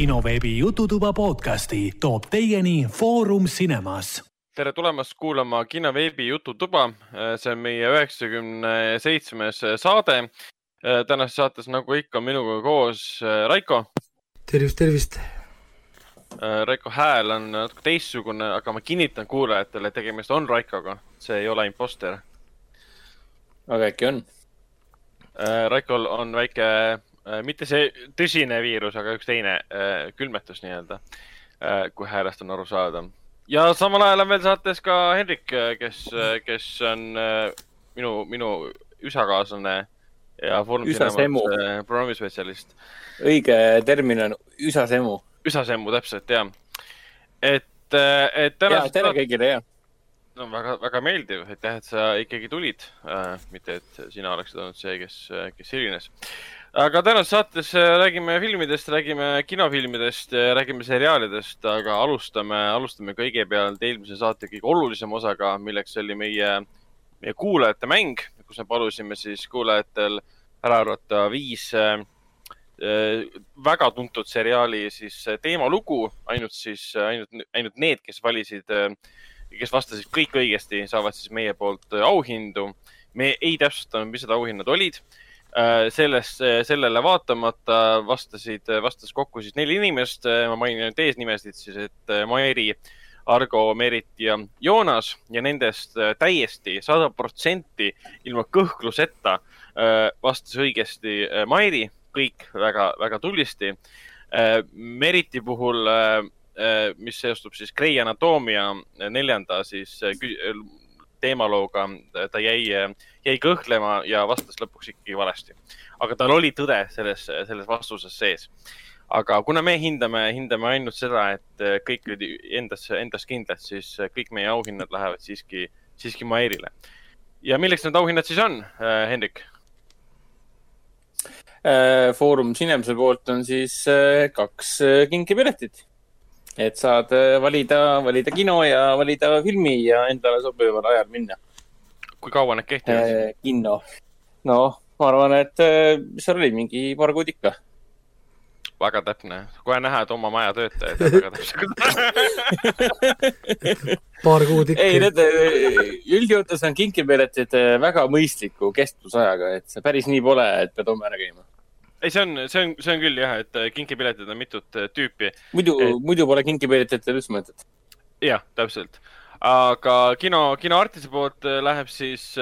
kinoveebi Jututuba podcasti toob teieni Foorum Cinemas. tere tulemast kuulama kinoveebi Jututuba. see on meie üheksakümne seitsmes saade. tänases saates, nagu ikka, minuga koos Raiko. tervist, tervist. Raiko hääl on natuke teistsugune, aga ma kinnitan kuulajatele, et tegemist on Raikoga, see ei ole imposter. aga äkki on? Raikol on väike Äh, mitte see tõsine viirus, aga üks teine äh, külmetus nii-öelda, äh, kui häälest on aru saada. ja samal ajal on veel saates ka Henrik, kes, kes on minu, minu üsakaaslane ja Foorum Cinemas programmispetsialist. õige termin on üsasemu. üsasemu, täpselt, jah. et, et täna. tere kõigile, jah no väga, väga meeldiv, aitäh, et sa ikkagi tulid äh,. mitte, et sina oleksid olnud see, kes, kes hilines äh, aga tänases saates äh, räägime filmidest, räägime kinofilmidest, räägime seriaalidest, aga alustame, alustame kõigepealt eelmise saate kõige olulisema osaga, milleks oli meie, meie kuulajate mäng, kus me palusime siis kuulajatel ära arvata viis äh, äh väga tuntud seriaali siis äh, teemalugu, ainult siis, ainult, ainult need, kes valisid kes vastasid kõik õigesti, saavad siis meie poolt auhindu. me ei täpsustanud, mis need auhinnad olid Äh, sellest, äh, sellele vaatamata vastasid, vastas kokku siis neli inimest. Äh, ma mainin nüüd eesnimesid siis, et Mairi, Argo, Merit ja Joonas ja nendest täiesti sada protsenti ilma kõhkluseta vastas õigesti Mairi, kõik väga-väga tublisti. Meriti puhul, mis seostub siis Grey Anatomia neljanda siis teemalooga ta jäi, jäi kõhklema ja vastas lõpuks ikkagi valesti. aga tal oli tõde selles, selles vastuses sees. aga kuna me hindame, hindame ainult seda, et kõik olid endas, endas kindlad, siis kõik meie auhinnad lähevad siiski, siiski Mairile. ja milleks need auhinnad siis on, Hendrik? Foorum Cinemuse poolt on siis kaks kinkipiletit et saad äh, valida, valida kino ja valida filmi ja endale sobival ajal minna. kui kaua need kehtivad eh,? kinno. noh, ma arvan, et äh, seal oli mingi paar kuud ikka. väga täpne, kohe näha, et oma maja töötajad on väga täpsed paar kuud ikka. ei, need üldjoontes on kinkipiletid väga mõistliku kestvusajaga, et see päris nii pole, et pead homme ära käima ei, see on, see on, see on küll jah, et äh, kinkipiletid on mitut äh, tüüpi. muidu et..., muidu pole kinkipiletetel üldse mõtet. jah, täpselt. aga kino, kinoartise poolt äh, läheb siis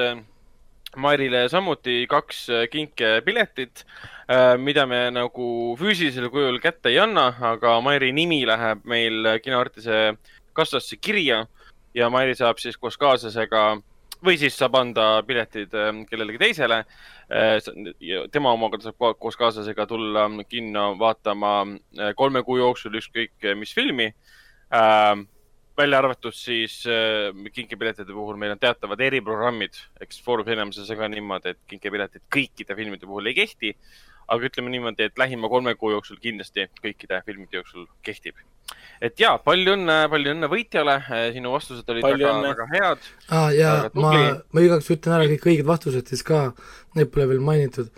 Mairile samuti kaks kinkepiletit, mida me nagu füüsilisel kujul kätte ei anna, aga Mairi nimi läheb meil kinoartise kassasse kirja ja Mairi saab siis koos kaaslasega või siis saab anda piletid kellelegi teisele Äh, tema omaga saab koos kaaslasega tulla kinno vaatama äh, kolme kuu jooksul ükskõik äh, mis filmi. välja arvatud siis kinkepiletide puhul meil on teatavad eriprogrammid, eks Foorum Cinemases on ka niimoodi, et kinkepiletid kõikide filmide puhul ei kehti. Aga ütleme niimoodi, et lähima kolme kuu jooksul kindlasti kõikide filmide jooksul kehtib et ja palju õnne, palju õnne võitjale, sinu vastused olid palju väga, väga head ah,. ja ma, ma igaks ütlen ära kõik õiged vastused siis ka, need pole veel mainitud.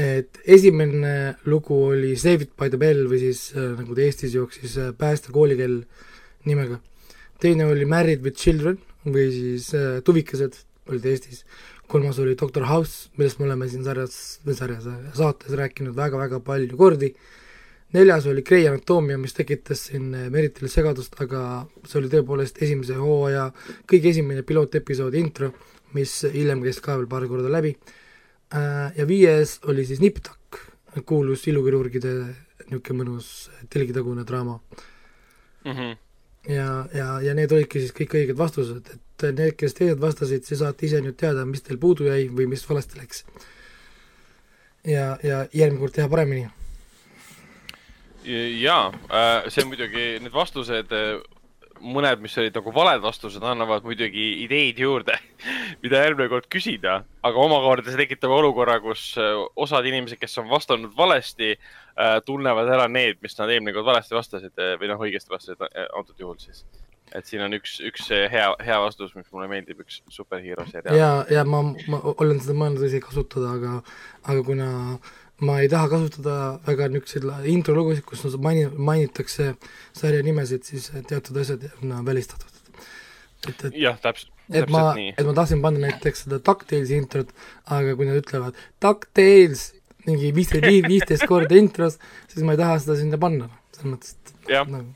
et esimene lugu oli Save it by the bell või siis äh, nagu ta Eestis jooksis äh, Pääste koolikell nimega. teine oli Married with children või siis äh, Tuvikesed olid Eestis. Kolmas oli Doctor House, millest me oleme siin sarjas, sarjas, saates rääkinud väga-väga palju kordi neljas oli Grey Anatomia, mis tekitas siin eh, Meritile segadust, aga see oli tõepoolest esimese hooaja kõige esimene pilootepisoodi intro, mis hiljem käis ka veel paar korda läbi. Äh, ja viies oli siis Nip Tuck, kuulus ilukirurgide niisugune mõnus telgitagune draama mm. -hmm. ja, ja, ja need olidki siis kõik õiged vastused, et need, kes teised vastasid, siis saate ise nüüd teada, mis teil puudu jäi või mis valesti läks. ja, ja järgmine kord teha paremini. Jaa, äh, see muidugi, need vastused, äh, mõned, mis olid nagu valed vastused, annavad muidugi ideid juurde, mida järgmine kord küsida, aga omakorda see tekitab olukorra, kus äh, osad inimesed, kes on vastanud valesti, tunnevad ära need, mis nad eelmine kord valesti vastasid või noh, õigesti vastasid antud juhul siis et siin on üks, üks hea, hea vastus, mis mulle meeldib, üks superhero seriaal. ja, ja ma, ma olen seda mõelnud isegi kasutada, aga, aga kuna ma ei taha kasutada väga niisuguseid introlugusid, kus maini-, mainitakse sarja nimesid, siis teatud asjad on välistatud. et, et jah, täpselt. et ma, et ma tahtsin panna näiteks seda DuckTalesi introt, aga kui nad ütlevad DuckTales mingi viisteist, viisteist korda intros, siis ma ei taha seda sinna panna, selles mõttes, et nagu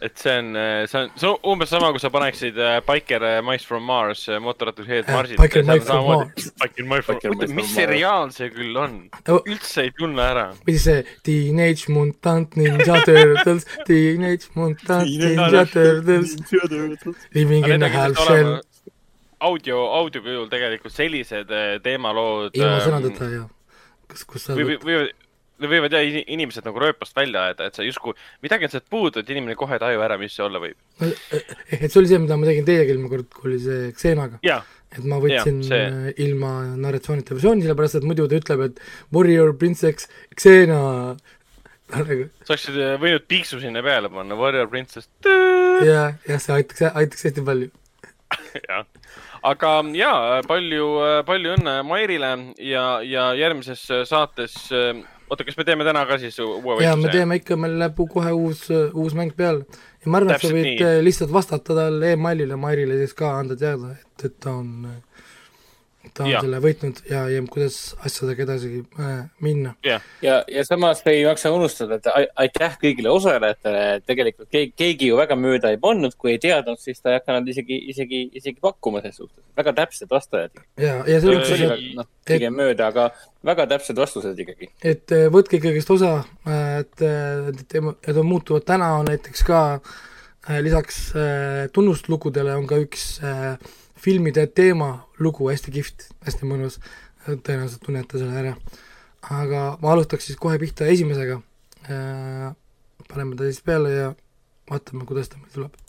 et see on, see on, see on umbes sama, kui sa paneksid äh, Biker äh, Mice from Mars äh, mootoratud Head Marsil. Biker Mice from Mars. Biker Mice from Mars, mis seriaal see küll on üldse ei tunne ära. või siis see Teenage Mutant Ninja Turtles, Teenage Mutant Ninja Turtles, Living in a half shell. audio, audio kujul tegelikult sellised teemalood. ilma sõnadeta, jah. kas, kus sa või, või, võivad jah inimesed nagu rööpast välja ajada, et sa justkui, midagi on sealt puudu, et inimene kohe ei taju ära, mis see olla võib. et see oli see, mida ma tegin teiega eelmine kord, kui oli see Xenaga. et ma võtsin ja, see... ilma narratsioonita versiooni, sellepärast et muidu ta ütleb, et Warrior Princess Xena sa oleksid äh, võinud piiksu sinna peale panna, Warrior Princess. jah, jah, see aitaks, aitaks hästi palju jah, aga ja palju, palju õnne Mairile ja, ja järgmises saates oota, kas me teeme täna ka siis uue võistluse? jaa, me teeme ikka, meil läheb kohe uus, uus mäng peale. ja ma arvan, et sa võid nii. Eh, lihtsalt vastata talle emailile, Mairile siis ka anda teada, et, et ta on äh, ta on ja. selle võitnud ja, ja kuidas asjadega edasi äh, minna. ja, ja, ja samas ei maksa unustada, et aitäh kõigile osalejatele, tegelikult keegi, keegi ju väga mööda ei pannud, kui ei teadnud, siis ta ei hakanud isegi, isegi, isegi pakkuma selles suhtes. väga täpsed vastajad. ja, ja selles mõttes, et noh, pigem mööda, aga väga täpsed vastused ikkagi. et äh, võtke ikkagist osa, et, et, et on muutuvad, täna on näiteks ka äh, lisaks tunnuslugudele on ka üks äh, filmide teemalugu hästi kihvt, hästi mõnus, tõenäoliselt tunnete selle ära. aga ma alustaks siis kohe pihta esimesega, äh, paneme ta siis peale ja vaatame, kuidas ta meil tuleb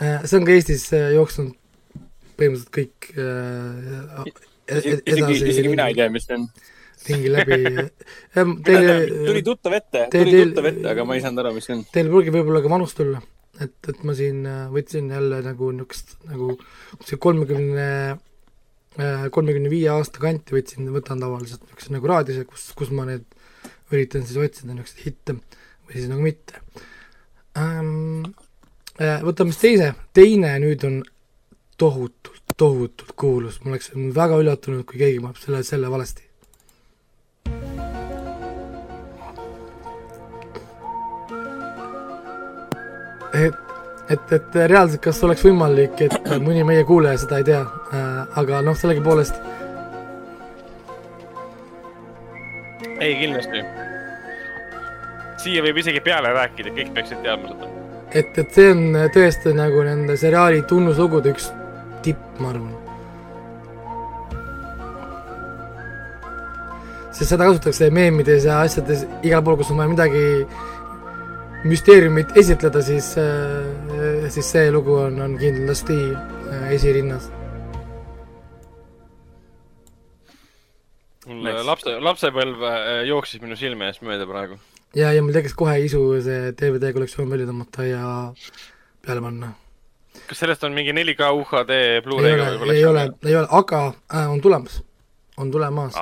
see on ka Eestis äh, jooksnud põhimõtteliselt kõik äh, edasi. isegi mina ei tea, mis see on. ringi läbi teile tuli tuttav ette, tuli tuttav ette, aga ma ei saanud aru, mis see on. Teil pruugi võib-olla ka vanus tulla, et, et ma siin äh, võtsin jälle nagu niisugust nagu see kolmekümne, kolmekümne viie aasta kanti võtsin, võtan tavaliselt niisuguse nagu raadiuse, kus, kus ma need üritan siis otsida niisuguseid hitte või siis nagu mitte ähm, Äh, võtame siis teise, teine nüüd on tohutult, tohutult kuulus, ma oleksin väga üllatunud, kui keegi paneb selle, selle valesti. et, et, et reaalselt, kas oleks võimalik, et mõni meie kuulaja seda ei tea äh,, aga noh, sellegipoolest. ei, kindlasti. siia võib isegi peale rääkida, kõik peaksid teadma seda et, et see on tõesti nagu nende seriaali tunnuslugude üks tipp, ma arvan. sest seda kasutatakse meemides ja asjades igal pool, kus on vaja midagi müsteeriumit esitleda, siis, äh, siis see lugu on, on kindlasti äh, esirinnas. mul lapse, lapsepõlv jooksis minu silme eest mööda praegu ja, ja mul tekkis kohe isu see DVD kollektsioon välja tõmmata ja peale panna. kas sellest on mingi 4K UHD Blu-ray'ga võib-olla? ei ole, ei ole, aga äh, on tulemas, on tulemas.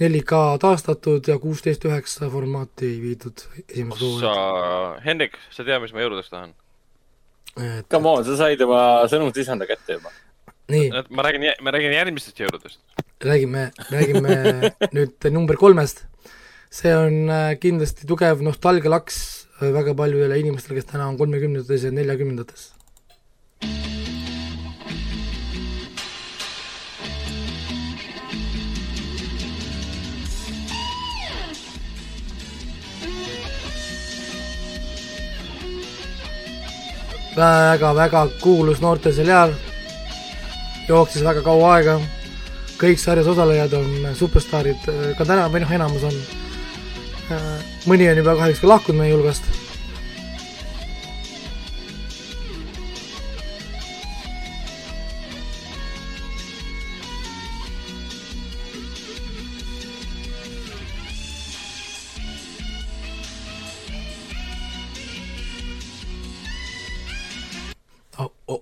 4K taastatud ja kuusteist üheksa formaati viidud esimese soo. sa, Hendrik, sa tead, mis ma jõuludeks tahan? et Come on, sa said oma sõnumislisanda kätte juba. nii. ma räägin, ma räägin järgmistest jõuludest. räägime, räägime nüüd number kolmest see on äh, kindlasti tugev nostalgialaks äh, väga paljudele inimestele, kes täna on kolmekümnendates ja neljakümnendates. väga-väga kuulus noorteseriaal jooksis väga kaua aega, kõik sarjas osalejad on superstaarid, ka täna, või noh, enamus on. Mõni on juba kahjuks ka lahkunud meie hulgast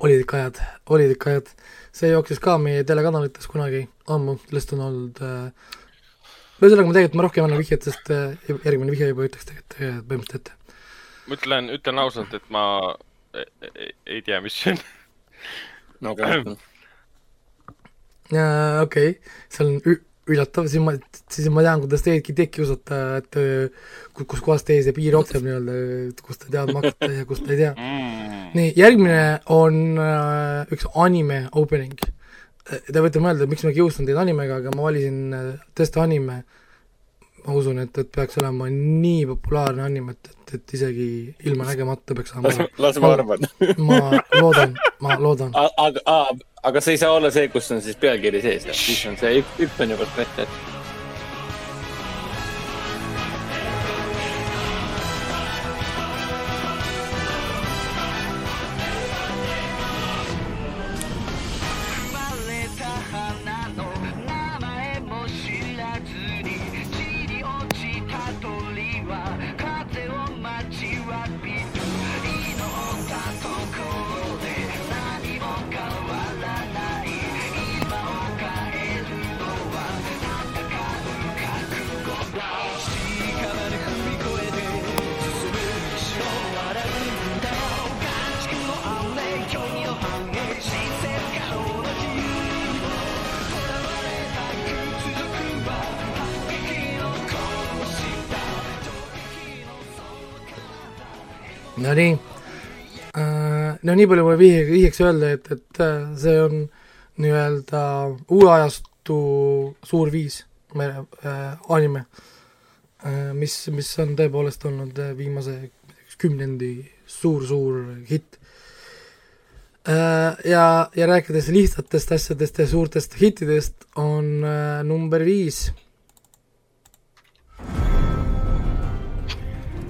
olid ikka ajad, olid ikka ajad. see jooksis ka meie telekanalites kunagi ammu, sellest on olnud äh, ühesõnaga ma tegelikult ma rohkem annan vihjet, sest äh, järgmine vihje juba ütleks tegelikult äh, põhimõtteliselt ette. ma ütlen, ütlen ausalt, et ma ei, ei, ei tea, mis see on. no okei okay. okei okay., see on üllatav, siis ma, siis ma tean, kuidas teidki teid kiusata, et kus, kus kohas teie see piir jookseb nii-öelda, kus te teadma hakkate ja kus te ei tea mm.. nii, järgmine on äh, üks anime opening. Te võite mõelda, miks ma kiusan teid animega, aga ma valisin äh, tõesti anime. ma usun, et, et peaks olema nii populaarne anime, et, et, et isegi ilma nägemata peaks saama. las ma arvan. ma loodan, ma loodan. aga, aga see ei saa olla see, kus on siis pealkiri sees, siis on see üks on juba ette. No nii palju mulle vihje, vihjeks öelda, et, et äh, see on nii-öelda uue ajastu suur viis äh, anime äh,, mis, mis on tõepoolest olnud äh, viimase kümnendi suur-suur hitt äh,. ja, ja rääkides lihtsatest asjadest ja suurtest hittidest, on äh, number viis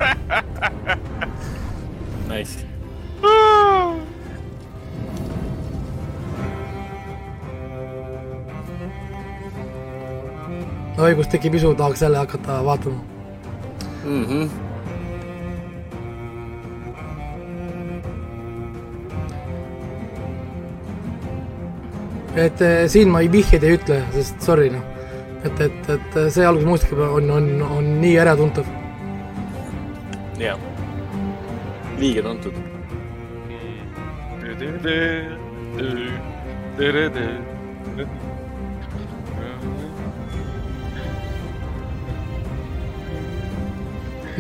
Nice. Õigus tekib isu, tahaks jälle hakata vaatama mm. -hmm. et eh, siin ma ei vihjeid ei ütle, sest sorry noh, et, et, et see algusmuusika on, on, on nii äratuntav. jah liiga tuntud.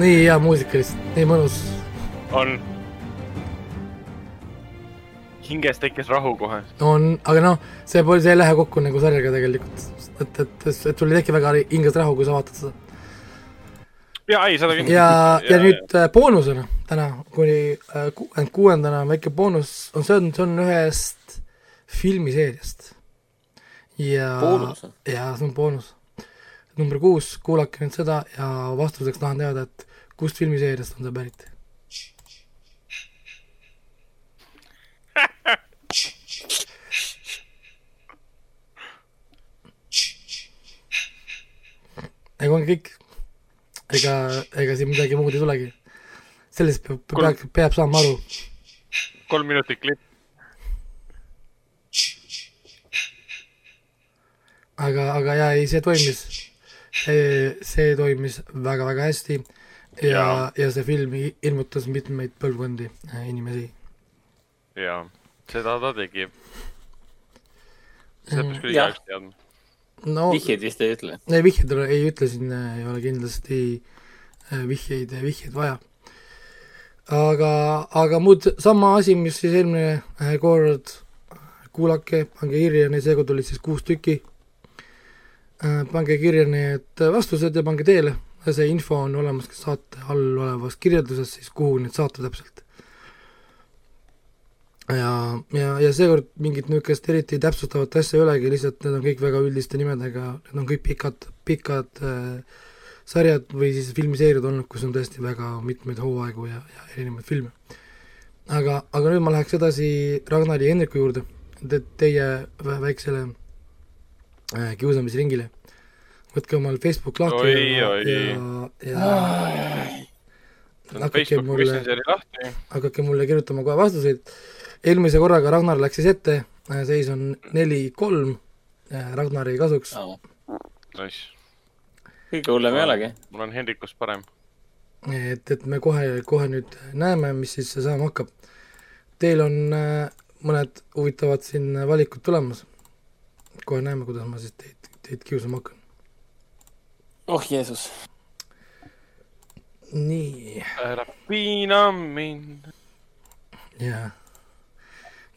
Nii hea muusika lihtsalt, nii mõnus. on. hinges tekkis rahu kohe. on, aga noh, see pole, see ei lähe kokku nagu sarjaga tegelikult, et, et, et sul ei teki väga hinges rahu, kui sa vaatad seda ja ei, seda kindlasti. ja, ja, ja nüüd äh, boonusena täna kuni kuuekümne äh, kuuendana väike boonus on see on, see on ühest filmiseeriast. ja, ja see on boonus. Number kuus, kuulake nüüd seda ja vastuseks tahan teada, et kust filmiseeriast on see pärit ega ongi kõik ega, ega siin midagi muud ei tulegi. sellest peab, peab, peab saama aru. kolm minutit klipp. aga, aga jaa, ei, see toimis, see toimis väga-väga hästi ja, ja., ja see film ilmutas mitmeid põlvkondi äh, inimesi. jaa, seda ta tegi. seda peaks küll igaüks teadma no vihjeid vist ei ütle? ei, vihjeid ei ütle, siin äh, ei ole kindlasti äh, vihjeid, vihjeid vaja. aga, aga muud, sama asi, mis siis eelmine äh, kord, kuulake, pange kirja, neid seekord olid siis kuus tükki, pange kirja need vastused ja pange teele, see info on olemas ka saate all olevas kirjelduses siis, kuhu neid saata täpselt. ja, ja, ja seekord mingit niisugust eriti täpsustavat asja ei olegi, lihtsalt need on kõik väga üldiste nimedega, need on kõik pikad, pikad äh, sarjad või siis filmiseeriad olnud, kus on tõesti väga mitmeid hooaegu ja, ja erinevaid filme. aga, aga nüüd ma läheks edasi Ragnari ja Hendriku juurde, te, teie väiksele äh, kiusamisringile. võtke omal Facebook lahti Oi, ja, ja, ja hakake Facebook mulle, hakake mulle kirjutama kohe vastuseid. eelmise korraga Ragnar läks siis ette, seis on neli-kolm Ragnari kasuks. Nice. kõige hullem ei olegi. mul on Hendrikust parem. et, et me kohe, kohe nüüd näeme, mis siis saama hakkab. Teil on äh, mõned huvitavad siin valikud tulemas. Kohe näeme, kuidas ma siis teid, teid kiusama hakkan. oh Jeesus. nii, ära piina mind. jaa.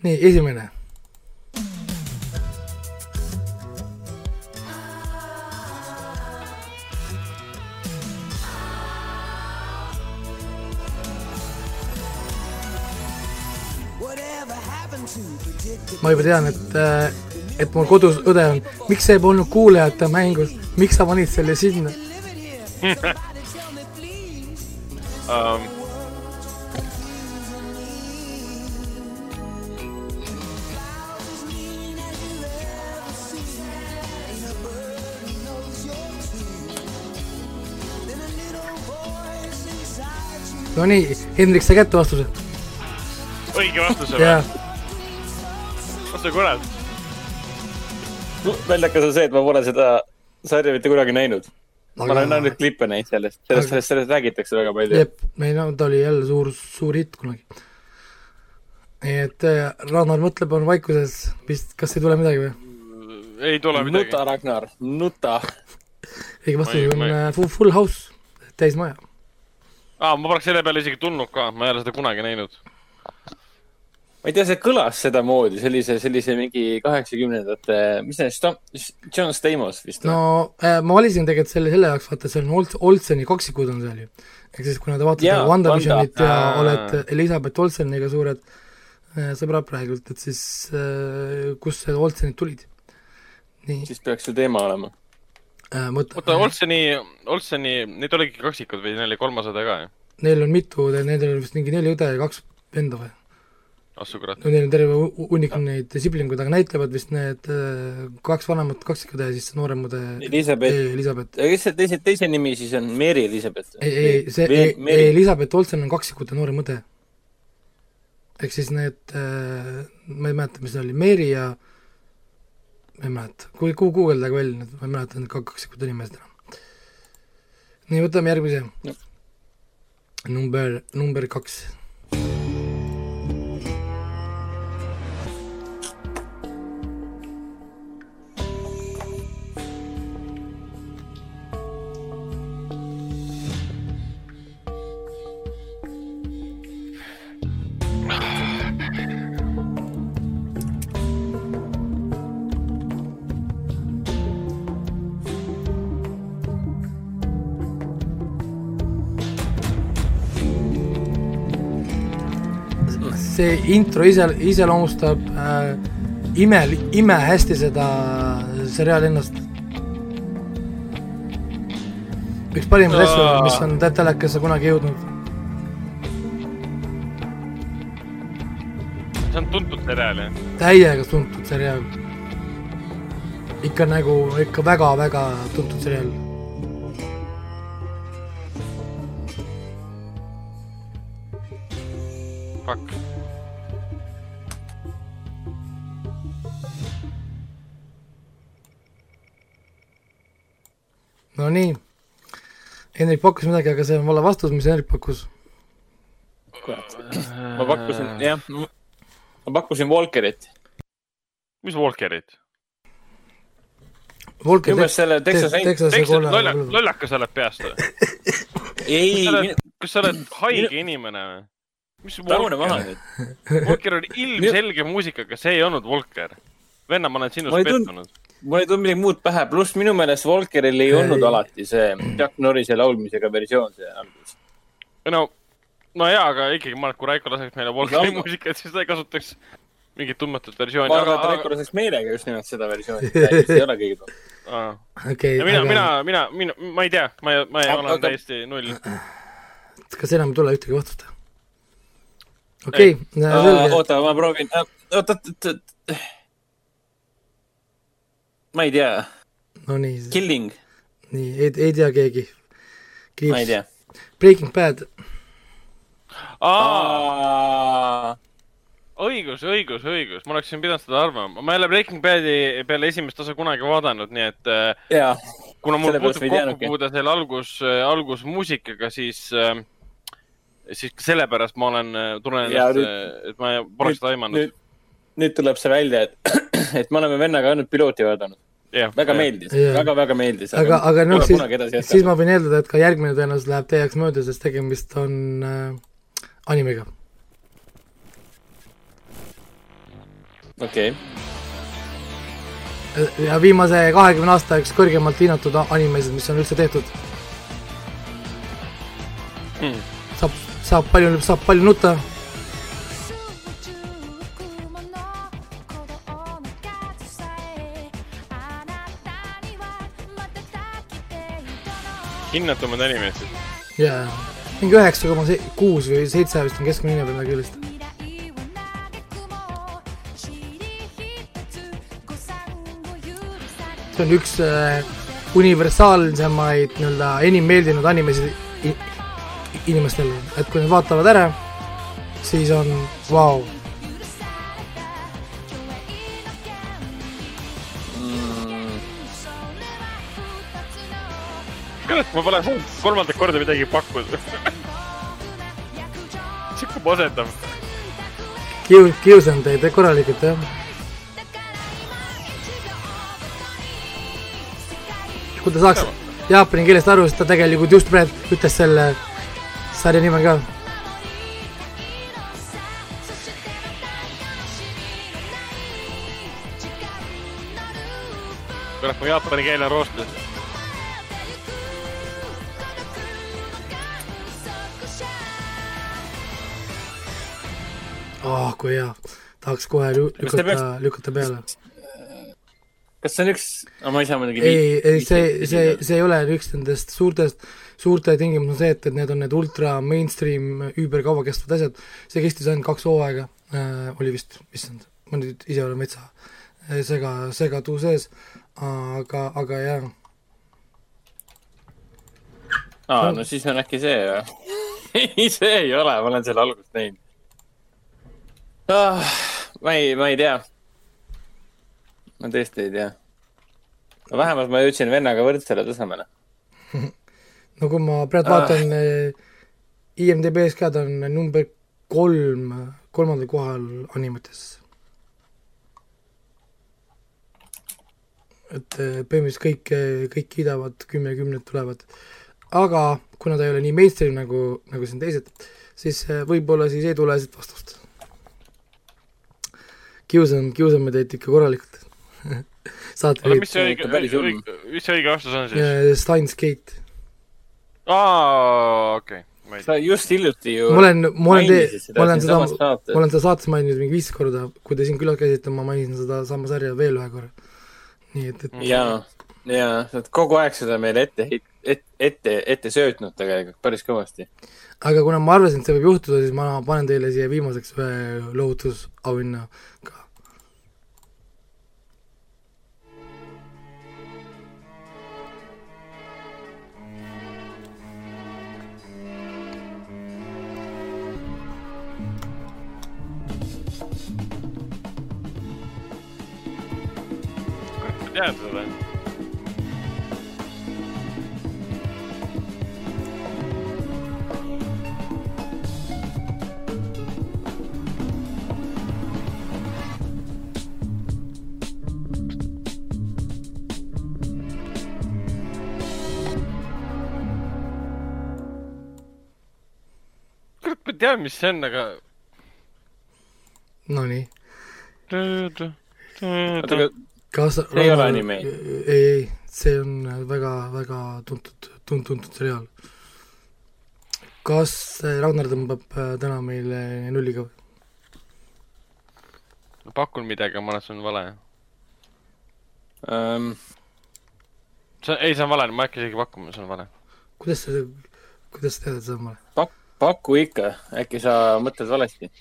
nii, esimene. ma juba tean, et, et mul kodus õde on, miks see polnud kuulajate mängus, miks sa panid selle sinna? Um, Nonii, Hendrik, sa kätte vastuse? õige vastus jaa või?, oota kurat. Naljakas on see, et ma pole seda sarja mitte kunagi näinud. ma olen aga ainult klippe näinud sellest, sellest, sellest, sellest räägitakse väga palju. jep, ei no ta oli jälle suur, suur hitt kunagi. nii et äh, Ragnar mõtleb, on vaikuses, vist, kas ei tule midagi või? ei tule midagi nuta,. Ragnar, nuta. õige vastus on ei- äh, Full, full House, täismaja. aa, ma poleks selle peale isegi tulnud ka, ma ei ole seda kunagi näinud. Ma ei tea, see kõlas sedamoodi, sellise, sellise mingi kaheksakümnendate, mis see, John Stamos vist või? no äh, ma valisin tegelikult selle selle jaoks, vaata, seal on Olt-, Olseni kaksikud on seal ju. ehk siis, kuna te vaatate Jaa, WandaVisionit ja Wanda. olete Elizabeth Olseniga suured äh, sõbrad praegult, et siis äh, kust need Olsenid tulid? nii siis peaks ju teema olema. äh,, oota, Olseni, Olseni, neid oligi kaksikud või neil oli kolmas õde ka ju? neil on mitu, nendel on vist mingi neli õde ja kaks venda või? Ah su kurat. no neil on terve hu- hunnik neid siblinguid, aga näitlevad vist need äh, kaks vanemat kaksikõde ja siis noorem õde Elizabeth, Elizabeth. kes see teise, teise nimi siis on? Mary Elizabeth? ei, ei, see Mary. ei, Elizabeth Olsen on kaksikute noorem õde. ehk siis need äh,, ma ei mäleta, mis see oli, Mary ja ma ei mäleta, kui, kuhu guugeldage välja ma ei mäleta need ka- kaksikute nimesid enam. nii, võtame järgmise number, number kaks. See intro ise, iseloomustab äh, ime, imehästi seda seriaali ennast. üks parimaid asju, mis on te- telekasse kunagi jõudnud. see on tuntud seriaal jah? täiega tuntud seriaal. ikka nagu, ikka väga-väga tuntud seriaal. Nonii. Hendrik pakkus midagi, aga see on vale vastus, mis Hendrik pakkus. ma pakkusin, jah, ma pakkusin Walkerit. mis Walkerit? Minu meelest selle Texas Texas, lollakas sa oled peast või? ei kas sa oled haige inimene või? mis rahune maha Walker? nüüd. Walker oli ilmselge muusikaga, see ei olnud Walker. venna, ma olen sinust pettunud. Mul ei tulnud midagi muud pähe, pluss minu meelest Walkeril ei Ei. olnud alati see Jack Norrise laulmisega versioon see alguses. no no jaa, aga ikkagi ma arvan, et kui Raiko laseks meile Walkmani No. muusikat, siis ta ei kasutaks mingit tundmatut versiooni, ma arvan, aga et, Raiko laseks meelega just nimelt seda versiooni, ei ole kõige parem. aga okei ja mina, aga mina, mina, mina, ma ei tea, ma ma Aga- olen aga- täiesti null. kas enam ei tule ühtegi vastust? okei okay,, selge, oota, ma proovin, oota, oota, oota. Ma ei tea, no nii, Killing, nii ei, ei tea keegi. ma ei tea. Breaking Bad, õigus, õigus, õigus, ma oleksin pidanud seda arvama, ma ei ole Breaking Badi peale esimest osa kunagi vaadanud, nii et äh, jaa, kuna mul teadnudki. kokkupuude selle algus, algusmuusikaga, siis, siis ka sellepärast ma olen, tunnen Ja ennast, et ma poleks seda aimanud. nüüd, nüüd tuleb see välja, et, et me oleme vennaga ainult pilooti vaadanud. Väga meeldis Jaa., väga-väga meeldis. aga, aga noh, siis siis ma võin eeldada, et ka järgmine tõenäoliselt läheb teie jaoks mööda, sest tegemist on äh, animega. okei, ja viimase kahekümne aasta üks kõrgemalt hinnatud animesid, mis on üldse tehtud. Hmm. saab, saab palju, saab palju nutta. Hinnatumad animeetsid. ja mingi üheksa koma kuus või seitse vist on keskmine hinne peal midagi sellist. see on üks äh, universaalsemaid nii-öelda enim meeldinud animesid i- inimestele, et kui nad vaatavad ära, siis on vau wow.. Ma pole kolmandat korda midagi pakkuda. sihuke masendav. kiu-, kiusan teid korralikult, jah. kui ta saaks jaapani keelest aru, siis ta tegelikult just praegu ütles selle sarja nime ka. kurat, mu jaapani keel on roostes. oh, kui hea. tahaks kohe lü- Kas te lükata, lükata peale. kas see on üks, ma ei saa muidugi. ei, ei see, see, see ei ole üks nendest suurtest, suurte tingimus on see, et, et need on need ultra mainstream, üüberkaua kestvad asjad. see kestis ainult kaks hooaega äh,, oli vist, issand, ma nüüd ise olen metsa äh, sega, segatu sees, aga, aga jah, aa, no siis on äkki see või? ei, see ei ole, ma olen selle algust näinud ah,. ma ei, ma ei tea. ma tõesti ei tea. vähemalt ma jõudsin vennaga võrdsele tasemele. no kui ma praegu Ah. vaatan äh, IMDB-s ka, ta on number kolm, kolmandal kohal animetes. et äh, põhimõtteliselt kõik, kõik kiidavad, kümme kümned tulevad. aga kuna ta ei ole nii mainstream nagu, nagu siin teised, siis võib-olla siis ei tule siit vastust. kiusan, kiusame teid ikka korralikult. saate oota, mis see õige õige, mis see õige vastus on siis? Steins Gate. aa, okei, tea. sa just hiljuti ju ma olen, ma olen tee- ma olen seda, ma olen seda saates maininud mingi viis korda, kui te siin külas käisite, ma mainisin seda sama sarja veel ühe korra. nii et, et jaa, jaa, sa oled kogu aeg seda meile ette, ette, ette, ette söötnud tegelikult päris kõvasti. aga kuna ma arvasin, et see võib juhtuda, siis ma panen teile siia viimaseks ühe lohutusauhinna ka. Ma tean seda. kurat, ma tean, mis see on, aga. Nonii, oota, aga kas See ei ole anime? ei, ei, see on väga, väga tuntud, tuntud, tuntud seriaal. kas Ragnar tõmbab äh, täna meile nulliga või? pakun midagi, ma arvan, et see on vale um.... see, ei, see on vale, ma ei hakka isegi pakkuma, see on vale. kuidas sa, kuidas sa tead, et see on vale Pak? paku ikka, äkki sa mõtled valesti?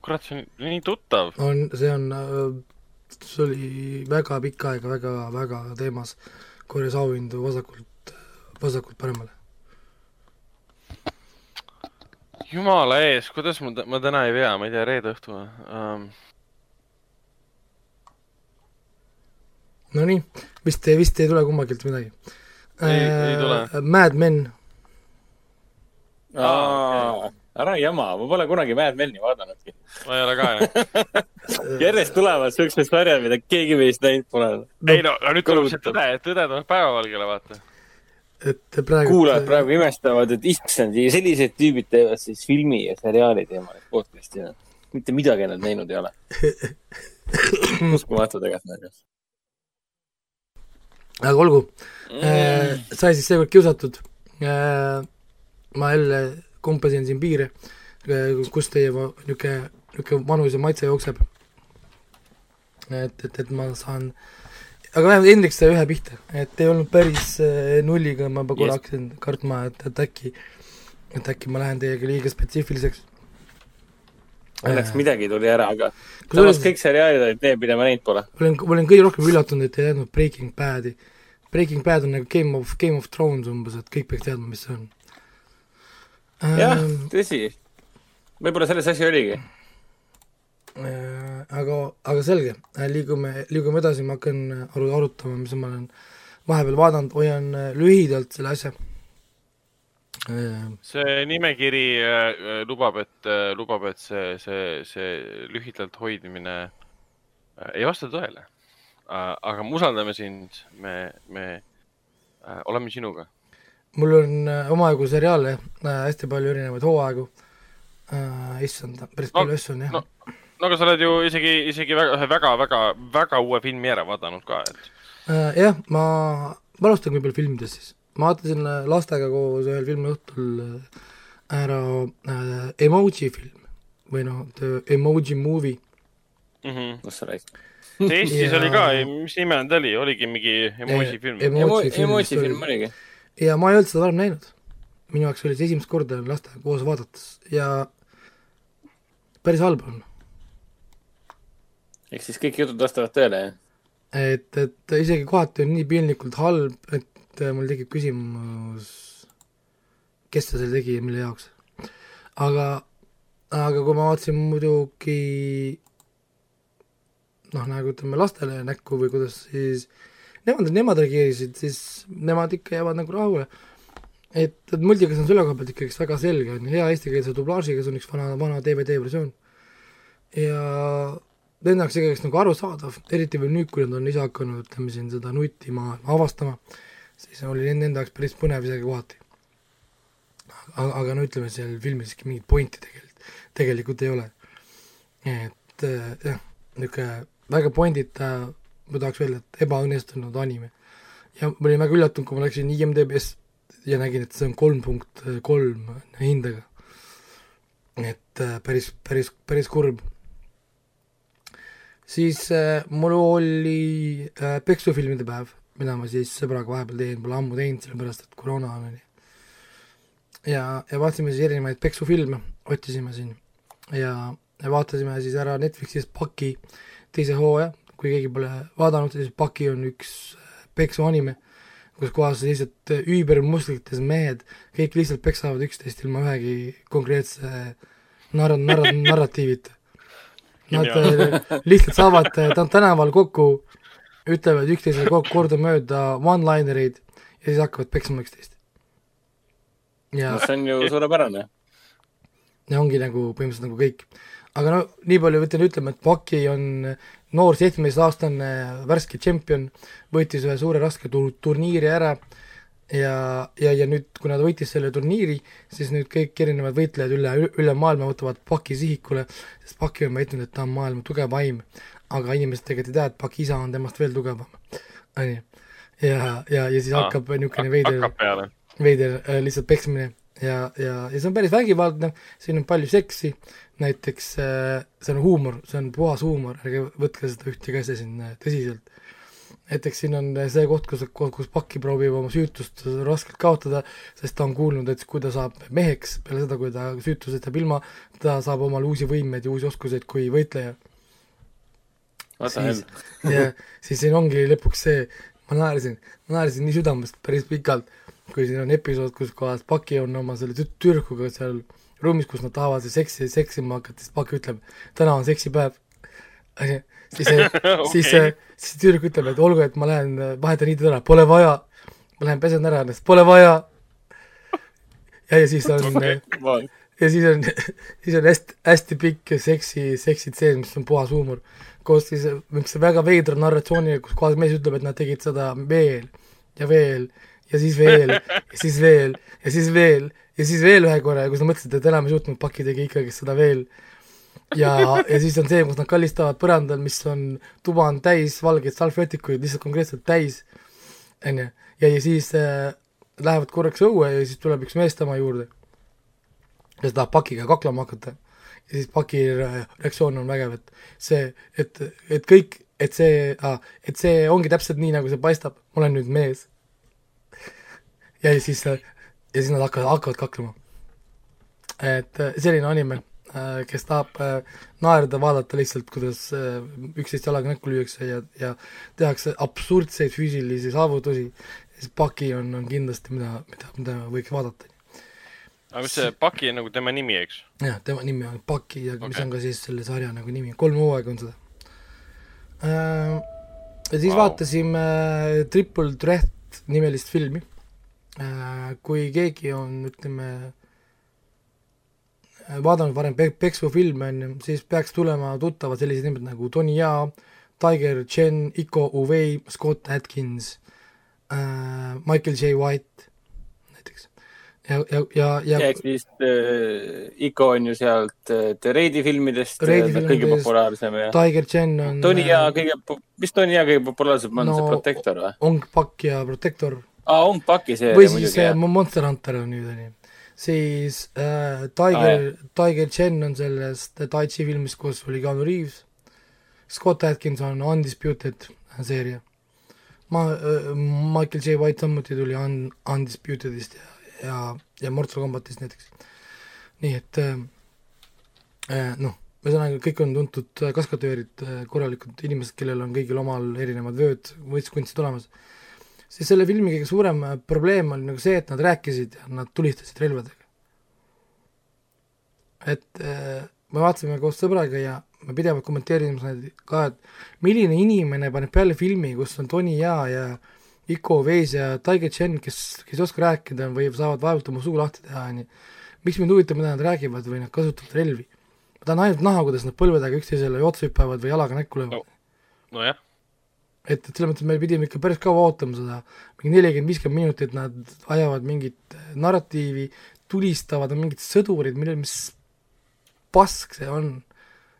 Kurat, see on nii tuttav. on, see on, äh, see oli väga pikka aega väga, väga teemas, korjas auhindu vasakult, vasakult paremale jumala ees, kuidas ma, ma täna ei vea, ma ei tea, reede õhtu um... Nonii, vist, vist ei tule kummagilt midagi. ei äh,, ei tule. Mad Men. Ära jama, ma pole kunagi Mad Meni vaadanudki. ma ei ole ka jah järjest tulevad siuksed sarjad, mida keegi meist näinud pole no.. ei no, nüüd tuleb see tõde, tõde tuleb päevavalgele, vaata et praegu kuulajad praegu imestavad, et issand, sellised tüübid teevad siis filmi ja seriaali teemalist podcast'i. mitte midagi nad näinud ei ole. uskumatu tegelikult. aga olgu mm., äh, sai siis seekord kiusatud. Äh, ma jälle kompasin siin piire, äh, kus teie niisugune, niisugune manus ja maitse jookseb. et, et, et ma saan aga vähemalt Hendrik sai ühe pihta, et ei olnud päris äh, nulliga, ma juba korra hakkasin kartma, et, et äkki, et äkki ma lähen teiega liiga spetsiifiliseks. Õnneks äh, midagi tuli ära, aga samas kõik seriaalid olid need, mida ma näinud pole. ma olen, ma olen kõige rohkem üllatunud, et ei teadnud Breaking Badi. Breaking Bad on nagu Game of, Game of Thrones umbes, et kõik peaks teadma, mis see on. Jah ähm,, tõsi. võib-olla selles asi oligi Äh, aga, aga selge, äh, liigume, liigume edasi, ma hakkan aru, arutama, mis ma olen vahepeal vaadanud, hoian äh, lühidalt selle asja. see nimekiri lubab, et, lubab, et see, see, see lühidalt hoidmine ei vasta tõele. aga me usaldame sind, me, me oleme sinuga. Mul on omajagu seriaale, hästi palju erinevaid hooaegu. issand, päris palju asju on jah no no aga sa oled ju isegi, isegi väga, ühe väga, väga, väga uue filmi ära vaadanud ka, et uh,. jah, ma, ma alustan võib-olla filmidest siis. ma vaatasin äh, lastega koos ühel filmiõhtul äh, ära uh, Emoji film või noh, The Emoji Movie mm. -hmm. kus sa räägid? see Eestis ja... oli ka, mis nime ta oli, oligi mingi emoji film. Emoji film, emoji film oligi. Ja ma ei olnud seda varem näinud. minu jaoks oli see esimest korda lastega koos vaadates ja päris halb on ehk siis kõik jutud vastavad tõele, jah? et, et isegi kohati on nii piinlikult halb, et mul tekib küsimus, kes ta selle tegi ja mille jaoks. aga, aga kui ma vaatasin muidugi noh, nagu ütleme lastele näkku või kuidas siis nemad, nemad reageerisid, siis nemad ikka jäävad nagu rahule. et, et multikas on selle koha pealt ikkagi väga selge, on ju, hea eestikeelse dublaažiga, see on üks vana, vana DVD versioon. ja nende jaoks ikkagi nagu arusaadav, eriti veel nüüd, kui nad on ise hakanud, ütleme siin seda nutimaailma avastama, siis oli nende jaoks päris põnev isegi kohati. aga, aga no ütleme, seal filmis ikka mingit pointi tegelikult, tegelikult ei ole. et äh, jah, niisugune väga pointita, ma tahaks öelda, et ebaõnnestunud anime. ja ma olin väga üllatunud, kui ma läksin IMDB-s ja nägin, et see on kolm punkt kolm hindega. et äh, päris, päris, päris kurb siis äh, mul oli äh, peksufilmide päev, mida ma siis sõbraga vahepeal teen, pole ammu teinud, sellepärast et koroona on, on ju. ja, ja vaatasime siis erinevaid peksufilme, otsisime siin ja, ja vaatasime siis ära Netflixis Paki teise hooaja, kui keegi pole vaadanud, siis Paki on üks äh, peksuanime, kus kohas lihtsalt üübermuslites mehed, kõik lihtsalt peksavad üksteist ilma ühegi konkreetse narra-, narra-, narratiivita Nad äh, lihtsalt saavad äh, tänaval kokku, ütlevad üksteisele kokku kordamööda one-linereid ja siis hakkavad peksma üksteist. ja no see on ju suurepärane. ja ongi nagu põhimõtteliselt nagu kõik. aga no nii palju pean ütlema, et Paki on noor seitsmeteistaastane värske tšempion, võitis ühe suure raske tur-, turniiri ära ja, ja, ja nüüd, kuna ta võitis selle turniiri, siis nüüd kõik erinevad võitlejad üle, üle maailma võtavad Paki sihikule, sest Paki on väitnud, et ta on maailma tugevaim, aga inimesed tegelikult ei tea, et Paki isa on temast veel tugevam, on ju. ja, ja, ja siis Aa, hakkab niisugune veider veider äh, lihtsalt peksmine ja, ja, ja see on päris vägivaldne, siin on palju seksi, näiteks äh, see on huumor, see on puhas huumor, ärge võtke seda ühtegi asja siin äh, tõsiselt. näiteks siin on see koht, kus, kus Paki proovib oma süütust raskelt kaotada, sest ta on kuulnud, et kui ta saab meheks, peale seda, kui ta süütusest jääb ilma, ta saab omale uusi võimeid ja uusi oskuseid kui võitleja. siis, ja siis siin ongi lõpuks see, ma naersin, ma naersin nii südamest päris pikalt, kui siin on episood, kus kohas Paki on oma selle tüt-, tüdrukuga seal ruumis, kus nad tahavad seksi, seksima hakata, siis Paki ütleb, täna on seksipäev. siis see okay., siis siis tüdruk ütleb, et olgu, et ma lähen vahetan riided ära, pole vaja. ma lähen pesen ära, pole vaja. ja, ja siis on okay. ja siis on, siis on hästi, hästi pikk seksi, seksitseen, mis on puhas huumor koos siis niisuguse väga veidra narratsiooniga, kus kohas mees ütleb, et nad tegid seda veel ja veel ja siis veel ja siis veel ja siis veel ja siis veel ühe korra kus nad mõtlesid, et enam ei suutnud, Paki tegi ikkagi seda veel. ja, ja siis on see, kus nad kallistavad põrandal, mis on, tuba on täis valgeid salvjötikuid, lihtsalt konkreetselt täis, on ju, ja, ja siis äh, lähevad korraks õue ja siis tuleb üks mees tema juurde, kes tahab Pakiga kaklema hakata ja siis Paki reaktsioon on vägev, et see, et, et kõik, et see ah,, et see ongi täpselt nii, nagu see paistab, ma olen nüüd mees. ja siis, ja siis nad hakkavad, hakkavad kaklema. et selline anime, kes tahab naerda, vaadata lihtsalt, kuidas üksteist jalaga näkku lüüakse ja, ja tehakse absurdseid füüsilisi saavutusi, siis Paki on, on kindlasti, mida, mida, mida võiks vaadata aga mis see Paki on nagu tema nimi, eks? jah, tema nimi on Paki ja okay. mis on ka siis selle sarja nagu nimi, kolm hooaega on seda äh,. ja siis wow. vaatasime äh, Triple Threat nimelist filmi äh,. Kui keegi on, ütleme, äh, vaadanud varem pe-, Peksu filme, on ju, siis peaks tulema tuttavad sellised nimed nagu Tony Jaa, Tiger Chen, Iko Uvei, Scott Atkins äh,, Michael J White ja, ja, ja, ja ehk siis äh, Iko on ju sealt äh, The Raidi filmidest Raidi äh, kõige populaarsem ja Tiger Chen on Tony ja äh, kõige, mis Tony ja kõige populaarsem on no, see Protector või? Ong Pak ja Protector. Aa ah,, Ong Paki seeria või siis see Monster Hunter on nüüd, on ju. siis äh, Tiger ah,, Tiger Chen on sellest Tai Chi filmist, kus oli Keanu Reaves. Scott Atkins on Undisputed seeria. ma äh,, Michael J White samuti tuli Un-, Undisputedist ja ja, ja Mortal Combatist näiteks. nii et äh, äh noh, ühesõnaga kõik on tuntud äh, kaskadöörid, äh, korralikud inimesed, kellel on kõigil omal erinevad vööd, võistkunstid olemas, siis selle filmi kõige suurem probleem oli nagu see, et nad rääkisid ja nad tulistasid relvadega. et äh, me vaatasime koos sõbraga ja me pidevalt kommenteerisime ka, et milline inimene paneb peale filmi, kus on Tony Jaa ja, Iko Veis ja Tiger Chen, kes, kes ei oska rääkida või saavad vaevalt oma suu lahti teha, on ju. miks mind huvitab, mida nad räägivad või nad kasutavad relvi? ma tahan ainult näha, kuidas nad põlvedega üksteisele otsa hüppavad või jalaga näkku löövad no.. nojah. Et, et selles mõttes me pidime ikka päris kaua ootama seda, mingi nelikümmend, viiskümmend minutit nad ajavad mingit narratiivi, tulistavad, on mingid sõdurid, millel, mis pask see on.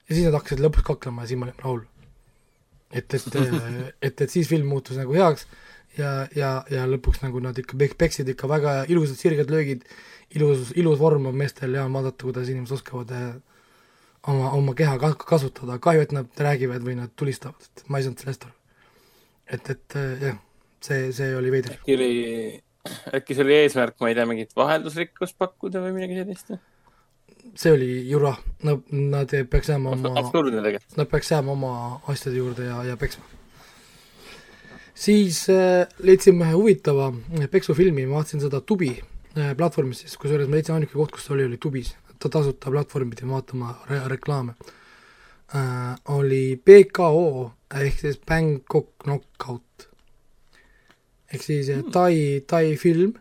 ja siis nad hakkasid lõpuks kaklema ja siis me olime rahul. et, et, et, et siis film muutus nagu heaks ja, ja, ja lõpuks nagu nad ikka peksid ikka väga ilusad sirged löögid, ilus, ilus vorm on meestel ja vaadata, kuidas inimesed oskavad äh, oma, oma keha ka-, kasutada, kahju, et nad räägivad või nad tulistavad, et ma ei saanud sellest aru. Et, et äh, jah, see, see oli veider. äkki oli, äkki see oli eesmärk, ma ei tea, mingit vaheldusrikkust pakkuda või midagi sellist? see oli jura, no nad peaks jääma oma. Nad peaks jääma oma asjade juurde ja, ja peksma siis äh, leidsime ühe huvitava äh, peksufilmi, ma vaatasin seda Tubi äh, platvormis siis, kusjuures ma leidsin ainuke koht, kus ta oli, oli Tubis, ta tasuta platvorm pidi vaatama re reklaame äh,. oli BKO ehk siis Bangkok Knockout. ehk siis mm. Tai, Tai film,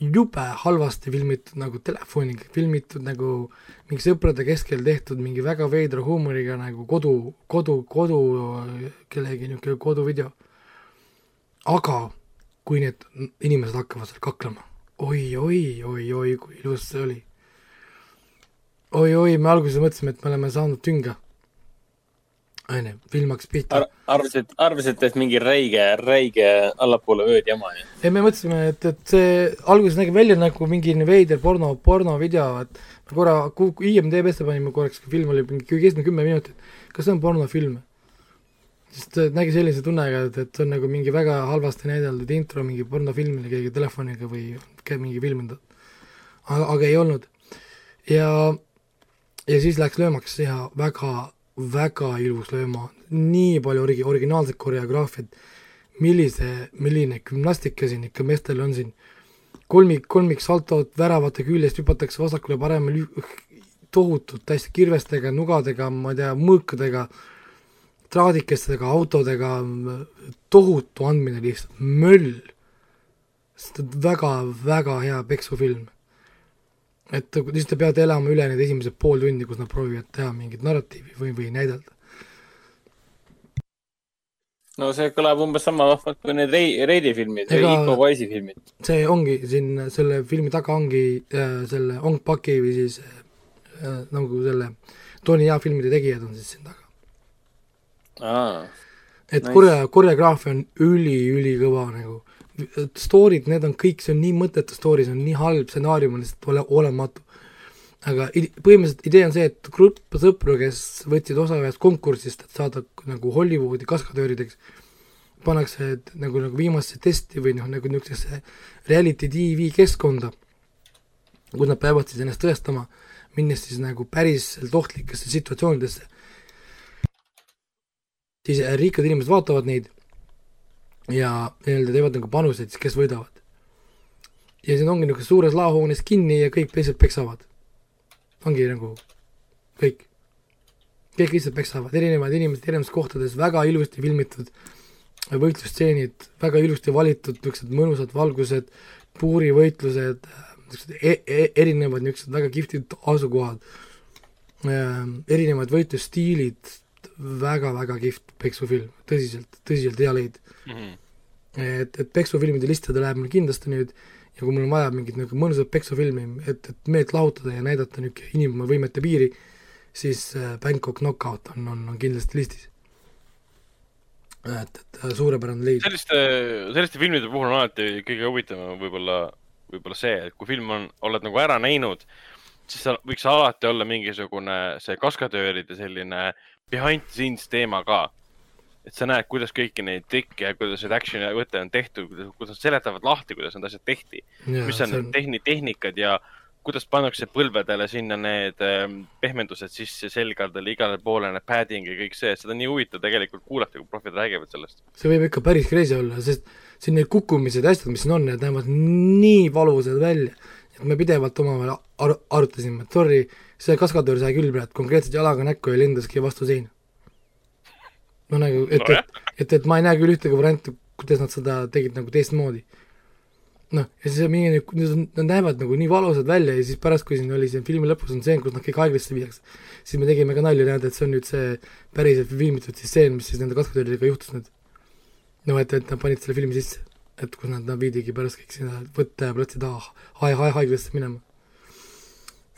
jube halvasti filmitud nagu telefoniga, filmitud nagu mingi sõprade keskel tehtud mingi väga veidra huumoriga nagu kodu, kodu, kodu, kellegi niisugune koduvideo aga kui need inimesed hakkavad seal kaklema oi, oi, oi, oi, kui ilus see oli. oi-oi, me alguses mõtlesime, et me oleme saanud tünga. onju, film hakkas pihta Ar. arvasid, arvasite, et mingi räige, räige allapoole ööd jama ja ja me mõtlesime, et, et see alguses nägi välja nagu mingi veider porno, pornovideo, et me korra IMDB-sse panime korraks, kui film oli mingi keskmine kümme minutit, kas see on pornofilm? sest nägi sellise tunnega, et, et on nagu mingi väga halvasti näideldud intro mingi pornofilmile keegi telefoniga või mingi filminud. aga, aga ei olnud. ja, ja siis läks löömaks ja väga, väga ilus lööma, nii palju origi-, originaalset koreograafiat, millise, milline gümnastika siin ikka meestel on siin, kolmik, kolmiksaltod väravate küljest hüpatakse vasakule-paremale, tohutult hästi kirvestega, nugadega, ma ei tea, mõõkadega, traadikestega, autodega, tohutu andmine lihtsalt, möll. sest et väga-väga hea peksufilm. Et lihtsalt te peate elama üle need esimesed pool tundi, kus nad proovivad teha mingit narratiivi või, või näidelda. no see kõlab umbes sama vahvalt kui need Rei-, Reidi filmid, Iko Wise'i filmid. see ongi siin selle filmi taga ongi äh, selle Ong Baki või siis äh, nagu selle Tony Jaa filmide tegijad on siis siin taga. et Nice. korja, koreograafia on üli-ülikõva nagu, story'd, need on kõik, see on nii mõttetu story, see on nii halb stsenaarium, on lihtsalt ole, olematu. aga põhimõtteliselt idee on see, et grupp sõpru, kes võtsid osa ühest konkursist, et saada nagu Hollywoodi kaskadöörideks, pannakse et nagu, nagu viimasesse testi või noh, nagu niisugusesse reality tv keskkonda, kus nad peavad siis ennast tõestama, minnes siis nagu päriselt ohtlikesse situatsioonidesse, siis äh, rikkad inimesed vaatavad neid ja nii-öelda teevad nagu panuseid, siis kes võidavad. ja siis ongi niisuguses suures laohoones kinni ja kõik teised peksavad. ongi nagu kõik, kõik lihtsalt peksavad, erinevad inimesed erinevates kohtades, väga ilusti filmitud võitlusstseenid, väga ilusti valitud niisugused mõnusad valgused, puurivõitlused, niisugused e e erinevad niisugused väga kihvtid asukohad, erinevad võitlusstiilid, väga-väga kihvt peksufilm, tõsiselt, tõsiselt hea leid. et, et peksufilmide listade läheb mul kindlasti nüüd ja kui mul on vaja mingit niisugune mõnusat peksufilmi, et, et meelt lahutada ja näidata niisugune inimvõimete piiri, siis äh, Bangkok Knockout on, on, on kindlasti listis. et, et äh, suurepärane leid. selliste, selliste filmide puhul on alati kõige huvitavam võib-olla, võib-olla see, et kui film on, oled nagu ära näinud, siis seal võiks alati olla mingisugune see kaskadööride selline behind the scenes teema ka. et sa näed, kuidas kõiki neid trikke ja kuidas need action'i võte on tehtud, kuidas nad seletavad lahti, kuidas need asjad tehti, mis on need tehni-, tehnikad ja kuidas pannakse põlvedele sinna need ähm, pehmendused sisse selgadele igale poole, need padding ja kõik see, seda on nii huvitav tegelikult kuulata, kui profid räägivad sellest. see võib ikka päris crazy olla, sest siin need kukkumised ja asjad, mis siin on, need näevad nii valusad välja, et me pidevalt omavahel ar-, arutasime, et sorry, see kaskadöör sai küll praegu konkreetselt jalaga näkku ja lendaski vastu seina. no nagu, et, et, et, et ma ei näe küll ühtegi varianti, kuidas nad seda tegid nagu teistmoodi. noh, ja siis mingi, nad näevad nagu nii valusad välja ja siis pärast, kui siin oli siin filmi lõpus on stseen, kus nad kõik haiglasse viiakse, siis me tegime ka nalja, näed, et see on nüüd see päriselt filmitud siis stseen, mis siis nende kaskadööridega juhtus nüüd no et, et nad panid selle filmi sisse, et kus nad, nad viidigi pärast kõik sinna võtta ja platsi taha hai-, hai-, haiglasse minema.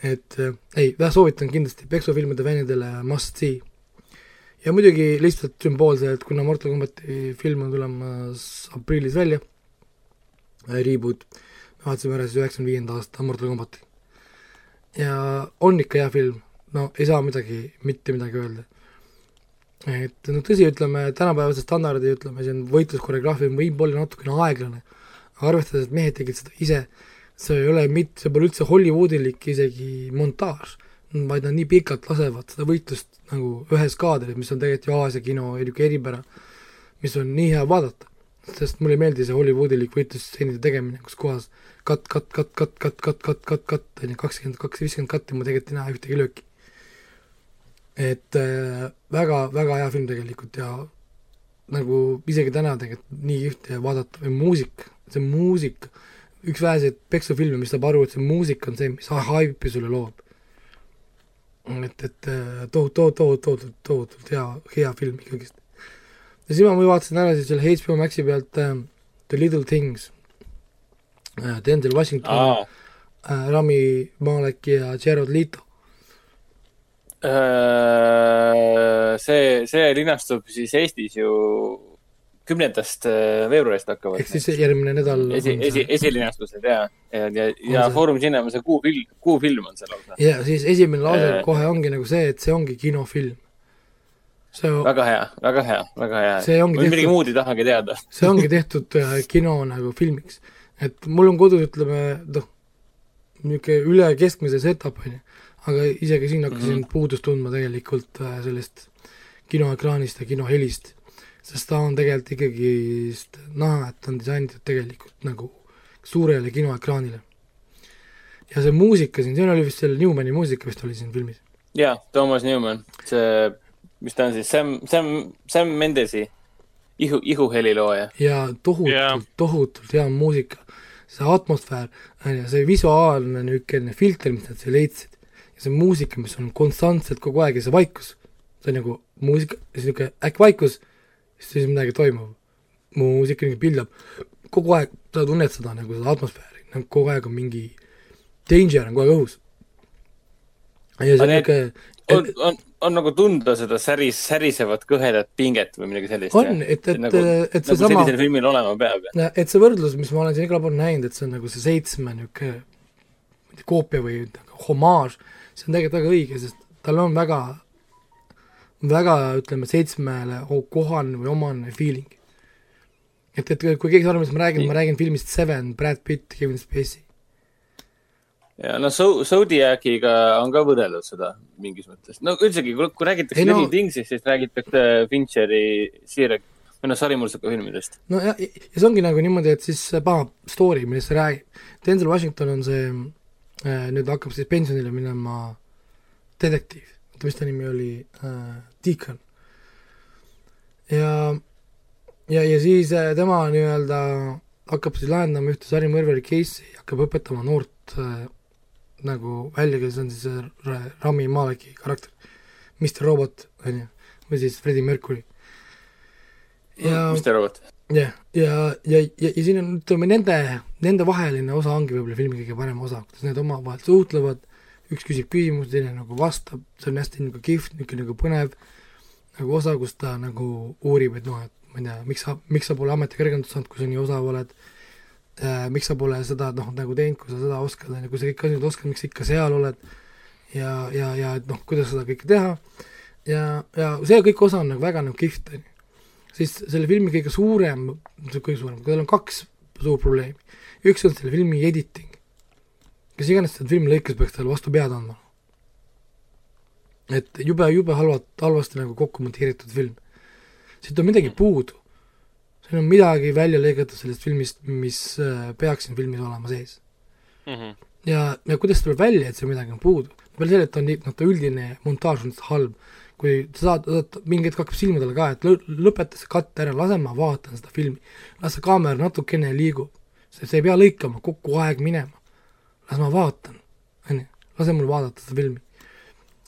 et äh, ei, soovitan kindlasti peksufilmide fännidele must see. ja muidugi lihtsalt sümboolselt, kuna Mortal Combati film on tulemas aprillis välja, reboot, me vaatasime ära siis üheksakümne viienda aasta Mortal Combati. ja on ikka hea film, no ei saa midagi, mitte midagi öelda et no tõsi, ütleme tänapäevase standardi, ütleme siin võitluskoreograafia võib olla natukene aeglane, arvestades, et mehed tegid seda ise, see ei ole mitte, see pole üldse Hollywoodilik isegi montaaž, vaid nad nii pikalt lasevad seda võitlust nagu ühes kaadris, mis on tegelikult ju Aasia kino niisugune eripära, mis on nii hea vaadata, sest mulle ei meeldi see Hollywoodilik võitlusstseenide tegemine, kus kohas katt, katt, katt, katt, katt, katt, katt, katt, katt, on ju, kakskümmend kaks, viiskümmend katti, ma tegelikult ei näe ühtegi lööki et äh, väga, väga hea film tegelikult ja nagu isegi täna tegelikult nii kihvt vaadata või muusika, see muusika, üks väheseid peksufilme, mis saab aru, et see muusika on see, mis haipi sulle loob. et, et äh, tohutu, tohutu, tohutu, tohutult hea, hea film ikkagist. ja siis ma vaatasin ära siis selle HBO Maxi pealt äh, The Little Things äh,, Denzel Washington aa, äh,, Rami Malek ja Jared Leto. Äh, see, see linastub siis Eestis ju kümnendast äh, veebruarist hakkavad. ehk siis järgmine nädal. esi, esi, esilinastused ja, ja, ja, ja Foorum Cinema, see kuufilm, kuufilm on see lausa. ja siis esimene lause äh, kohe ongi nagu see, et see ongi kinofilm. see on väga hea, väga hea, väga hea. ma midagi muud ei tahagi teada see ongi tehtud äh, kino nagu filmiks. et mul on kodus, ütleme, noh, niisugune üle keskmise setup, on ju aga isegi siin hakkasin mm -hmm. puudust tundma tegelikult äh, sellest kinoekraanist ja kinohelist, sest ta on tegelikult ikkagist näha, et ta on disainitud tegelikult nagu suurele kinoekraanile. ja see muusika siin, siin oli vist selle Newmani muusika vist oli siin filmis. jaa, Toomas Newman, see, mis ta on siis, Sam, Sam, Sam Mendesi ihu, ihuhelilooja. ja tohutult yeah., tohutult hea muusika. see atmosfäär, on ju, see visuaalne niisugune filter, mis nad siia leidsid, ja see muusika, mis on konstantselt kogu aeg ja see vaikus, see on nagu muusika, siis niisugune äkki vaikus, siis midagi toimub. muusika niisugune pildab, kogu aeg sa tunned seda nagu seda atmosfääri, nagu kogu aeg on mingi danger on kogu aeg õhus. ja see niisugune on, on, on nagu tunda seda säris, särisevat kõhedat pinget või midagi sellist. on, et, et, nagu, et see nagu sama. sellisel filmil olema peab. et see võrdlus, mis ma olen siin igal pool näinud, et see on nagu see seitsme niisugune koopia või homaaž see on tegelikult väga õige, sest tal on väga, väga ütleme, seitsmele kohane või omane feeling. et, et kui keegi arvab, et ma räägin, ma räägin filmist Seven, Brad Pitt, Kevin Spacey. ja no so-, Zodiaciga on ka võrreldud seda mingis mõttes. no üldsegi, kui, räägitakse no, Little Thingsist, siis räägitakse Fincheri Siirek või noh, sarimursuka filmidest. no ja, ja see ongi nagu niimoodi, et siis paha story, millest see räägib. Denzel Washington on see nüüd hakkab siis pensionile minema detektiiv, oota, mis ta nimi oli äh,, Deacon. ja, ja, ja siis äh, tema nii-öelda hakkab siis lahendama ühte sarimõrvari case'i, hakkab õpetama noort äh, nagu välja, kes on siis äh, Rami Maleki karakter, Mr Robot, on ju, või siis Freddie Mercury. ja Mr Robot jah, ja, ja, ja, ja, ja siin on, ütleme, nende, nende vaheline osa ongi võib-olla filmi kõige parem osa, kuidas need omavahel suhtlevad, üks küsib küsimusi, teine nagu vastab, see on hästi nagu kihvt, niisugune nagu põnev nagu osa, kus ta nagu uurib, et noh, et ma ei tea, miks sa, miks sa pole ametikõrgendust saanud, kui sa nii osav oled. Äh,, miks sa pole seda noh, nagu teinud, kui sa seda oskad, on ju, kui sa kõiki asju oskad, miks sa ikka seal oled, ja, ja, ja et noh, kuidas seda kõike teha, ja, ja see kõik osa on nagu väga nagu kihvt, on ju. Siis selle filmi kõige suurem, kõige suurem, tal on kaks suurt probleemi. Üks on selle filmi editing. kes iganes seda filmi lõikas, peaks talle vastu pead andma. et jube, jube halvad, halvasti nagu kokku monteeritud film. siit on midagi puudu. siin on midagi välja lõigatud sellest filmist, mis äh, peaks siin filmis olema sees mm. -hmm. ja, ja kuidas tuleb välja, et seal midagi on puudu? peale selle, et on nii, noh, ta üldine montaaž on halb kui sa saad, saad, mingi hetk hakkab silmadele ka, et lõpeta see katt ära, lase ma vaatan seda filmi. las see kaamera natukene liigub. Sa ei pea lõikama kogu aeg minema. las ma vaatan, on ju, lase mul vaadata seda filmi.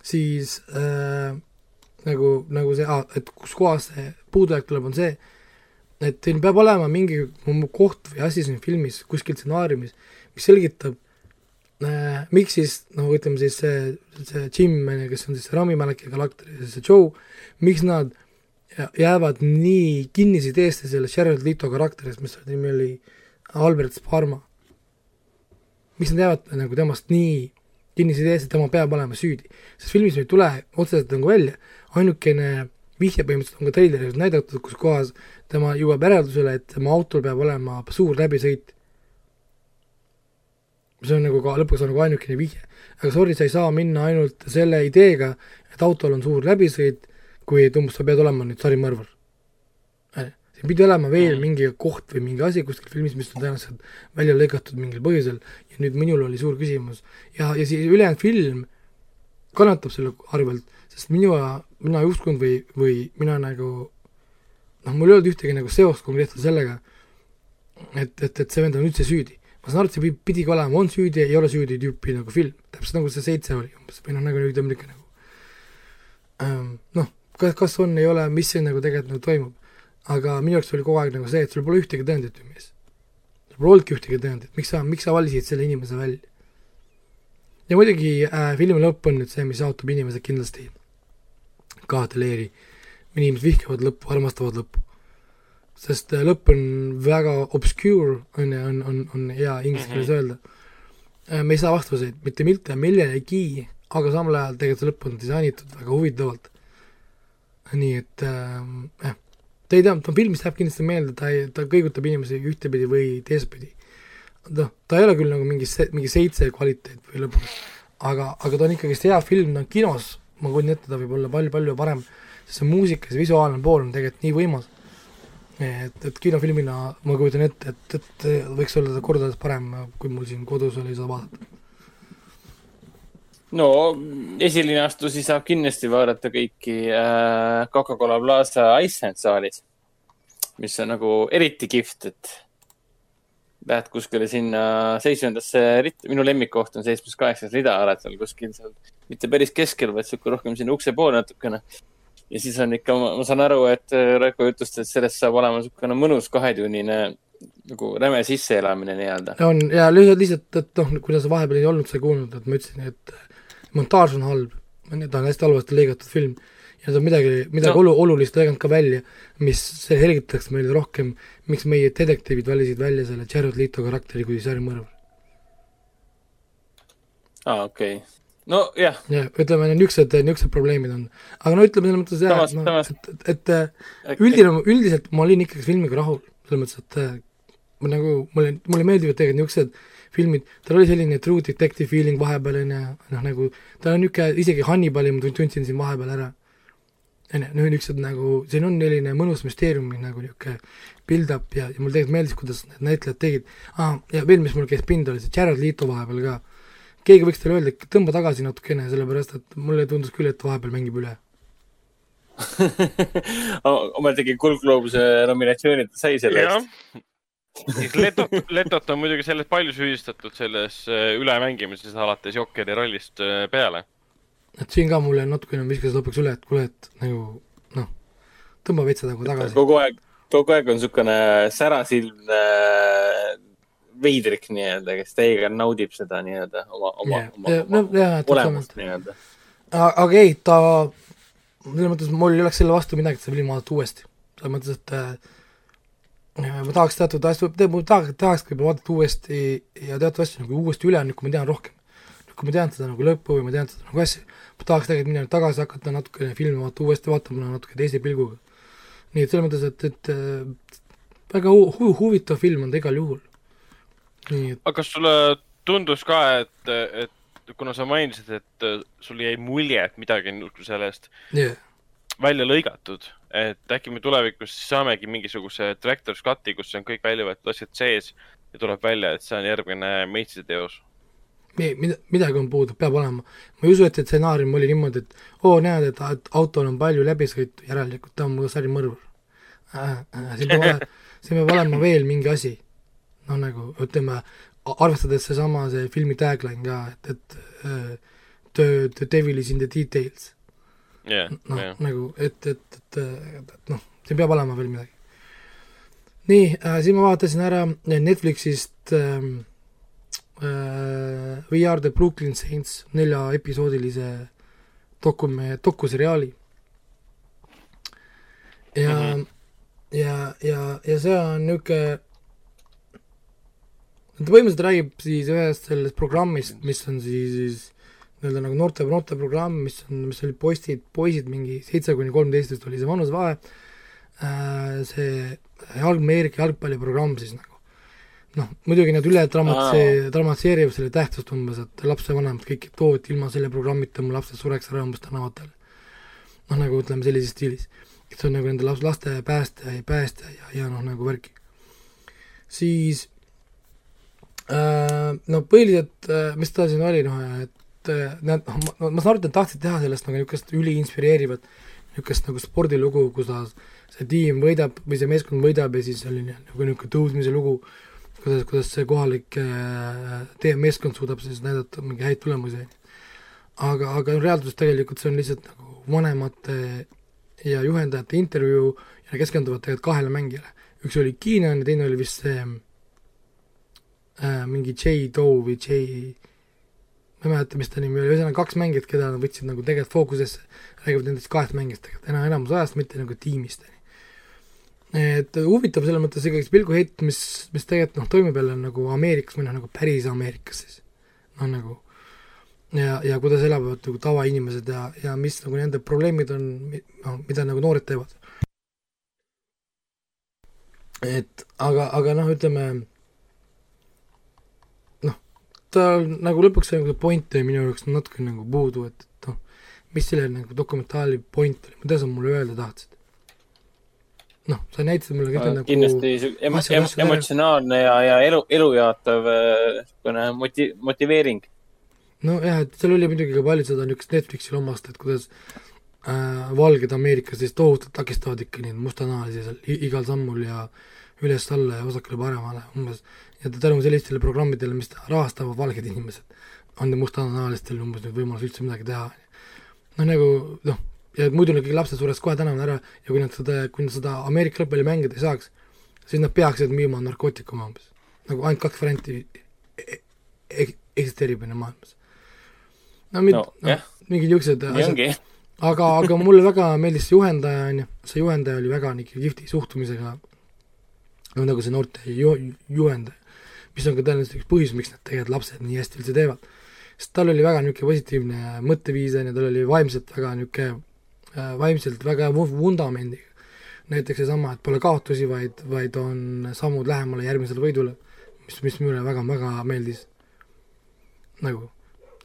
siis äh, nagu, nagu see et kus kohas see puudujääk tuleb, on see, et siin peab olema mingi koht või asi siin filmis, kuskil stsenaariumis, mis selgitab äh, miks siis, no ütleme siis see, see Jim, kes on siis Rami Maleki karakter ja see Joe, miks nad jäävad nii kinnisideesse sellest Jared Leto karakterist, mis nimi oli, Albert Sparma. miks nad jäävad nagu temast nii kinnisideesse, et tema peab olema süüdi. sest filmis ei tule otseselt nagu välja, ainukene vihje põhimõtteliselt on ka treileris näidatud, kus kohas tema jõuab järeldusele, et tema autol peab olema suur läbisõit see on nagu ka lõpuks on nagu ainukene vihje. aga sorry, sa ei saa minna ainult selle ideega, et autol on suur läbisõit, kui et umbes sa pead olema nüüd sarimõrvar. Siin pidi olema veel mingi koht või mingi asi kuskil filmis, mis on tõenäoliselt välja lõigatud mingil põhjusel. Ja nüüd minul oli suur küsimus. ja, ja siis ülejäänud film kannatab selle arvelt, sest minu, mina ei uskunud või, või mina nagu noh, mul ei olnud ühtegi nagu seost konkreetselt sellega, et, et, et see vend on üldse süüdi. Ma saan aru, et see pidigi olema, on süüdi, ei ole süüdi tüüpi nagu film, täpselt nagu see Seitse oli umbes või noh, nagu on niisugune nagu. Ähm, noh, kas, kas on, ei ole, mis siin nagu tegelikult nagu toimub. Aga minu jaoks oli kogu aeg nagu see, et sul pole ühtegi tõendit ju mees. sul pole olnudki ühtegi tõendit, miks sa, miks sa valisid selle inimese välja? ja muidugi äh, filmi lõpp on nüüd see, mis jaotab inimesed kindlasti kahte leeri. inimesed vihkavad lõppu, armastavad lõppu. sest äh, lõpp on väga obscure, on on, on, on hea inglise keeles -hmm. öelda äh,. me ei saa vastuseid mitte mitte millelegi, aga samal ajal tegelikult see lõpp on disainitud väga huvitavalt. nii et äh, jah, ta ei tea, ta filmis jääb kindlasti meelde, ta ei, ta kõigutab inimesi ühtepidi või teistpidi noh, ta ei ole küll nagu mingi se-, mingi seitse kvaliteet või lõpuks, aga, aga ta on ikkagist hea film, on kinos, ma kujutan ette, ta võib olla palju-palju parem, sest see muusika, see visuaalne pool on tegelikult nii võimas, et, et kinofilmina ma kujutan ette, et, et võiks olla ta kordades parem, kui mul siin kodus oli seda vaadata. No esilinastusi saab kindlasti vaadata kõiki äh, Coca-Cola Plaza Iceland saalis, mis on nagu eriti kihvt, et lähed kuskile sinna seitsmendasse ritta, minu lemmikkoht on seitsmes, kaheksas rida, oled seal kuskil seal, mitte päris keskel, vaid sihuke rohkem sinna ukse poole natukene. ja siis on ikka, ma saan aru, et äh, Raiko jutust, et sellest saab olema niisugune mõnus kahetunnine nagu räme sisseelamine nii-öelda. on ja lihtsalt, lihtsalt, et noh, kuidas vahepeal ei olnud, sa ei kuulnud, et ma ütlesin, et montaaž on halb, ta on hästi halvasti lõigatud film ja ta on midagi, midagi no. olu-, olulist lõiganud ka välja, mis selgitaks meile rohkem, miks meie detektiivid valisid välja selle Jared Leto karakteri kui särimõrvar. aa ah,, okei okay. nojah. jah, ütleme, niisugused, niisugused probleemid on. aga no ütleme selles mõttes jah, et noh, et, et, et üldine, üldiselt ma olin ikkagi filmiga rahul, selles mõttes, et äh, ma nagu, mulle, mulle meeldivad tegelikult niisugused filmid, tal oli selline true detective feeling vahepeal, on ju, noh nagu, ta on niisugune, isegi Hannibali ma tundsin siin vahepeal ära on ju, no niisugused nagu, siin on selline mõnus müsteeriumi nagu niisugune build-up ja, ja mulle tegelikult meeldis, kuidas need näitlejad tegid ah,. ja veel, mis mul käis pinda, oli see Jared Leto vahepeal ka. keegi võiks talle öelda, et tõmba tagasi natukene, sellepärast et mulle tundus küll, et vahepeal mängib üle ometigi Kuldk Gloobuse nominatsioonid sai selle eest. Letot, Letot on muidugi sellest palju süüdistatud selles äh, ülemängimises alates Jokeri rollist äh, peale et siin ka mulle natukene viskas lõpuks üle, et kuule, et nagu noh, tõmba veits nagu tagasi. kogu aeg, kogu aeg on niisugune särasilmne veidrik nii-öelda, kes täiega naudib seda nii-öelda oma, oma yeah., oma, oma no, yeah, olemust nii-öelda. aga ei, ta, selles mõttes mul ei oleks selle vastu midagi, et seda filmi vaadata uuesti. selles mõttes, et äh, ma tahaks teatud asju, ma tahaks, tahakski vaadata uuesti ja teatud asju nagu uuesti üle, nüüd kui ma tean rohkem. kui ma tean seda nagu lõppu või ma tean seda nagu asju, ma tahaks tegelikult minna tagasi hakata natukene filmi vaata uuesti vaatama natuke teise pilguga. nii et selles mõttes, et, et äh, väga hu-, huvitav film on ta igal juhul. nii et. aga kas sulle tundus ka, et, et kuna sa mainisid, et äh, sul jäi mulje, et midagi on sellest yeah. Välja lõigatud, et äkki me tulevikus saamegi mingisuguse director's cut'i, kus on kõik välja võetud asjad sees ja tuleb välja, et see on järgmine Meitside teos mida, midagi on puudu, peab olema. ma ei usu, et see stsenaarium oli niimoodi, et oo oh,, näed, et autol on palju läbisõitu, järelikult ta on mu sarimõrvar äh,. Äh, siin peab olema, siin peab olema veel mingi asi. noh, nagu ütleme, arvestades seesama, see filmi tagline ka, et, et uh, the, the devil is in the details yeah,. noh yeah., nagu, et, et, et, et, et noh, siin peab olema veel midagi. nii äh,, siis ma vaatasin ära Netflixist ähm, äh, We Are the Brooklyn Saints neljaepisoodilise dokume-, dokuseriaali. ja mm, -hmm. ja, ja, ja see on niisugune ta põhimõtteliselt räägib siis ühest sellest programmist, mis on siis, siis nii-öelda nagu noorte, noorteprogramm, mis on, mis oli poistid, poisid mingi seitse kuni kolmteist vist oli see vanusevahe, äh, see jalg-, Ameerika jalgpalliprogramm siis nagu noh, muidugi nad üle dramatse-, dramatiseerivad selle tähtsust umbes, et lapsevanemad kõik, et oo, et ilma selle programmita mu lapsed sureks ära umbes tänavatel. noh, nagu ütleme sellises stiilis. et see on nagu nende laps, laste päästja ja päästja ja, ja noh, nagu värki. siis äh, no põhiliselt äh,, mis ta siin oli, noh, et äh, nad, noh, ma, ma saan aru, et nad tahtsid teha sellest nagu niisugust üliinspireerivat niisugust nagu spordilugu, kus ta, see tiim võidab või see meeskond võidab ja siis oli nagu niisugune tõusmise lugu kuidas, kuidas see kohalik äh, teie meeskond suudab siis näidata mingi häid tulemusi. aga, aga reaalsuses tegelikult see on lihtsalt nagu vanemate ja juhendajate intervjuu ja nad keskenduvad tegelikult kahele mängijale. üks oli ja teine oli vist see äh, mingi J. Doe või J. ma ei mäleta, mis ta nimi oli, ühesõnaga kaks mängijat, keda nad võtsid nagu tegelikult fookusesse, räägivad nendest kahest mängijast tegelikult, enam, enamus ajast, mitte nagu tiimist, on ju et huvitav selles mõttes ikkagi pilguheit, mis, mis tegelikult noh, toimub jälle nagu Ameerikas või noh, nagu päris Ameerikas siis. noh, nagu ja, ja kuidas elavad nagu tavainimesed ja, ja mis nagu nende probleemid on, noh, mida nagu noored teevad. et aga, aga noh, ütleme ta nagu lõpuks see nagu point jäi minu jaoks natuke nagu puudu, et, et noh, mis selle nagu dokumentaali point oli, mida sa mulle öelda tahtsid? noh, sa näitasid mulle kõik nagu kindlasti em em emotsionaalne ja, ja elu, elujaatav niisugune äh, moti-, motiveering. nojah, et seal oli muidugi ka palju seda niisugust Netflixil omast, et kuidas äh, valged Ameerikas siis tohutult takistavad ikka neid mustanahalisi seal igal sammul ja üles-alla ja vasakule-paremale umbes. ja tänu sellistele programmidele, mis rahastavad valged inimesed, on mustanahalistel umbes nüüd võimalus üldse midagi teha. noh, nagu noh, ja muidu need kõik lapsed sureks kohe tänaval ära ja kui nad seda, kui nad seda Ameerika lõpuni mängida ei saaks, siis nad peaksid müüma narkootikume umbes. nagu ainult kaks varianti e-, e-, eksisteerib enne maailmas. no, mid, no, no mingid niisugused asjad, aga, aga mulle väga meeldis see juhendaja, on ju, see juhendaja oli väga niisugune kihvti suhtumisega, no nagu see noorte ju, juhendaja, mis on ka tõenäoliselt üks põhjus, miks nad tegelikult lapsed nii hästi üldse teevad. sest tal oli väga niisugune positiivne mõtteviis, on ju, tal oli vaimselt väga niisugune Äh, vaimselt väga vundamendiga. näiteks seesama, et pole kaotusi, vaid, vaid on sammud lähemale järgmisele võidule, mis, mis mulle väga-väga meeldis. nagu,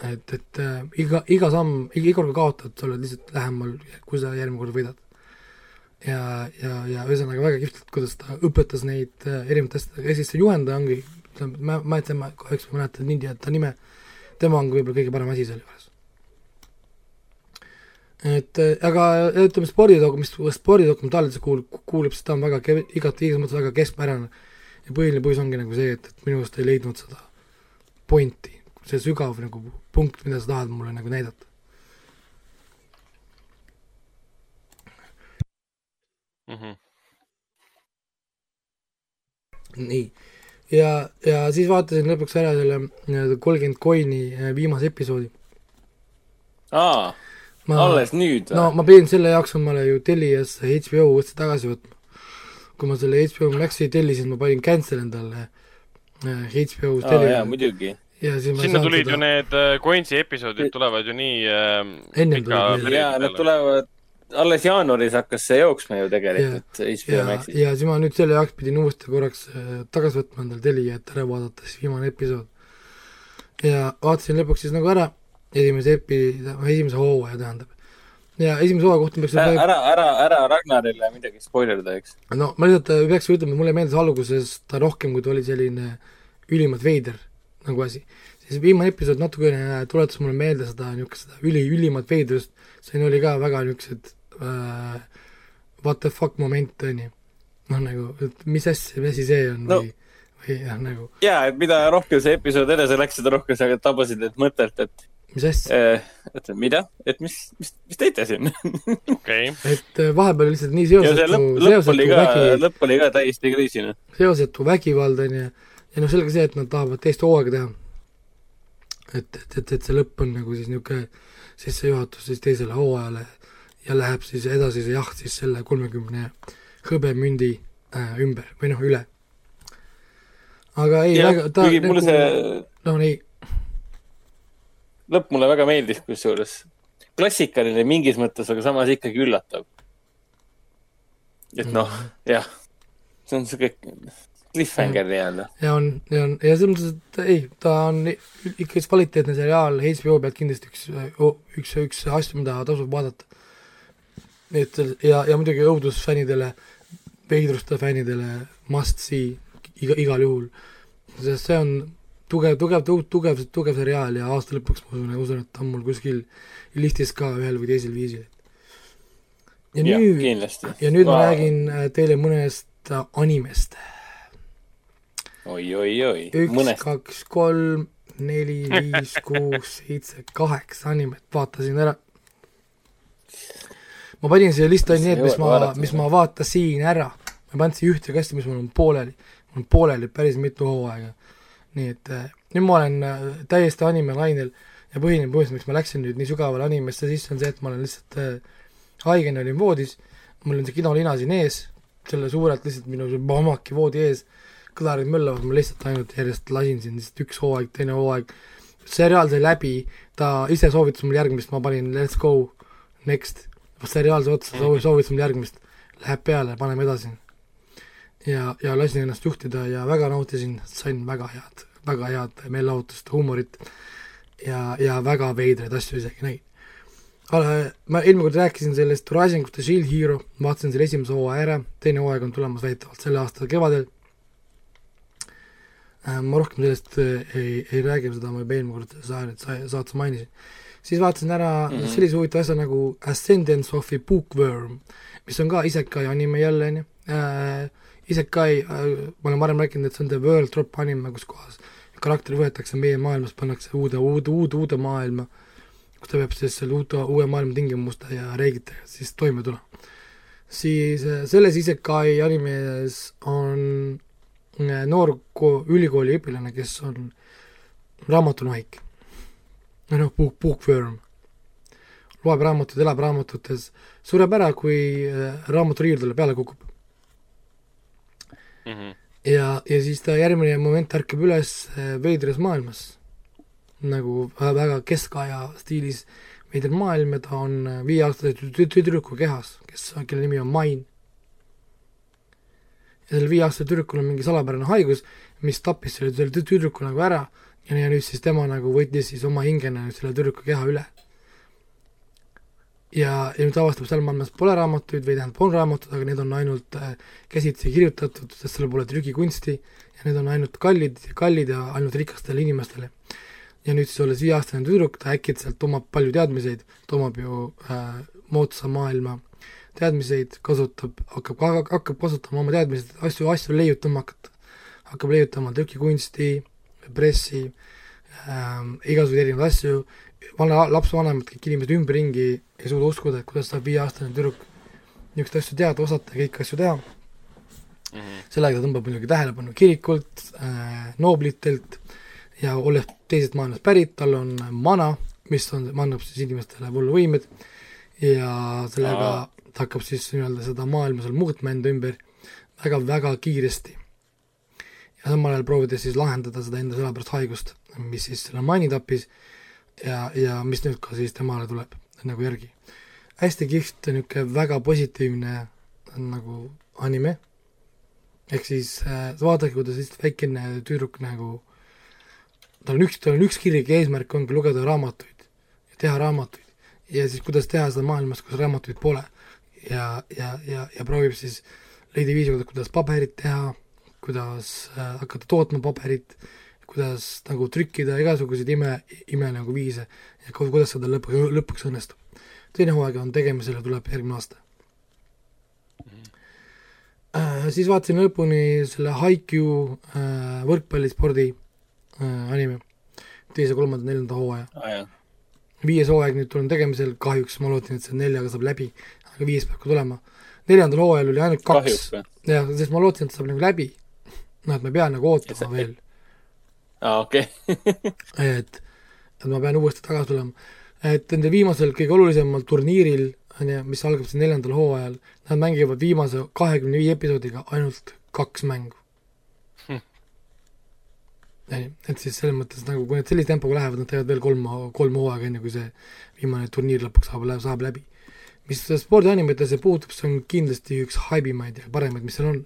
et, et äh, iga, iga samm, iga kord, kui kaotad, sa oled lihtsalt lähemal, kui sa järgmine kord võidad. Ja, ja, ja ühesõnaga väga kihvtilt, kuidas ta õpetas neid äh, erinevat asja, ja siis see juhendaja ongi, ma, ma ütlen, ma kahjuks ma mäletan nii ta nime, tema on võib-olla kõige parem asi selle juures. Et äh, aga ütleme, spordidokum-, mis spordidokumentaalidesse kuulub, kuulub, siis ta on väga ke-, igati igas mõttes väga keskpärane. ja põhiline põhjus ongi nagu see, et, et minu arust ei leidnud seda pointi, see sügav nagu punkt, mida sa tahad mulle nagu näidata mm. -hmm. nii, ja, ja siis vaatasin lõpuks ära selle nii-öelda kolmkümmend coin'i äh, viimase episoodi. aa ma, alles nüüd või? no ma pidin selle jaoks omale ju Teliasse HBO uuesti tagasi võtma. kui ma selle HBO Maxi tellisin, ma panin cancel endale HBO oh, Telia. jaa, muidugi. sinna tulid seda... ju need äh, Coinsi episoodid tulevad ju nii äh, ennem tulid. jaa, nad tulevad, alles jaanuaris hakkas see jooksma ju tegelikult ja, HBO Maxis. ja siis ma nüüd selle jaoks pidin uuesti korraks äh, tagasi võtma endale Telia, et ära vaadata siis viimane episood. ja vaatasin lõpuks siis nagu ära esimese epi-, esimese hooaja tähendab. ja esimese hooaja kohta peaks ära, ära, ära, ära Ragnarile midagi spoilerda, eks. no ma lihtsalt äh, peaks ütlema, mulle meeldis alguses ta rohkem, kui ta oli selline ülimalt veider nagu asi. siis viimane episood natukene tuletas mulle meelde seda niisugust üli, ülimat veidrust, siin oli ka väga niisugused äh, what the fuck moment, on ju. noh, nagu, et mis asja, mis asi see on no. või või jah, nagu. jaa, et mida rohkem see episood edasi läks, seda rohkem sa tabasid end mõttelt, et mis asja? oota, äh, mida? et mis, mis, mis teete siin? okei. et äh, vahepeal lihtsalt nii seosetu, seosetu vägi. lõpp oli ka täiesti kriisiline. seosetu vägivald on ju, ja noh, sellega see, et nad tahavad teist hooaega teha. et, et, et, et see lõpp on nagu siis niisugune sissejuhatus siis teisele hooajale ja läheb siis edasi see jaht siis selle kolmekümne hõbemündi äh, ümber või noh, üle. aga ei, väga ta nagu, see... noh, ei lõpp mulle väga meeldis, kusjuures klassikaline mingis mõttes, aga samas ikkagi üllatav. et noh mm, -hmm. jah, see on sihuke cliffhanger nii-öelda. ja on, ja on, ja selles mõttes, et ei, ta on ikka üks kvaliteetne seriaal, HBO pealt kindlasti üks, üks, üks asju, mida tasub vaadata. Et ja, ja muidugi õudusfännidele, veidruste fännidele must see iga, igal juhul. sest see on tugev, tugev, tugev, tugev seriaal ja aasta lõpuks ma usun, usun, et on mul kuskil listis ka ühel või teisel viisil. ja, ja nüüd, ja nüüd wow. ma räägin äh, teile mõnest äh, animest oi, oi, oi. üks, kaks, kolm, neli, viis, kuus, seitse, kaheksa animet vaatasin ära. Ma panin siia lista need, mis ma, mis ma vaatasin ära. ma ei pannud siia ühte kasti, mis mul on pooleli. mul on pooleli päris mitu hooaega. Nii et äh, nüüd ma olen äh, täiesti animelainel ja põhiline põhjus, miks ma läksin nüüd nii sügavale animesse sisse, on see, et ma olen lihtsalt äh, haigena olin voodis, mul on see kinolina siin ees, selle suurelt lihtsalt minu mamaki voodi ees, kõlarid möllavad, ma lihtsalt ainult järjest lasin siin lihtsalt üks hooaeg, teine hooaeg, seriaal sai läbi, ta ise soovitas mul järgmist, ma panin let's go, next, seriaal sai otsa, soovitas mul järgmist, läheb peale, paneme edasi. ja, ja lasin ennast juhtida ja väga nautisin, sain väga head, väga head meelelahutust, huumorit ja, ja väga veidraid asju isegi nägin ma eelmine kord rääkisin sellest Rising of the Shield Hero, vaatasin selle esimese hooaja ära, teine hooaeg on tulemas väidetavalt selle aasta kevadel. Äh, ma rohkem sellest äh, ei, ei räägi, seda ma juba eelmine kord sa-, saates mainisin. Siis vaatasin ära mm -hmm. sellise huvitava asja nagu Ascendance of a Bookworm, mis on ka Isekai anime jälle, on ju. Äh, Isekai, ma olen varem rääkinud, et see on the world drop anime, kus kohas karakter võetakse meie maailmast, pannakse uude, uude, uude, uude maailma kus ta peab siis selle uute, uue maailma tingimuste ja reeglitega siis toime tulema. siis äh, selles Isekai animes on äh, noor ülikooli õpilane, kes on raamatunohik. Noh, puuk, puukvöörm. loeb raamatuid, elab raamatutes, sureb ära, kui äh, raamaturiiul talle peale kukub mm. -hmm. ja, ja siis ta järgmine moment ärkab üles veidras maailmas nagu väga keskaja stiilis veider maailm ja ta on viieaastase tüdruku kehas, kes, kelle nimi on Main. ja sellel viieaastasel tüdrukul on mingi salapärane haigus, mis tappis selle tüdruku nagu ära ja, nüüd siis tema nagu võttis siis oma hingena selle tüdruku keha üle. ja, ja nüüd avastab, seal maailmas pole raamatuid või tähendab, on raamatud, aga need on ainult äh, käsitsi kirjutatud, sest seal pole trükikunsti ja need on ainult kallid, kallid ja ainult rikastele inimestele ja nüüd siis olles viieaastane tüdruk, ta äkitselt omab palju teadmiseid, ta omab ju äh, moodsa maailma teadmiseid, kasutab, hakkab, hakkab kasutama oma teadmised, asju, asju leiutama hakata. hakkab leiutama trükikunsti, pressi ähm,, igasuguseid erinevaid asju, vana, lapsevanemad, kõik inimesed ümberringi ei suuda uskuda, et kuidas saab viieaastane tüdruk niisuguseid asju teada, osata ja kõiki asju teha. Mm -hmm.. sellega ta tõmbab muidugi tähelepanu kirikult äh,, nooblitelt ja olles teisest maailmast pärit, tal on mana, mis on, annab siis inimestele vooluvõimed ja sellega ta hakkab siis nii-öelda seda maailma seal muutma enda ümber väga-väga kiiresti. Ja samal ajal proovides siis lahendada seda enda sõnapärast haigust, mis siis selle mani tappis ja, ja mis nüüd ka siis temale tuleb nagu järgi. hästi kihvt, niisugune väga positiivne nagu anime, ehk siis äh, vaadake, kuidas lihtsalt väikene tüdruk nagu tal on üks, tal on üks kirg ja eesmärk ongi lugeda raamatuid ja teha raamatuid. ja siis kuidas teha seda maailmas, kus raamatuid pole. ja, ja, ja, ja proovib siis leida viisi, kuidas paberit teha, kuidas äh, hakata tootma paberit, kuidas nagu trükkida igasuguseid ime, ime nagu viise ja kuidas seda lõpuks, lõpuks õnnestub. teine hooaeg on tegemisel ja tuleb järgmine aasta äh,. siis vaatasin lõpuni selle Haikyuu äh, võrkpallispordi äh, anime, teise, kolmanda, neljanda hooaja ah,. viies hooaeg nüüd on tegemisel, kahjuks ma loodan, et see neljaga saab läbi, aga viies peab ka tulema. neljandal hooajal oli ainult kaks, jah, sest ma lootsin, et saab nagu läbi. Noh, et ma ei pea nagu ootama see... veel. aa, okei. et, et ma pean uuesti tagasi tulema. et nende viimasel kõige olulisemal turniiril, on ju, mis algab siis neljandal hooajal, nad mängivad viimase kahekümne viie episoodiga ainult kaks mängu ei, et siis selles mõttes nagu, kui nad sellise tempoga lähevad, nad teevad veel kolm, kolm hooaega, enne kui see viimane turniir lõpuks saab, saab läbi. mis spordianimetesse puutub, see on kindlasti üks haibimaid ja paremaid, mis seal on.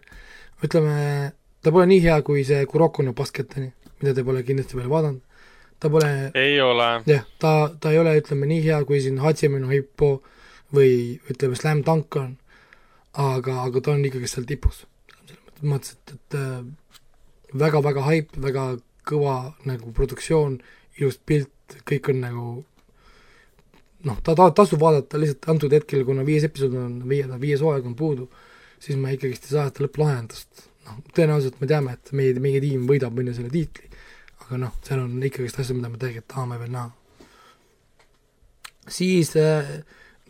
ütleme, ta pole nii hea kui see Kuroko no Basketani, mida te pole kindlasti veel vaadanud. ta pole ei ole. jah, ta, ta ei ole, ütleme, nii hea kui siin Hachime no Hippo või ütleme, Slam Dunk on, aga, aga ta on ikkagi seal tipus. selles mõttes, et, et väga-väga haip, väga kõva nagu produktsioon, ilus pilt, kõik on nagu noh, ta, ta tasub vaadata lihtsalt antud hetkel, kuna viies episood on, viie, viies hooaeg on puudu, siis me ikkagist ei saa seda lõpplahendust. Noh, tõenäoliselt me teame, et meie, meie tiim võidab, on ju, selle tiitli, aga noh, seal on ikkagist asju, mida me tegelikult tahame veel näha. siis äh,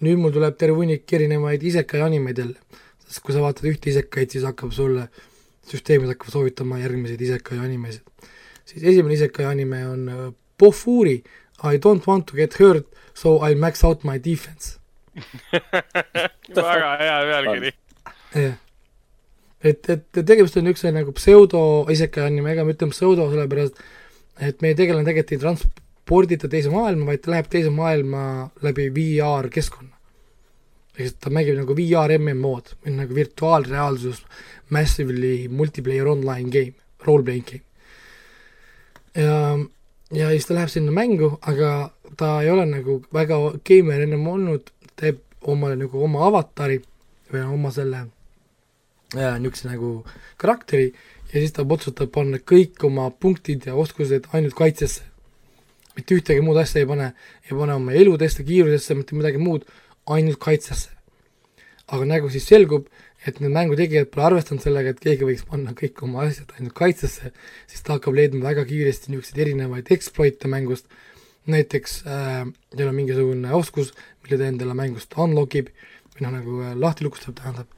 nüüd mul tuleb terve hunnik erinevaid isekai animeid jälle, sest kui sa vaatad ühte isekaid, siis hakkab sulle, süsteemid hakkavad soovitama järgmiseid isekai animesid siis esimene isekai anime on äh, Pofuri I don't want to get hurt, so I max out my defense. väga hea pealkiri. jah. Et, et tegemist on niisuguse nagu pseudo isekaianimega, ma ütlen pseudo sellepärast, et meie tegelane tegelikult ei transpordita teise maailma, vaid ta läheb teise maailma läbi VR keskkonna. ehk siis ta mängib nagu VR MMO-d, nagu virtuaalreaalsus, massively multiplayer online game, role playing game. ja, ja siis ta läheb sinna mängu, aga ta ei ole nagu väga geimer ennem olnud, teeb omale nagu oma avatari või oma selle niisuguse nagu karakteri ja siis ta otsustab panna kõik oma punktid ja oskused ainult kaitsesse. mitte ühtegi muud asja ei pane, ei pane oma eludesse, kiirusesse, mitte midagi muud, ainult kaitsesse. aga nagu siis selgub, et need mängutegijad pole arvestanud sellega, et keegi võiks panna kõik oma asjad ainult kaitsesse, siis ta hakkab leidma väga kiiresti niisuguseid erinevaid exploit'e mängust, näiteks äh, teil on mingisugune oskus, mille ta endale mängust unlock ib või noh, nagu äh, lahti lukustab, tähendab,